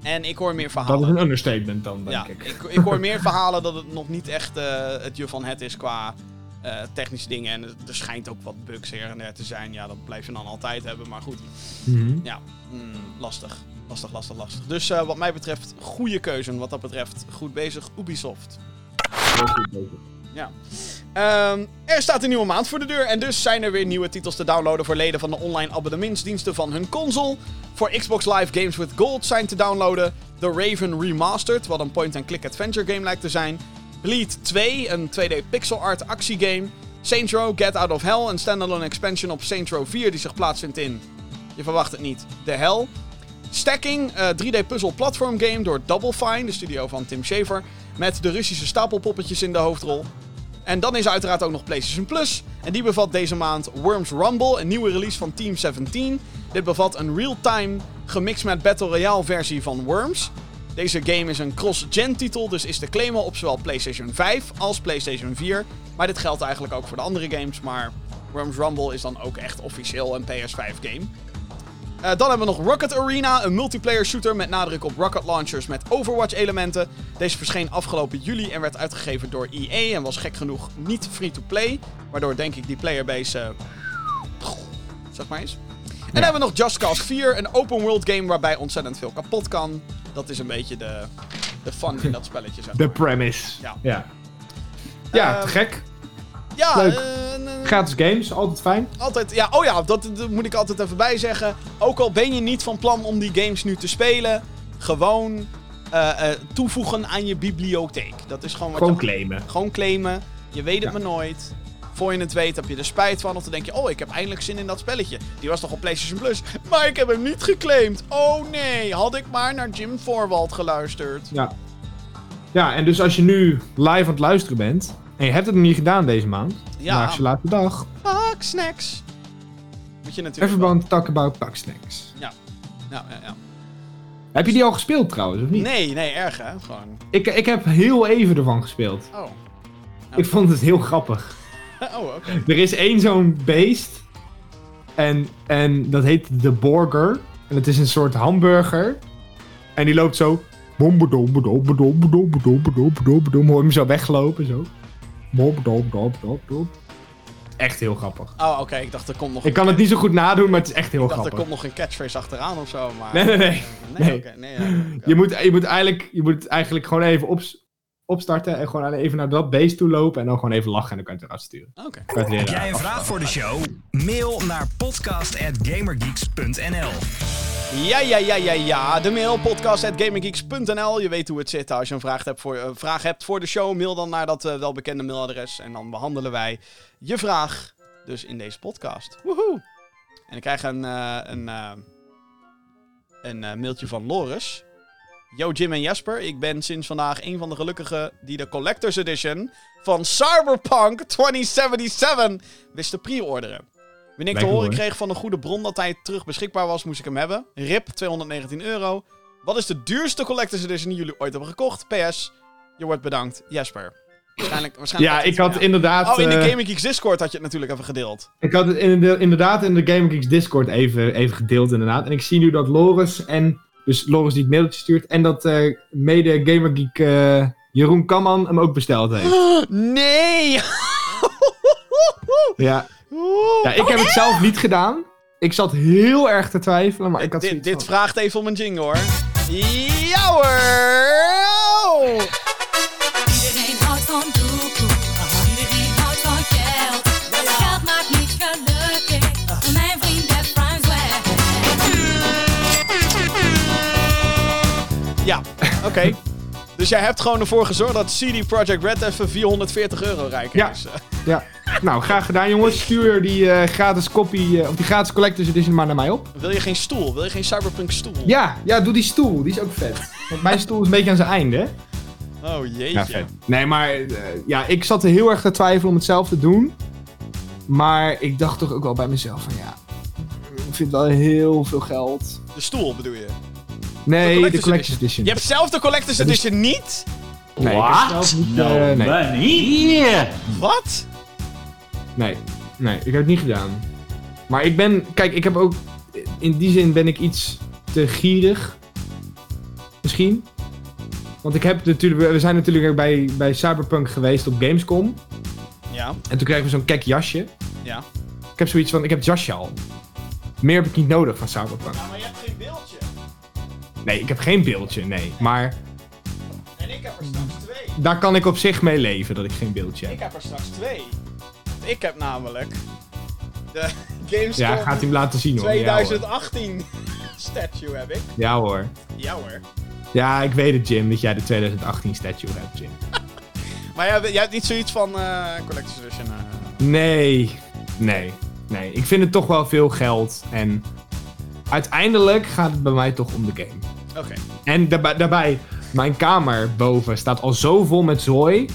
En ik hoor meer verhalen. Dat is een understatement dan, denk Ja, ik. ik, ik hoor meer [laughs] verhalen dat het nog niet echt eh, het je van het is qua eh, technische dingen. En er schijnt ook wat bugs hier en der te zijn. Ja, dat blijf je dan altijd hebben. Maar goed, Mhm. ja, mm, lastig. Lastig, lastig, lastig. Dus eh, wat mij betreft, goede keuze. Wat dat betreft, goed bezig, Ubisoft. Goed bezig. Ja. Ehm, er staat een nieuwe maand voor de deur en dus zijn er weer nieuwe titels te downloaden voor leden van de online abonnementsdiensten van hun console. Voor Xbox Live Games with Gold zijn te downloaden The Raven Remastered, wat een point-and-click adventure game lijkt te zijn. Bleed 2, een 2D pixel art actiegame. Saints Row Get Out of Hell, een standalone expansion op Saints Row 4 die zich plaatsvindt in, je verwacht het niet, de hel. Stacking, eh 3D puzzel platform game door Double Fine, de studio van Tim Schafer, met de Russische stapelpoppetjes in de hoofdrol. En dan is er uiteraard ook nog PlayStation Plus. En die bevat deze maand Worms Rumble, een nieuwe release van Team 17. Dit bevat een real-time gemixt met Battle Royale versie van Worms. Deze game is een cross-gen titel, dus is te claimen op zowel PlayStation 5 als PlayStation 4. Maar dit geldt eigenlijk ook voor de andere games, maar Worms Rumble is dan ook echt officieel een PS5 game. Eh, dan hebben we nog Rocket Arena, een multiplayer shooter met nadruk op rocket launchers met Overwatch-elementen. Deze verscheen afgelopen juli en werd uitgegeven door EA en was gek genoeg niet free-to-play. Waardoor denk ik die playerbase. eh, zeg maar eens. En dan hebben we nog Just Cause 4, een open world game waarbij ontzettend veel kapot kan. Dat is een beetje de, de fun in dat spelletje. Zeg maar. De premise. Ja. Ja, ja Ehm, gek. Ja, leuk. eh, eh, Gratis games, altijd fijn. Altijd, ja, oh ja, dat, dat moet ik altijd even bij zeggen. Ook al ben je niet van plan om die games nu te spelen, gewoon eh, toevoegen aan je bibliotheek. Dat is gewoon wat Gewoon je... claimen. Gewoon claimen. Je weet het Ja. maar nooit. Voor je het weet heb je er spijt van. Of dan denk je, oh, ik heb eindelijk zin in dat spelletje. Die was toch op PlayStation Plus. Maar ik heb hem niet geclaimd. Oh nee, had ik maar naar Jim Voorwald geluisterd. Ja. Ja, en dus als je nu live aan het luisteren bent. En je hebt het nog niet gedaan deze maand. Ja. Vandaag is je laatste dag. Fuck snacks. Moet je natuurlijk Everyone talk about packsnacks. wel- Ja, ja, ja. Heb je die al gespeeld trouwens, of niet? Nee, nee, erg hè. Gewoon. Ik, ik heb heel even ervan gespeeld. Oh. Ik vond het heel grappig. [laughs] Oh, oké. Er is één zo'n beest. En, en dat heet de Borger. En het is een soort hamburger. En die loopt zo. Bombedom, bedom, bedom, bedom, bedom, bedom, bedom, bedom. Hoor je hem zo weglopen, zo. Bombedom, bedom, bedom, bedom. Echt heel grappig. Oh, oké. Ik dacht er komt nog. Ik kan het niet zo goed nadoen, maar het is echt heel Ik dacht er komt nog een catchphrase achteraan of zo. Maar... Nee, nee, nee. Nee, Nee. oké. Nee, ja. [laughs] Je moet, je moet, eigenlijk, je moet eigenlijk gewoon even op, opstarten. En gewoon even naar dat beest toe lopen. En dan gewoon even lachen en dan kan je het eruit sturen. Oké. Heb eh, jij een vraag voor de show? Mail naar podcast.gamergeeks.nl Ja, ja, ja, ja, ja. De mail podcast.gaminggeeks.nl. Je weet hoe het zit. Als je een vraag hebt voor, een vraag hebt voor de show, mail dan naar dat eh, welbekende mailadres. En dan behandelen wij je vraag dus in deze podcast. Woehoe. En ik krijg een, eh, een, eh, een eh, mailtje van Loris. Yo Jim en Jesper, ik ben sinds vandaag een van de gelukkigen die de Collector's Edition van Cyberpunk 2077 wist te pre-orderen. Wanneer ik te horen kreeg van een goede bron dat hij terug beschikbaar was, moest ik hem hebben. RIP, 219 euro. Wat is de duurste Collector's Edition die jullie ooit hebben gekocht? PS, je wordt bedankt, Jesper. Waarschijnlijk, waarschijnlijk Ja, ik had inderdaad... Oh, in de eh, Gaming Geeks Discord had je het natuurlijk even gedeeld. Ik had het in de- inderdaad in de Gaming Geeks Discord even, even gedeeld, inderdaad. En ik zie nu dat Loris en... Dus Loris die het mailtje stuurt. En dat eh, mede Gamer Geek eh, Jeroen Kamman hem ook besteld heeft. [gasps] Nee! [laughs] Ja. ja, ik heb het zelf niet gedaan. Ik zat heel erg te twijfelen, maar ik had dit, dit vraagt even om een jingle hoor. Ja hoor! Ja, oké. [laughs] Dus jij hebt gewoon ervoor gezorgd dat CD Projekt Red even 440 euro rijk Ja. is. [laughs] Ja. Nou, graag gedaan jongens. Stuur die eh, gratis copy, eh, of die gratis Collector's Edition maar naar mij op. Wil je geen stoel? Wil je geen Cyberpunk stoel? Ja, ja, doe die stoel. Die is ook vet. Want mijn stoel is een beetje aan zijn einde. hè? Oh jeetje. Ja, vet. Nee, maar eh, ja, ik zat er heel erg te twijfelen om het zelf te doen. Maar ik dacht toch ook wel bij mezelf van ja, ik vind wel heel veel geld. De stoel bedoel je? Nee, de Collector's Collector's Edition. Je hebt zelf de Collector's Dat is- Edition niet? Nee, ik heb zelf niet, eh, nee. wanneer? Wat? nee, nee, ik heb het niet gedaan. Maar ik ben, kijk, ik heb ook, in die zin ben ik iets te gierig. Misschien. Want ik heb natuurlijk, we zijn natuurlijk bij, bij Cyberpunk geweest op Gamescom. Ja, En toen kregen we zo'n kek jasje. ja. Ik heb zoiets van, ik heb het jasje al. Meer heb ik niet nodig van Cyberpunk. Ja, maar je hebt geen beeldje. Nee, ik heb geen beeldje, nee. Maar En ik heb er straks twee. daar kan ik op zich mee leven, dat ik geen beeldje Ik heb. heb er straks twee. Ik heb namelijk de [laughs] Gamescom Ja, gaat hij hem laten zien hoor. Ja hoor. 2018 [laughs] statue heb ik. Ja hoor. Ja hoor. Ja, ik weet het Jim, dat jij de 2018 statue hebt, Jim. [laughs] Maar jij, jij hebt niet zoiets van eh Collector's Edition. eh. Nee, nee, nee. Ik vind het toch wel veel geld. En uiteindelijk gaat het bij mij toch om de game. Oké. En daarbij, daarbij, mijn kamer boven staat al zo vol met zooi.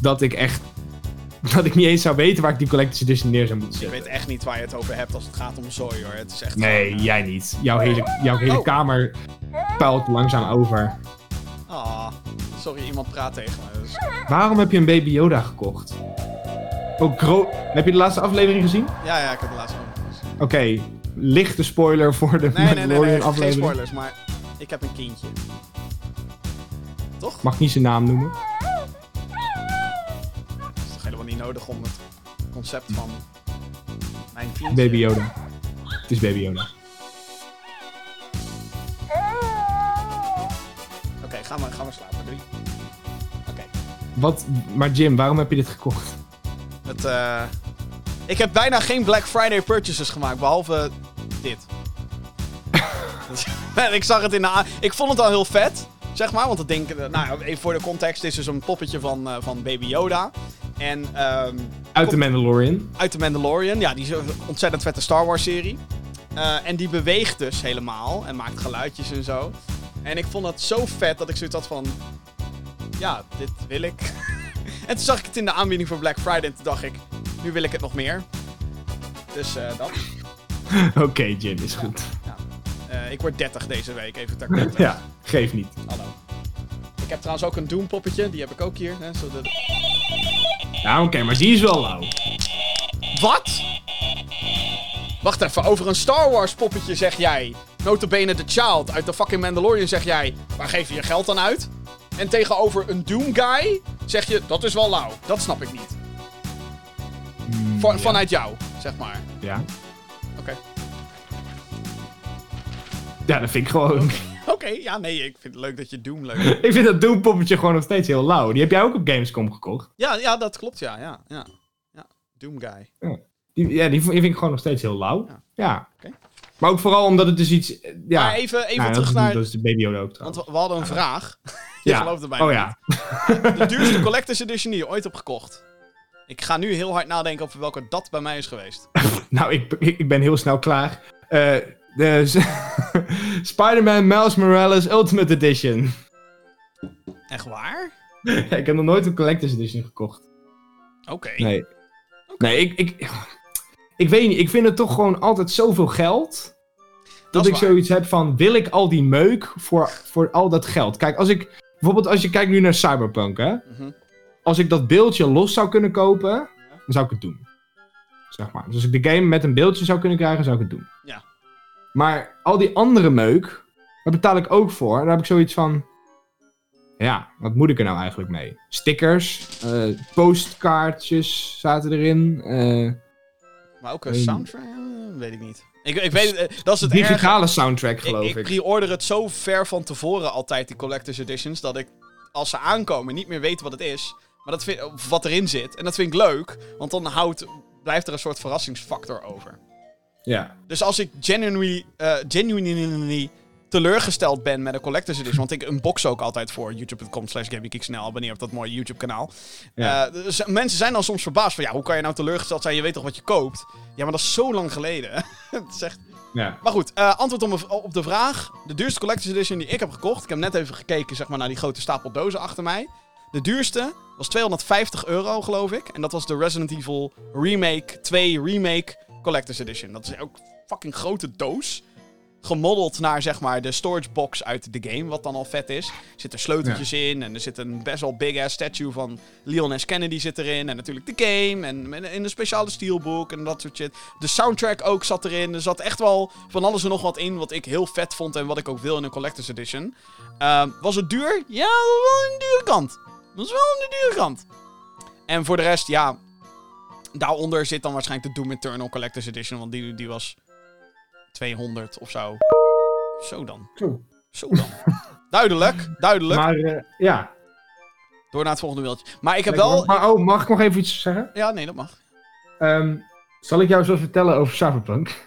Dat ik echt [laughs] dat ik niet eens zou weten waar ik die Collector's Edition neer zou moeten Ik zetten. weet echt niet waar je het over hebt als het gaat om zooi hoor. Het is echt Nee, gewoon, eh, jij niet. Jouw hele, jouw hele Oh. kamer puilt langzaam over. Ah, sorry, iemand praat tegen me. Dus, Waarom heb je een Baby Yoda gekocht? Oh, gro- heb je de laatste aflevering gezien? ja, ja, ik heb de laatste one gezien. Oké, lichte spoiler voor de Nee, nee, nee, nee, Mandalorian geen aflevering. spoilers, maar ik heb een kindje. Toch? Mag niet zijn naam noemen. Het is toch helemaal niet nodig om het concept van mijn kindje... Baby Yoda. Het is Baby Yoda. Oké, gaan, we, gaan we slapen. Drie. Oké. Wat, maar Jim, waarom heb je dit gekocht? Het, eh, Ik heb bijna geen Black Friday purchases gemaakt, behalve dit. [laughs] En [laughs] ik zag het in de... Ik vond het al heel vet, zeg maar. Want het ding... Nou, ja, even voor de context. Is dus een poppetje van, eh, van Baby Yoda. En ehm, Uit de Mandalorian. uit de Mandalorian. Ja, die is een ontzettend vette Star Wars serie. Eh, en die beweegt dus helemaal en maakt geluidjes en zo. En ik vond het zo vet dat ik zoiets had van... Ja, dit wil ik. [laughs] en toen zag ik het in de aanbieding voor Black Friday en toen dacht ik... Nu wil ik het nog meer. Dus eh, dat. [laughs] Oké, Jim, is goed. Eh, ik word 30 deze week, even ter. [laughs] Ja, geef niet. Hallo. Ik heb trouwens ook een Doom poppetje, die heb ik ook hier. Hè, zodat... Ja, oké, maar die is wel lauw. Wat? Wacht even, over een Star Wars poppetje zeg jij. Notabene The Child uit de fucking Mandalorian zeg jij. Waar geef je je geld aan uit? En tegenover een Doom guy zeg je, dat is wel lauw. Dat snap ik niet. Van- ja. Vanuit jou, zeg maar. Ja. Ja, dat vind ik gewoon... Oké, ja nee, ik vind het leuk dat je Doom leuk vindt. ik vind dat Doom-poppetje gewoon nog steeds heel lauw. Die heb jij ook op Gamescom gekocht. Ja, ja, dat klopt, ja. ja, ja. ja. Doom guy. Die, ja, die, v- die vind ik gewoon nog steeds heel lauw. Ja. Ja. Maar ook vooral omdat het dus iets... Ja. Maar even, even Nou, terug naar... Dat is de Baby ook Want we, we hadden een vraag. [laughs] Je ja. gelooft er bijna Oh ja. De duurste Collector's Edition die je ooit hebt gekocht. Ik ga nu heel hard nadenken over welke dat bij mij is geweest. [laughs] Nou, ik, ik, ben heel snel klaar. Eh de S- [laughs] Spider-Man Miles Morales Ultimate Edition. Echt waar? [laughs] Ik heb nog nooit een Collector's Edition gekocht. Oké. Nee. Nee, ik, ik, ik weet niet. Ik vind het toch gewoon altijd zoveel geld. Dat, ik waar. zoiets heb van, wil ik al die meuk voor, voor al dat geld? Kijk, als ik... Bijvoorbeeld als je kijkt nu naar Cyberpunk, hè. Mhm. Als ik dat beeldje los zou kunnen kopen, dan zou ik het doen. Zeg maar. Dus als ik de game met een beeldje zou kunnen krijgen, zou ik het doen. Ja. Maar al die andere meuk, daar betaal ik ook voor. Daar heb ik zoiets van... Ja, wat moet ik er nou eigenlijk mee? Stickers, eh, postkaartjes zaten erin. eh, Maar ook een soundtrack? Weet ik niet. Ik, ik weet, eh, dat is het digitale soundtrack, Ik, geloof ik ik. pre-order het zo ver van tevoren altijd, die Collector's Editions, dat ik als ze aankomen niet meer weet wat het is. Maar dat vind, wat erin zit. En dat vind ik leuk, want dan houdt, blijft er een soort verrassingsfactor over. Ja. Dus als ik genuinely, eh, genuinely teleurgesteld ben met een Collector's Edition, want ik unbox ook altijd voor youtube.com slash GameGeekSnel, abonneer op dat mooie YouTube kanaal. Ja. Eh, dus mensen zijn dan soms verbaasd van, ja, hoe kan je nou teleurgesteld zijn? Je weet toch wat je koopt? Ja, maar dat is zo lang geleden. [laughs] het echt... ja. Maar goed, eh, antwoord op de vraag. De duurste Collector's Edition die ik heb gekocht. Ik heb net even gekeken zeg maar, naar die grote stapel dozen achter mij. De duurste was 250 euro, geloof ik. En dat was de Resident Evil Remake 2 Remake Collector's Edition. Dat is ook een fucking grote doos. Gemodeld naar zeg maar de storage box uit de game, wat dan al vet is. Er zitten sleuteltjes in en er zit een best wel big ass statue van Leon S. Kennedy zit erin. En natuurlijk de game en in een speciale steelbook en dat soort shit. De soundtrack ook zat erin. Er zat echt wel van alles en nog wat in wat ik heel vet vond en wat ik ook wil in een collector's edition. Ehm, was het duur? Ja, dat was wel de dure kant. Dat was wel aan de dure kant. En voor de rest, ja, daaronder zit dan waarschijnlijk de Doom Eternal Collector's Edition, want die, die was 200 of zo. Zo dan. Zo. Zo dan. [laughs] duidelijk, duidelijk. Maar eh, ja. Door naar het volgende mailtje. Maar ik heb Lekker, wel... Maar oh, mag ik nog even iets zeggen? Ja, nee, dat mag. Ehm, zal ik jou zo vertellen over Cyberpunk?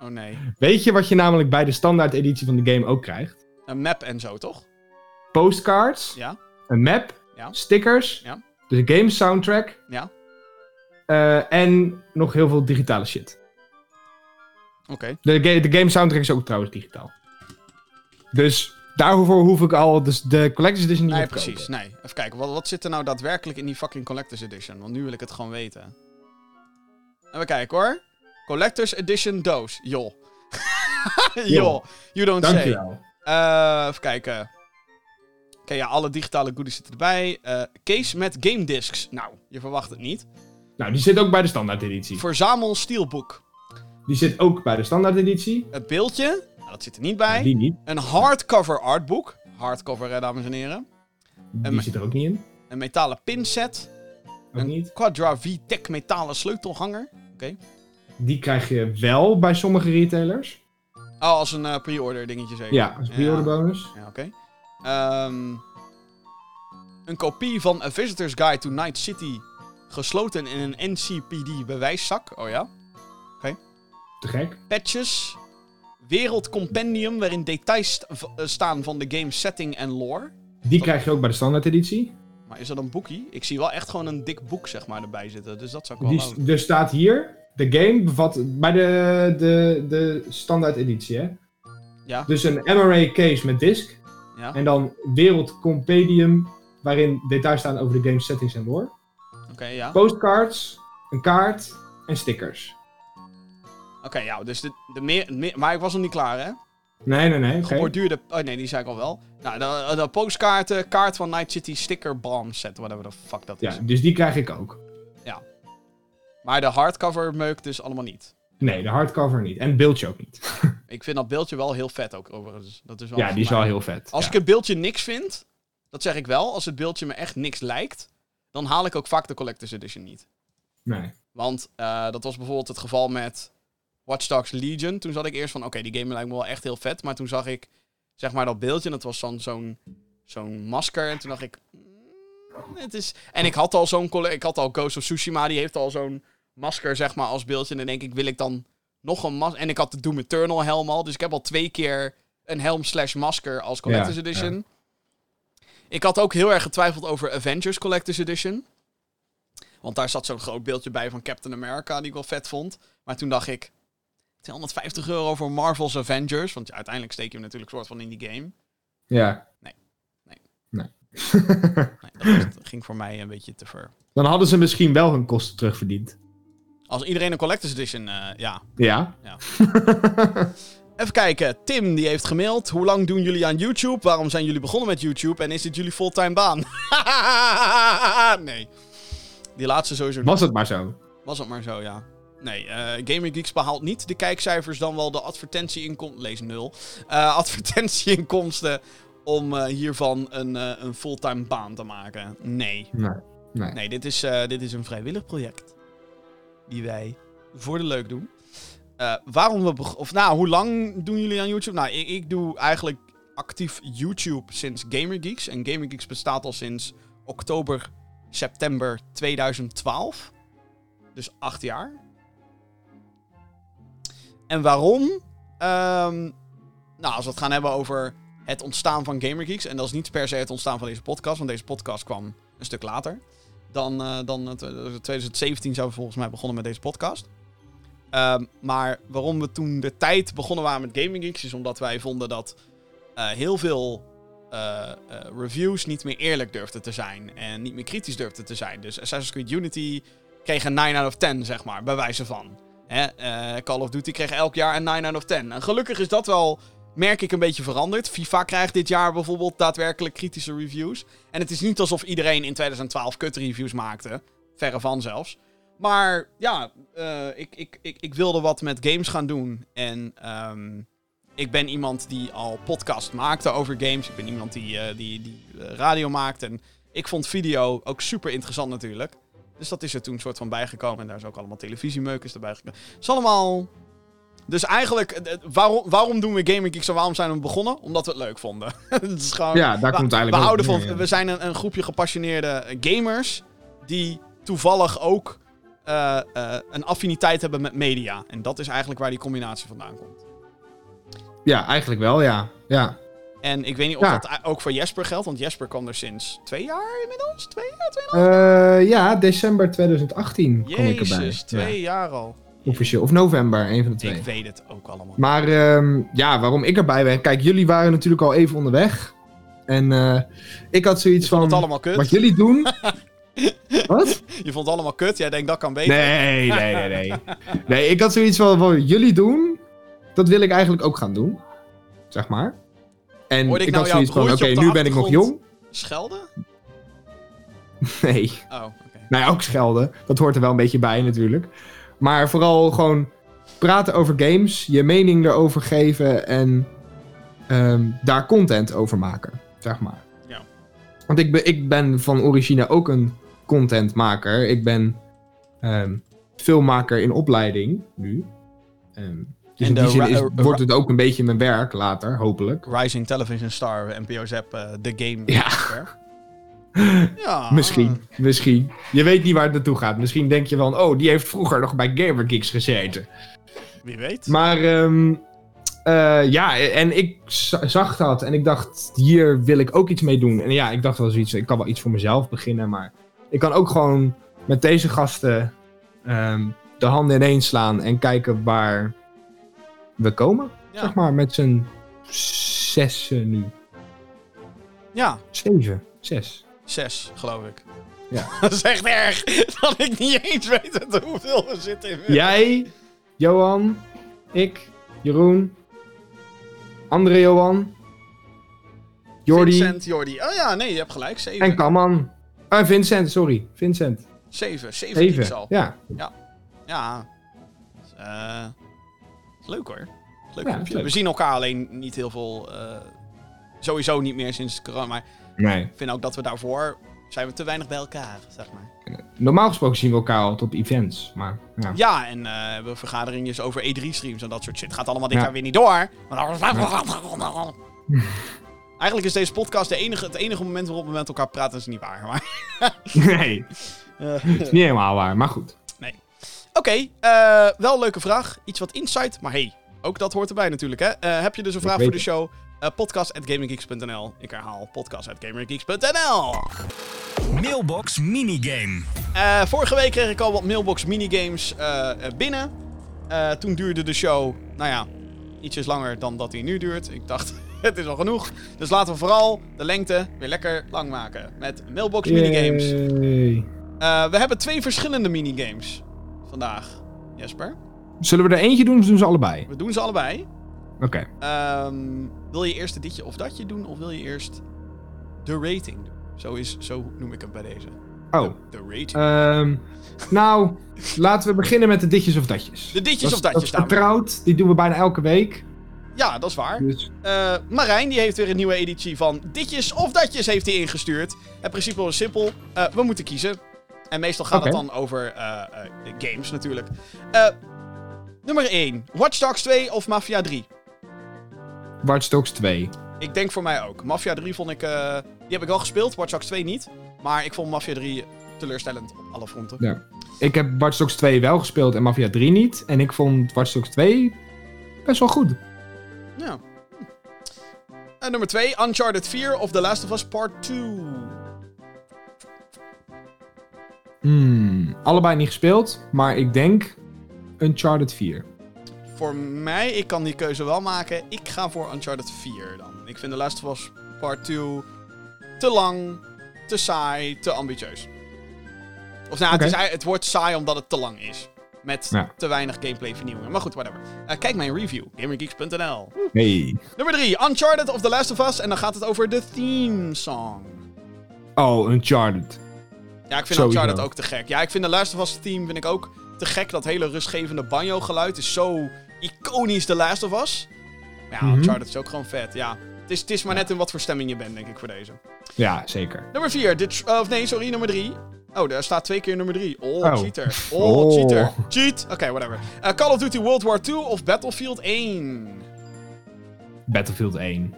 Oh nee. Weet je wat je namelijk bij de standaard editie van de game ook krijgt? Een map en zo, toch? Postcards, Ja. een map, Ja. stickers, Ja. de game soundtrack Ja. Eh, en nog heel veel digitale shit. Oké. De, ga- de game soundtrack is ook trouwens digitaal. Dus daarvoor hoef ik al dus de Collector's Edition niet Nee, te precies. kopen. Nee. Even kijken, wat, wat zit er nou daadwerkelijk in die fucking Collector's Edition? Want nu wil ik het gewoon weten. Even kijken hoor. Collector's Edition doos. Joh. [laughs] Joh. You don't say. Dankjewel. Eh, even kijken. Oké, ja, alle digitale goodies zitten erbij. Eh, case met game discs. Nou, je verwacht het niet. Nou, die zit ook bij de standaard editie. Verzamel steelbook. Die zit ook bij de standaard editie. Het beeldje. Nou, dat zit er niet bij. Die niet. Een hardcover artbook. Hardcover, hè, dames en heren. Die zit er ook niet in. Een metalen pinset. Ook een niet. Quadra VTech metalen sleutelhanger. Oké. Die krijg je wel bij sommige retailers. Oh, als een eh, pre-order dingetje zeker. Ja, als pre-order bonus. Ja, oké. Ehm, een kopie van A Visitor's Guide to Night City. Gesloten in een NCPD bewijszak. Oh ja. Te gek. Patches. Wereldcompendium waarin details eh, staan van de game setting en lore. Die krijg je ook bij de standaard editie. Maar is dat een boekie? Ik zie wel echt gewoon een dik boek zeg maar erbij zitten. Dus dat zou ik wel Die, er staat hier, de game bevat bij de, de, de standaard editie, hè. Ja. Dus een MRA case met disc. Ja, En dan wereldcompendium, waarin details staan over de game settings en lore. Oké, ja. Postcards, een kaart en stickers. Oké, ja, dus de, de meer, meer... Maar ik was nog niet klaar, hè? Nee, nee, nee. Geborduurde... Oh nee, die zei ik al wel. Nou, de, de postkaarten, kaart van Night City, sticker, bomb set, whatever the fuck dat is. Ja, dus die krijg ik ook. Maar de hardcover meuk dus allemaal niet. Nee, de hardcover niet. En het beeldje ook niet. [laughs] Ik vind dat beeldje wel heel vet ook, overigens. Dat is wel ja, die is wel heel vet. Als ja. ik het beeldje niks vind, dat zeg ik wel. Als het beeldje me echt niks lijkt, dan haal ik ook vaak de Collector's Edition niet. Nee. Want eh, dat was bijvoorbeeld het geval met Watch Dogs Legion. Toen zat ik eerst van, oké, die game lijkt me wel echt heel vet. Maar toen zag ik, zeg maar, dat beeldje. En dat was dan zo'n zo'n masker. En toen dacht ik, mm, het is... En ik had al zo'n... Ik had al Ghost of Tsushima, die heeft al zo'n masker, zeg maar, als beeldje. En dan denk ik, wil ik dan nog een masker... En ik had de Doom Eternal helm al. Dus ik heb al twee keer een helm slash masker als Collector's Ja, Edition. Ik had ook heel erg getwijfeld over Avengers Collector's Edition. Want daar zat zo'n groot beeldje bij van Captain America, die ik wel vet vond. Maar toen dacht ik, 250 euro voor Marvel's Avengers. Want ja, uiteindelijk steek je hem natuurlijk soort van in die game. Ja. Nee. Nee. Nee. [laughs] Nee, dat, ging voor mij een beetje te ver. Dan hadden ze misschien wel hun kosten terugverdiend. Als iedereen een Collector's Edition, eh, ja. Ja. [laughs] Even kijken, Tim die heeft gemaild. Hoe lang doen jullie aan YouTube? Waarom zijn jullie begonnen met YouTube? En is dit jullie fulltime baan? [laughs] nee. Die laatste sowieso niet. Was het maar zo. Was het maar zo, ja. Nee, eh Gamer Geeks behaalt niet de kijkcijfers, dan wel de advertentieinkomsten. Lees nul. Eh [laughs] advertentieinkomsten om eh, hiervan een, een fulltime baan te maken. Nee. Nee. Nee. Nee, dit is, dit is een vrijwillig project. Die wij voor de leuk doen. Eh, waarom we. Of nou, hoe lang doen jullie aan YouTube? Nou, ik, doe eigenlijk actief YouTube sinds Gamer Geeks. En Gamer Geeks bestaat al sinds oktober, september 2012. Dus acht jaar. En waarom? Ehm, nou, als we het gaan hebben over het ontstaan van Gamer Geeks. En dat is niet per se het ontstaan van deze podcast. Want deze podcast kwam een stuk later. Dan, eh, dan het, eh, 2017 zijn we volgens mij begonnen met deze podcast. Ehm, maar waarom we toen de tijd begonnen waren met Gaming Geeks... is omdat wij vonden dat eh, heel veel eh, eh, reviews niet meer eerlijk durfden te zijn. En niet meer kritisch durfden te zijn. Dus Assassin's Creed Unity kreeg een 9 out of 10, zeg maar, bij wijze van. Hè? Call of Duty kreeg elk jaar een 9 out of 10. En gelukkig is dat wel, merk ik, een beetje veranderd. FIFA krijgt dit jaar bijvoorbeeld daadwerkelijk kritische reviews. En het is niet alsof iedereen in 2012 kut reviews maakte. Verre van zelfs. Maar ja, eh, ik, ik, ik, ik wilde wat met games gaan doen. En ehm, ik ben iemand die al podcast maakte over games. Ik ben iemand die, eh, die, die eh, radio maakt. En ik vond video ook super interessant natuurlijk. Dus dat is er toen soort van bijgekomen. En daar is ook allemaal televisiemeukers erbij gekomen. Het is allemaal... Dus eigenlijk, waarom, waarom doen we Gaming Geeks en waarom zijn we begonnen? Omdat we het leuk vonden. [laughs] het is gewoon, Ja, daar we, komt eigenlijk we houden van, ja. We zijn een, een groepje gepassioneerde gamers die toevallig ook eh, eh, een affiniteit hebben met media. En dat is eigenlijk waar die combinatie vandaan komt. Ja, eigenlijk wel, ja. Ja. En ik weet niet of Ja. dat ook voor Jesper geldt, want Jesper kwam er sinds twee jaar inmiddels? Twee jaar, tweeënhalf? Eh, ja, december 2018 kom ik erbij. Jezus, twee jaar al. Officieel. Of november, een van de twee. Ik weet het ook allemaal. Maar ehm, ja, waarom ik erbij ben. Kijk, jullie waren natuurlijk al even onderweg. En ik had zoiets van. het allemaal kut? Wat jullie doen. [laughs] wat? [laughs] Je vond het allemaal kut? Jij denkt dat kan beter? Nee, nee, nee, nee. Nee, ik had zoiets van. Jullie doen. Dat wil ik eigenlijk ook gaan doen. Zeg maar. En Hoorde ik ik, nou had zoiets van. Oké, nu ben ik nog jong. Schelden? [laughs] Nee. Oh, oké. Nou ja, ook schelden. Dat hoort er wel een beetje bij natuurlijk. Maar vooral gewoon praten over games, je mening erover geven en ehm, daar content over maken, zeg maar. Ja. Want ik ben, ik ben van origine ook een contentmaker. Ik ben ehm, filmmaker in opleiding nu. Ehm, dus in die zin is, eh, wordt het ook een beetje mijn werk later, hopelijk. Rising Television Star, NPO eh, The Game. Ja. [laughs] ja. Misschien, misschien. Je weet niet waar het naartoe gaat. Misschien denk je van, oh, die heeft vroeger nog bij Gamergeeks gezeten. Wie weet. Maar ehm, eh, ja, en ik za- zag dat en ik dacht, hier wil ik ook iets mee doen. En ja, ik dacht wel zoiets, ik kan wel iets voor mezelf beginnen, maar ik kan ook gewoon met deze gasten ehm, de handen ineens slaan en kijken waar we komen. Ja. Zeg maar, met z'n zessen nu. Ja, Zeven, zes. zes, geloof ik. Ja. [laughs] dat is echt erg. [laughs] Dat ik niet eens weet hoeveel we zitten in. Jij, Johan, ik, Jeroen, andere Johan, Jordi Vincent, Jordi. Oh ja, nee, je hebt gelijk. Zeven. en Kamman. Ah, Vincent, sorry. Vincent. Zeven. Zeven, keeps Even. al. Ja, Ja. Dus, eh, is leuk hoor. Is leuk Ja, groepje. is leuk. We zien elkaar alleen niet heel veel. eh, sowieso niet meer sinds corona. Maar nee. ik vind ook dat we daarvoor. zijn we te weinig bij elkaar, zeg maar. Normaal gesproken zien we elkaar altijd op events. Maar ja. Ja, en we hebben vergaderingjes over E3-streams en dat soort shit. Gaat allemaal dit Ja. jaar weer niet door. [laughs] Eigenlijk is deze podcast de enige, het enige moment waarop we met elkaar praten. is niet waar. Maar [laughs] Nee, Eh, dat is niet helemaal waar. Maar goed. Oké, eh, wel een leuke vraag. Iets wat insight, maar hey, ook dat hoort erbij natuurlijk. Hè? Eh, heb je dus een vraag voor de show? Eh podcast.gaminggeeks.nl Ik herhaal, podcast.gaminggeeks.nl Mailbox minigame. Eh, Vorige week kreeg ik al wat mailbox minigames binnen. Eh, toen duurde de show, nou ja, ietsjes langer dan dat die nu duurt. Ik dacht, [laughs] het is al genoeg. Dus laten we vooral de lengte weer lekker lang maken. Met mailbox minigames. Eh, we hebben twee verschillende minigames vandaag, Jesper. Zullen we er eentje doen of doen ze allebei? We doen ze allebei. Oké. Ehm, wil je eerst ditje of datje doen, of wil je eerst de rating doen? Zo, is, zo noem ik hem bij deze. Oh. De rating. Ehm, nou, [laughs] laten we beginnen met de ditjes of datjes. de ditjes Dat of datjes, Dat dames. vertrouwd. Die doen we bijna elke week. Ja, dat is waar. Eh, Marijn die heeft weer een nieuwe editie van ditjes of datjes heeft hij ingestuurd. Het principe is simpel. Eh, we moeten kiezen. En meestal gaat het dan over de games natuurlijk. Nummer 1. Watch Dogs 2 of Mafia 3? Watch Dogs 2. Ik denk voor mij ook. Mafia 3 vond ik... die heb ik wel gespeeld. Watch Dogs 2 niet. Maar ik vond Mafia 3 teleurstellend op alle fronten. Ja. Ik heb Watch Dogs 2 wel gespeeld en Mafia 3 niet. En ik vond Watch Dogs 2 best wel goed. Ja. En nummer 2. Uncharted 4 of The Last of Us Part 2? Hmm, allebei niet gespeeld, maar ik denk Uncharted 4. Voor mij, ik kan die keuze wel maken. Ik ga voor Uncharted 4 dan. Ik vind The Last of Us Part 2 te lang, te saai, te ambitieus. Of nou, het, is, het wordt saai omdat het te lang is. Met Ja. te weinig gameplay vernieuwingen. Maar goed, whatever. Eh, kijk mijn review. GamerGeeks.nl Hey. Nummer 3. Uncharted of The Last of Us. En dan gaat het over de theme song. Oh, Uncharted. Ja, ik vind Sowieso. Uncharted ook te gek. Ja, ik vind de Last of Us theme vind ik ook te gek. Dat hele rustgevende banjo geluid is zo iconisch The Last of Us. Maar ja, Mhm. Uncharted is ook gewoon vet. Ja, het is, het is maar net in wat voor stemming je bent, denk ik, voor deze. Ja, zeker. Nummer 4. of nee, sorry, nummer 3. Oh, daar staat twee keer nummer 3. Oh, Oh. cheater. Oh, Oh. cheater. Cheat. Oké, whatever. Eh, Call of Duty World War 2 of Battlefield 1? Battlefield 1.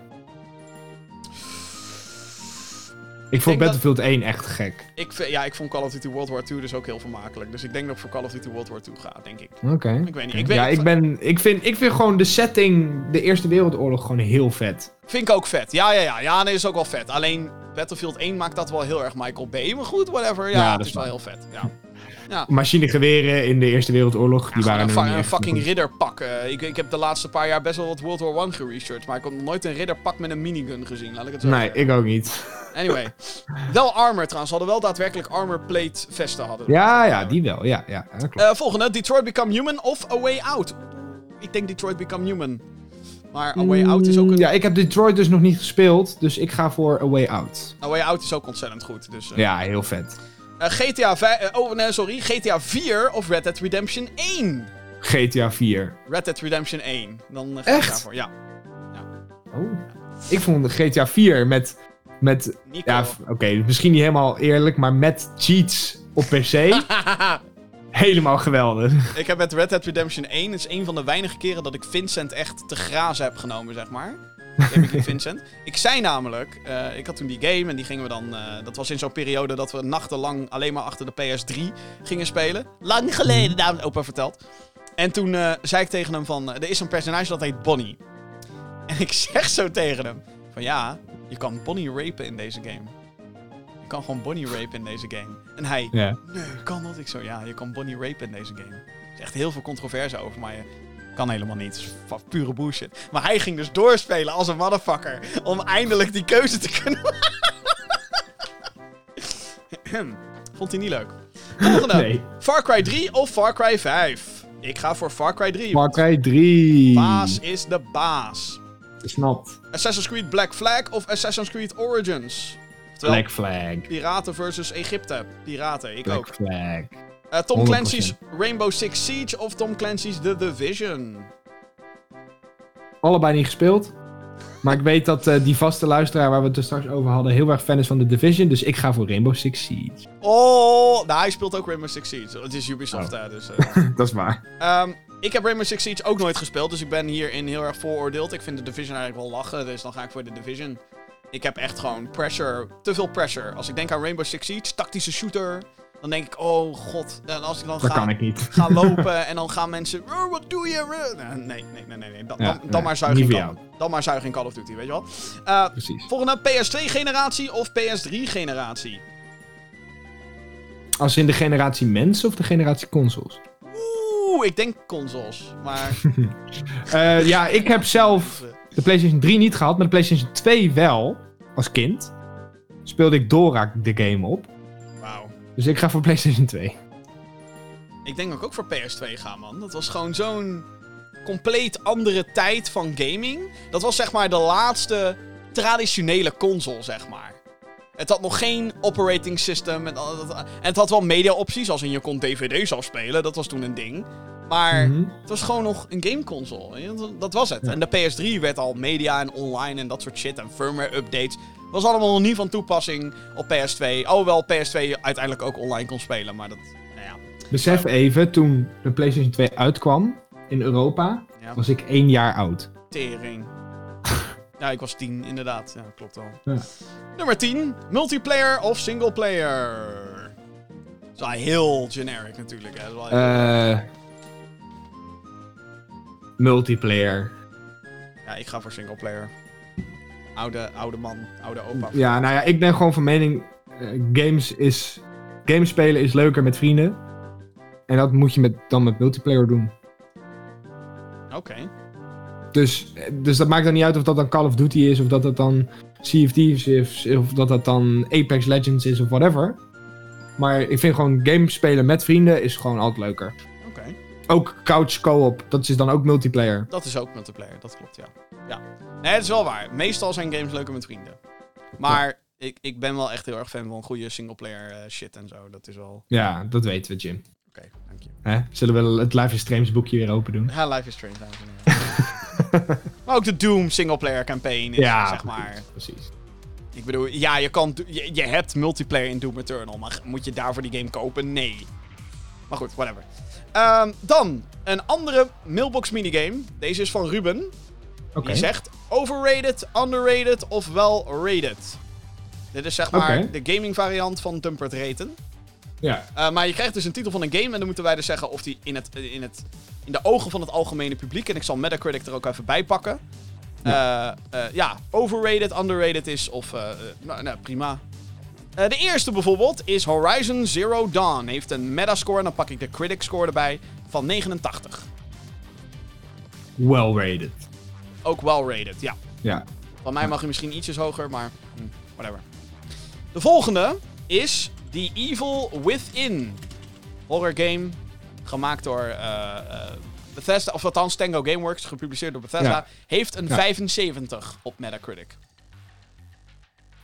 Ik vond dat- Battlefield 1 echt gek. Ik, vind- ja, ik vond Call of Duty World War 2 dus ook heel vermakelijk. Dus ik denk dat ik voor Call of Duty World War 2 ga, denk ik. Oké. Ik weet niet. Ik weet, Ja, ik, ben, ik, vind, ik vind gewoon de setting, de Eerste Wereldoorlog, gewoon heel vet. Vind ik ook vet. Ja, ja, ja. Ja, nee, is ook wel vet. Alleen Battlefield 1 maakt dat wel heel erg Michael Bay. Maar goed, whatever. Ja, Ja, het dat is is wel heel vet. Ja. Ja. Machinegeweren in de Eerste Wereldoorlog, die Gewoon waren een, fucking goed. ridderpak. eh, ik, ik heb de laatste paar jaar best wel wat World War 1 geresearched, maar ik heb nog nooit een ridderpak met een minigun gezien, laat ik het zo Nee, zeggen. ik ook niet. Anyway. wel armor trouwens, ze hadden wel daadwerkelijk armor plate vesten hadden. Ja, ja, die wel. Ja, ja, klopt. Eh, volgende, Detroit Become Human of A Way Out. Ik denk Detroit Become Human. Maar A Way Out is ook een... Mm, Ja, ik heb Detroit dus nog niet gespeeld, dus ik ga voor A Way Out. A Way Out is ook ontzettend goed. Dus, eh, Ja, heel vet. eh, GTA 5... oh, nee, sorry. GTA 4 of Red Dead Redemption 1. GTA 4. Red Dead Redemption 1. Dan ga ik Echt? daarvoor. Ja. Oh. Ik vond GTA 4 met... met Nico. ja, oké, misschien niet helemaal eerlijk, maar met cheats op PC. [laughs] helemaal geweldig. Ik heb met Red Dead Redemption 1, het is een van de weinige keren dat ik Vincent echt te grazen heb genomen, zeg maar. Game ik [laughs] Vincent. Ik zei namelijk, eh, ik had toen die game en die gingen we dan, eh, dat was in zo'n periode dat we nachtenlang alleen maar achter de PS3 gingen spelen. Lang geleden, daar opa verteld. En toen eh, zei ik tegen hem van, er is een personage dat heet Bonnie. [laughs] En ik zeg zo tegen hem, van ja, je kan Bonnie rapen in deze game. Je kan gewoon Bonnie rapen in deze game. En hij, Ja. Nee, kan dat? Ik zo, ja, je kan Bonnie rapen in deze game. Er is echt heel veel controverse over, maar je kan helemaal niet. Het is fa- pure bullshit. Maar hij ging dus doorspelen als een motherfucker. Om eindelijk die keuze te kunnen [laughs] maken. [clears throat] Vond hij niet leuk. Volgende. Nee. Far Cry 3 of Far Cry 5? Ik ga voor Far Cry 3. Far Cry 3. Baas is de baas. Snapt. Assassin's Creed Black Flag of Assassin's Creed Origins? Oftewel, Black Flag. Piraten versus Egypte. Piraten, ik ook. Black Flag. Eh, Tom 100%. Clancy's Rainbow Six Siege of Tom Clancy's The Division? Allebei niet gespeeld. Maar ik weet dat eh, die vaste luisteraar waar we het er straks over hadden heel erg fan is van The Division. Dus ik ga voor Rainbow Six Siege. Oh, nou, hij speelt ook Rainbow Six Siege. Het is Ubisoft, hè, dus... eh. [laughs] Dat is waar. Ehm, ik heb Rainbow Six Siege ook nooit gespeeld, dus ik ben hierin heel erg vooroordeeld. Ik vind The Division eigenlijk wel lachen, dus dan ga ik voor The Division. Ik heb echt gewoon pressure, te veel pressure. Als ik denk aan Rainbow Six Siege, tactische shooter, dan denk ik, oh god. En als ik dan Dat ga, kan ik [laughs] ga [laughs] lopen en dan gaan mensen, "Oh, wat doe je? Nee, nee, nee, nee. nee. Dan, Ja, dan, dan nee, maar zuigen in Call, dan maar zuigen in Call of Duty, weet je wel. Eh, Precies. Volgende PS2-generatie of PS3-generatie? Als in de generatie mensen of de generatie consoles? Oeh, ik denk consoles. Maar. [laughs] Eh, ja, ik heb zelf de PlayStation 3 niet gehad, maar de PlayStation 2 wel. Als kind. Speelde ik Dora de game op. Wauw. Dus ik ga voor PlayStation 2. Ik denk dat ik ook voor PS2 ga, man. Dat was gewoon zo'n compleet andere tijd van gaming. Dat was zeg maar de laatste traditionele console, zeg maar. Het had nog geen operating system. En, en het had wel media-opties, als in je kon DVD's afspelen. Dat was toen een ding. Maar Mhm. het was gewoon nog een gameconsole. dat- was het. En de PS3 werd al media en online en dat soort shit. En firmware updates. Was allemaal nog niet van toepassing op PS2. Alhoewel PS2 uiteindelijk ook online kon spelen. Maar dat, nou ja. Besef even, toen de PlayStation 2 uitkwam in Europa, ja. was ik één jaar oud. Tering. Ja, ik was 10, inderdaad. Ja, klopt. Ja. Nummer 10. Multiplayer of singleplayer? Dat is wel heel generic natuurlijk. Hè. Wel heel- Eh multiplayer. Ja, ik ga voor singleplayer. Oude, oude man, oude opa. Ja, nou ja, ik ben gewoon van mening, eh, games is... Games spelen is leuker met vrienden. En dat moet je met, dan met multiplayer doen. Oké. Dus, dus dat maakt dan niet uit of dat dan Call of Duty is, of dat dat dan Sea of Thieves is, of dat dat dan Apex Legends is, of whatever. Maar ik vind gewoon games spelen met vrienden is gewoon altijd leuker. Oké. Ook couch co-op, dat is dan ook multiplayer. Dat is ook multiplayer, dat klopt, ja. Ja. Nee, dat is wel waar. Meestal zijn games leuker met vrienden. Maar ik, ik ben wel echt heel erg fan van goede singleplayer eh, shit en zo. Dat is wel... Ja, dat weten we, Jim. Oké, dank je. Hè? Zullen we het Live is Streams boekje weer open doen? Ja, Life is Strange, dames en heren. [laughs] maar ook de Doom singleplayer campaign is, Ja, zeg maar... Precies. Ik bedoel, ja, je, kan, je, je hebt multiplayer in Doom Eternal, maar moet je daarvoor die game kopen? Nee. Maar goed, whatever. Ehm, dan, een andere mailbox minigame. Deze is van Ruben. Oké. Die zegt overrated, underrated of wel rated. Dit is zeg maar de gaming variant van Dumpert raten. Ja. Eh, maar je krijgt dus een titel van een game en dan moeten wij dus zeggen of die in, het, in, het, in de ogen van het algemene publiek, en ik zal Metacritic er ook even bij pakken, ja, ja overrated, underrated is of, eh, eh, nou, nou, prima. Eh, de eerste bijvoorbeeld is Horizon Zero Dawn. Heeft een metascore, en dan pak ik de critic score erbij, van 89. Well rated. Ook well rated, ja. Ja. Van mij mag hij misschien ietsjes hoger, maar hm, whatever. De volgende is The Evil Within. Horror game, gemaakt door eh, eh, Bethesda, of althans Tango Gameworks, gepubliceerd door Bethesda. Ja. Heeft een Ja. 75 op Metacritic.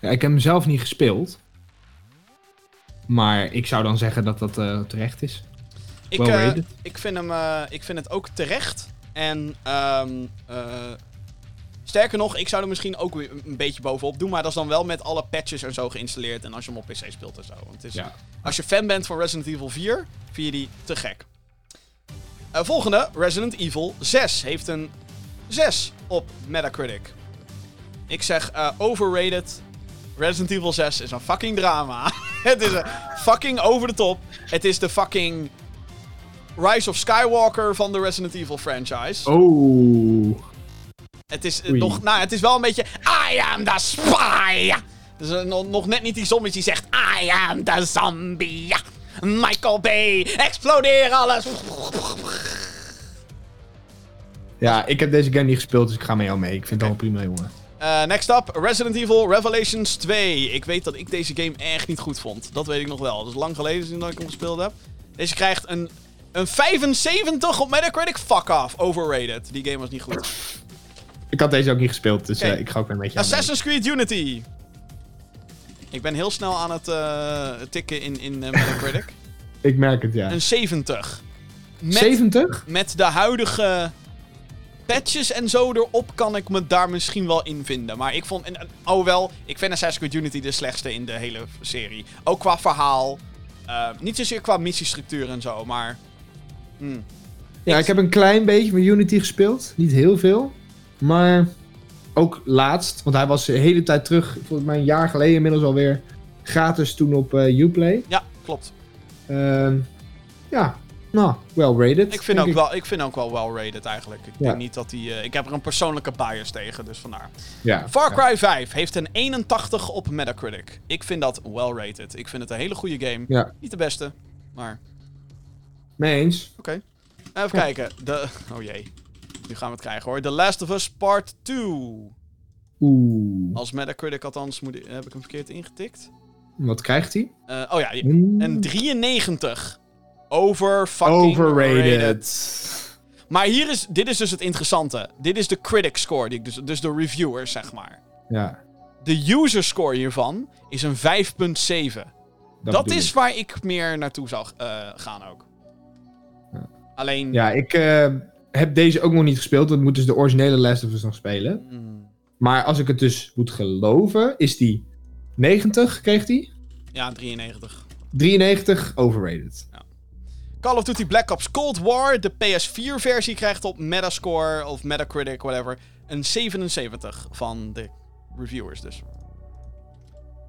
ja. Ik heb hem zelf niet gespeeld. Maar ik zou dan zeggen dat dat eh, terecht is. Ik, Well ik, vind hem, ik vind het ook terecht. En ehm, eh, sterker nog, ik zou er misschien ook weer een beetje bovenop doen. Maar dat is dan wel met alle patches en zo geïnstalleerd. En als je hem op PC speelt en zo. Want het is, Ja. Als je fan bent van Resident Evil 4, vind je die te gek. Eh, volgende, Resident Evil 6. Heeft een 6 op Metacritic. Ik zeg eh, overrated. Resident Evil 6 is een fucking drama. [laughs] het is een fucking over de top. Het is de fucking Rise of Skywalker van de Resident Evil franchise. Oh. Het is eh, Oei. nog, nou, het is wel een beetje. I am the spy! Dus nog, nog net niet die zombie die zegt. I am the zombie! Michael Bay, explodeer alles! Ja, ik heb deze game niet gespeeld, dus ik ga met jou mee. Ik vind het al prima, jongen. Eh, next up, Resident Evil Revelations 2. Ik weet dat ik deze game echt niet goed vond. Dat weet ik nog wel. Dat is lang geleden sinds dat ik hem gespeeld heb. Deze krijgt een, een 75 op Metacritic. Fuck off, overrated. Die game was niet goed. Ik had deze ook niet gespeeld, dus eh, ik ga ook weer een beetje. Assassin's Creed Unity. Ik ben heel snel aan het eh, tikken in, in eh, Metacritic. [laughs] Ik merk het, ja. Een 70. Met, 70? met de huidige patches en zo erop kan ik me daar misschien wel in vinden. Maar ik vond... En, oh wel, ik vind Assassin's Creed Unity de slechtste in de hele serie. Ook qua verhaal. Niet zozeer qua missiestructuur en zo, maar... hmm. Ja, ik heb een klein beetje met Unity gespeeld. Niet heel veel. Maar ook laatst, want hij was de hele tijd terug, volgens mij een jaar geleden inmiddels alweer, gratis toen op eh, Uplay. Ja, klopt. Ehm, ja, nou, well rated. Ik vind, ook wel, ik vind ook wel well-rated eigenlijk. Ik Ja. denk niet dat die... eh, ik heb er een persoonlijke bias tegen, dus vandaar. Ja, Far ja. Cry 5 heeft een 81 op Metacritic. Ik vind dat well-rated. Ik vind het een hele goede game. Niet de beste, maar mee eens. oké. Even kijken. De... [laughs] Oh jee. Nu gaan we het krijgen hoor. The Last of Us Part 2. Oeh, Als Metacritic althans moet ik- heb ik hem verkeerd ingetikt. wat krijgt hij? Eh, oh ja, Hmm. een 93. Over fucking Overrated. rated. Maar hier is, dit is dus het interessante. Dit is de critic score, die ik dus, dus de reviewers zeg maar. Ja, De user score hiervan is een 5.7. dat, is ik. waar ik meer naartoe zou eh, gaan ook. Ja. Alleen... Ja, ik eh, heb deze ook nog niet gespeeld. Ik moet dus de originele Last of Us nog spelen. Hmm. Maar als ik het dus moet geloven, is die 90, kreeg die? Ja, 93. 93, overrated. Call of Duty Black Ops Cold War, de PS4-versie, krijgt op Metascore of Metacritic, whatever, een 77 van de reviewers dus.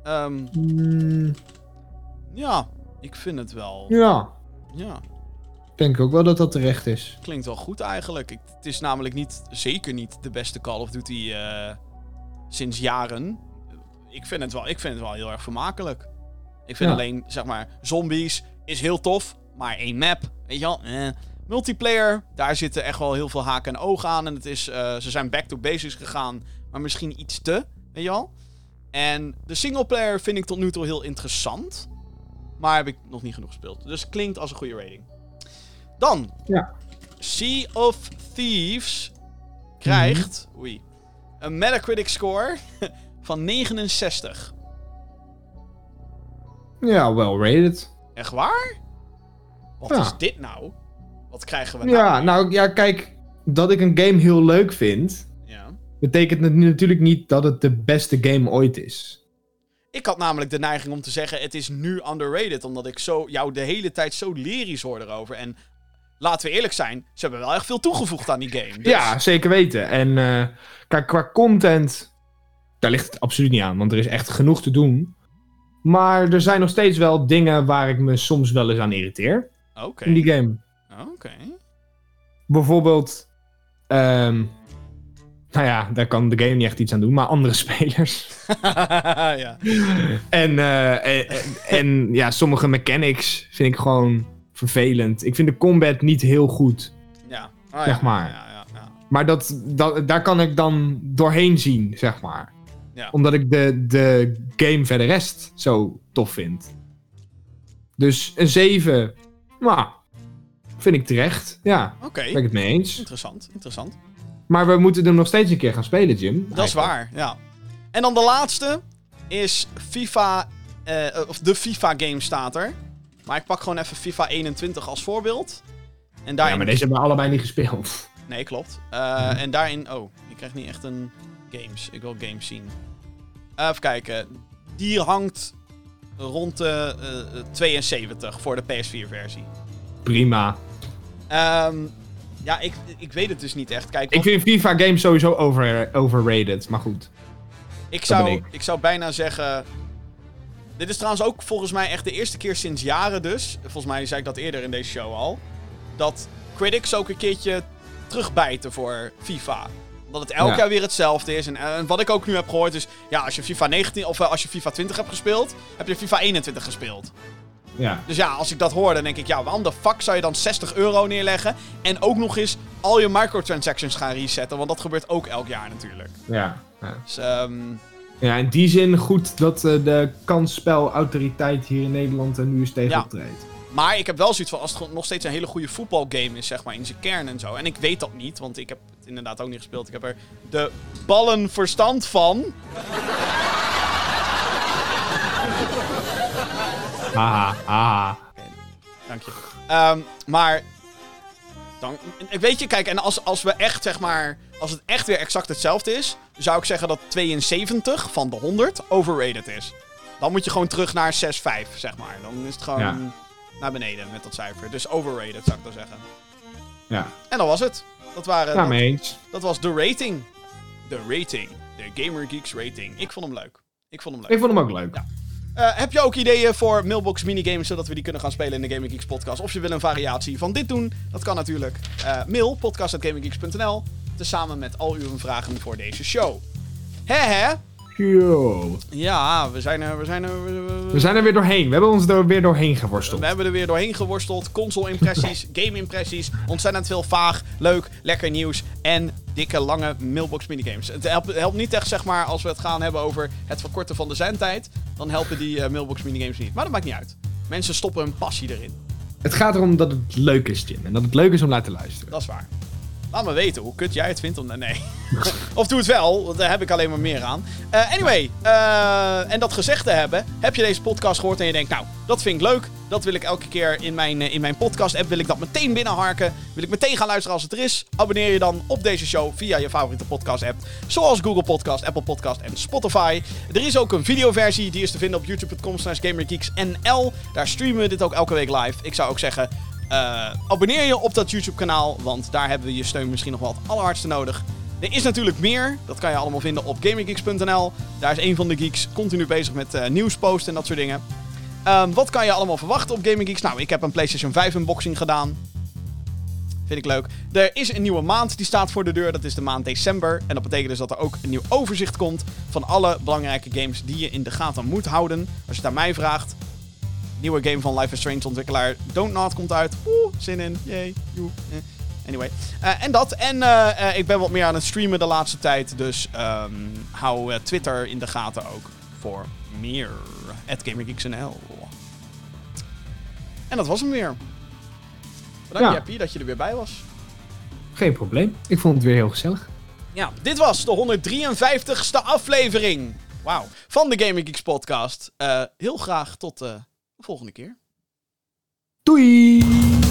Ehm, Hmm, ja, ik vind het wel. ja, Ja, denk ook wel dat dat terecht is. klinkt wel goed eigenlijk. Ik, het is namelijk niet, zeker niet de beste Call of Duty eh, sinds jaren. Ik vind, het wel, ik vind het wel heel erg vermakelijk. Ik vind Ja. alleen, zeg maar, zombies is heel tof, maar één map, weet je wel. Eh. Multiplayer, daar zitten echt wel heel veel haken en ogen aan. En het is, eh, ze zijn back to basics gegaan, maar misschien iets te, weet je wel. En de singleplayer vind ik tot nu toe heel interessant. Maar heb ik nog niet genoeg gespeeld. Dus klinkt als een goede rating. Dan. Ja. Sea of Thieves krijgt oei, een Metacritic score [laughs] van 69. Ja, well rated. Echt waar? Wat Ja. is dit nou? Wat krijgen we nou? Ja, nou ja, kijk, dat ik een game heel leuk vind, Ja. betekent het natuurlijk niet dat het de beste game ooit is. Ik had namelijk de neiging om te zeggen: het is nu underrated. Omdat ik zo, jou de hele tijd zo lyrisch hoor erover. En laten we eerlijk zijn, ze hebben wel echt veel toegevoegd aan die game. Dus- Ja, zeker weten. En eh, kijk, qua content, daar ligt het absoluut niet aan, want er is echt genoeg te doen. Maar er zijn nog steeds wel dingen waar ik me soms wel eens aan irriteer Oké. in die game. Oké. Bijvoorbeeld, ehm, nou ja, daar kan de game niet echt iets aan doen, maar andere [laughs] spelers. [laughs] ja. En, eh, en, en- en ja, sommige mechanics vind ik gewoon vervelend. Ik vind de combat niet heel goed. Ja. Ah, Zeg ja, maar. Ja, ja, ja. Maar dat, dat, daar kan ik dan doorheen zien, zeg maar. Ja. Omdat ik de, de game verder rest zo tof vind. Dus een 7, nou, vind ik terecht. Ja, Oké. ben ik het mee eens. Interessant, interessant. Maar we moeten hem nog steeds een keer gaan spelen, Jim. Dat is waar, ja. En dan de laatste is FIFA, eh, of de FIFA game staat er. Maar ik pak gewoon even FIFA 21 als voorbeeld. En daarin... Ja, maar deze hebben we allebei niet gespeeld. [laughs] Nee, klopt. Eh, En daarin... Oh, ik krijg niet echt een games. Ik wil games zien. Eh, even kijken. Die hangt rond de eh, 72 voor de PS4-versie. Prima. Ehm ja, ik, ik weet het dus niet echt. Kijk, Ik vind FIFA games sowieso over, overrated, maar goed. ik, zou, ik. ik zou bijna zeggen... Dit is trouwens ook volgens mij echt de eerste keer sinds jaren dus... Volgens mij zei ik dat eerder in deze show al... Dat critics ook een keertje terugbijten voor FIFA. Omdat het elk Ja. jaar weer hetzelfde is. En, eh, wat ik ook nu heb gehoord is... Ja, als je FIFA 19 of eh, als je FIFA 20 hebt gespeeld... Heb je FIFA 21 gespeeld. Ja. Dus ja, als ik dat hoor, dan denk ik, ja, waarom de fuck zou je dan 60 euro neerleggen en ook nog eens al je microtransactions gaan resetten? Want dat gebeurt ook elk jaar natuurlijk. Ja. ja. Dus, ehm, Ja, in die zin goed dat eh, de kansspelautoriteit hier in Nederland er nu eens tegen Ja. optreedt. maar ik heb wel zoiets van, als het nog steeds een hele goede voetbalgame is, zeg maar, in zijn kern en zo. En ik weet dat niet, want ik heb het inderdaad ook niet gespeeld. Ik heb er de ballen verstand van. Haha, haha. Dank je. Ehm, maar. Dan, weet je, kijk, en als, als we echt, zeg maar. Als het echt weer exact hetzelfde is. zou ik zeggen dat 72 van de 100 overrated is. Dan moet je gewoon terug naar 6,5, zeg maar. Dan is het gewoon Ja. naar beneden met dat cijfer. Dus overrated, zou ik dan zeggen. Ja, En dat was het. Dat, waren, nou dat, eens. dat was de rating. De rating. De Gamer Geeks rating. Ik vond hem leuk. Ik vond hem leuk. Ik vond hem ook leuk. Ja. Eh, heb je ook ideeën voor mailbox minigames, zodat we die kunnen gaan spelen in de Gaming Geeks podcast? Of je wil een variatie van dit doen? Dat kan natuurlijk. Eh, mail, podcast.gaminggeeks.nl. Tezamen met al uw vragen voor deze show. Hè hè? Yo. Ja, we zijn er, we zijn er... we- we- We zijn er weer doorheen. We hebben ons er weer doorheen geworsteld. we hebben er weer doorheen geworsteld. Console-impressies, [laughs] game-impressies. Ontzettend veel vaag, leuk, lekker nieuws. En dikke, lange mailbox minigames. Het helpt, het helpt niet echt, zeg maar, als we het gaan hebben over het verkorten van de zendtijd. Dan helpen die eh, mailbox minigames niet. Maar dat maakt niet uit. Mensen stoppen hun passie erin. Het gaat erom dat het leuk is, Jim. En dat het leuk is om naar te luisteren. Dat is waar. Laat me weten hoe kut jij het vindt om... Nee. [laughs] of doe het wel, want daar heb ik alleen maar meer aan. Eh, anyway, eh, en dat gezegd te hebben, heb je deze podcast gehoord en je denkt... Nou, dat vind ik leuk. Dat wil ik elke keer in mijn, eh, in mijn podcast-app. Wil ik dat meteen binnenharken. Wil ik meteen gaan luisteren als het er is. Abonneer je dan op deze show via je favoriete podcast-app. Zoals Google Podcast, Apple Podcast en Spotify. Er is ook een videoversie. Die is te vinden op youtube.com slash gamergeeksnl. Daar streamen we dit ook elke week live. Ik zou ook zeggen... Eh, abonneer je op dat YouTube-kanaal, want daar hebben we je steun misschien nog wel het allerhardste nodig. Er is natuurlijk meer, dat kan je allemaal vinden op gaminggeeks.nl. Daar is een van de geeks continu bezig met eh, nieuws posten en dat soort dingen. Ehm, wat kan je allemaal verwachten op Gaming Geeks? Nou, ik heb een PlayStation 5 unboxing gedaan. Vind ik leuk. Er is een nieuwe maand die staat voor de deur. Dat is de maand december. En dat betekent dus dat er ook een nieuw overzicht komt van alle belangrijke games die je in de gaten moet houden. Als je het aan mij vraagt. Nieuwe game van Life is Strange ontwikkelaar Don't Not komt uit. Oeh, zin in. Yay. Joe. Eh. Anyway. Eh, en dat. En eh, ik ben wat meer aan het streamen de laatste tijd. Dus ehm, hou Twitter in de gaten ook voor meer. At GamerGeeksNL. En dat was hem weer. Bedankt Ja. Jappie dat je er weer bij was. Geen probleem. Ik vond het weer heel gezellig. Ja, dit was de 153ste aflevering. Wauw. Van de Gaming Geeks podcast. Heel graag tot de volgende keer. Doei!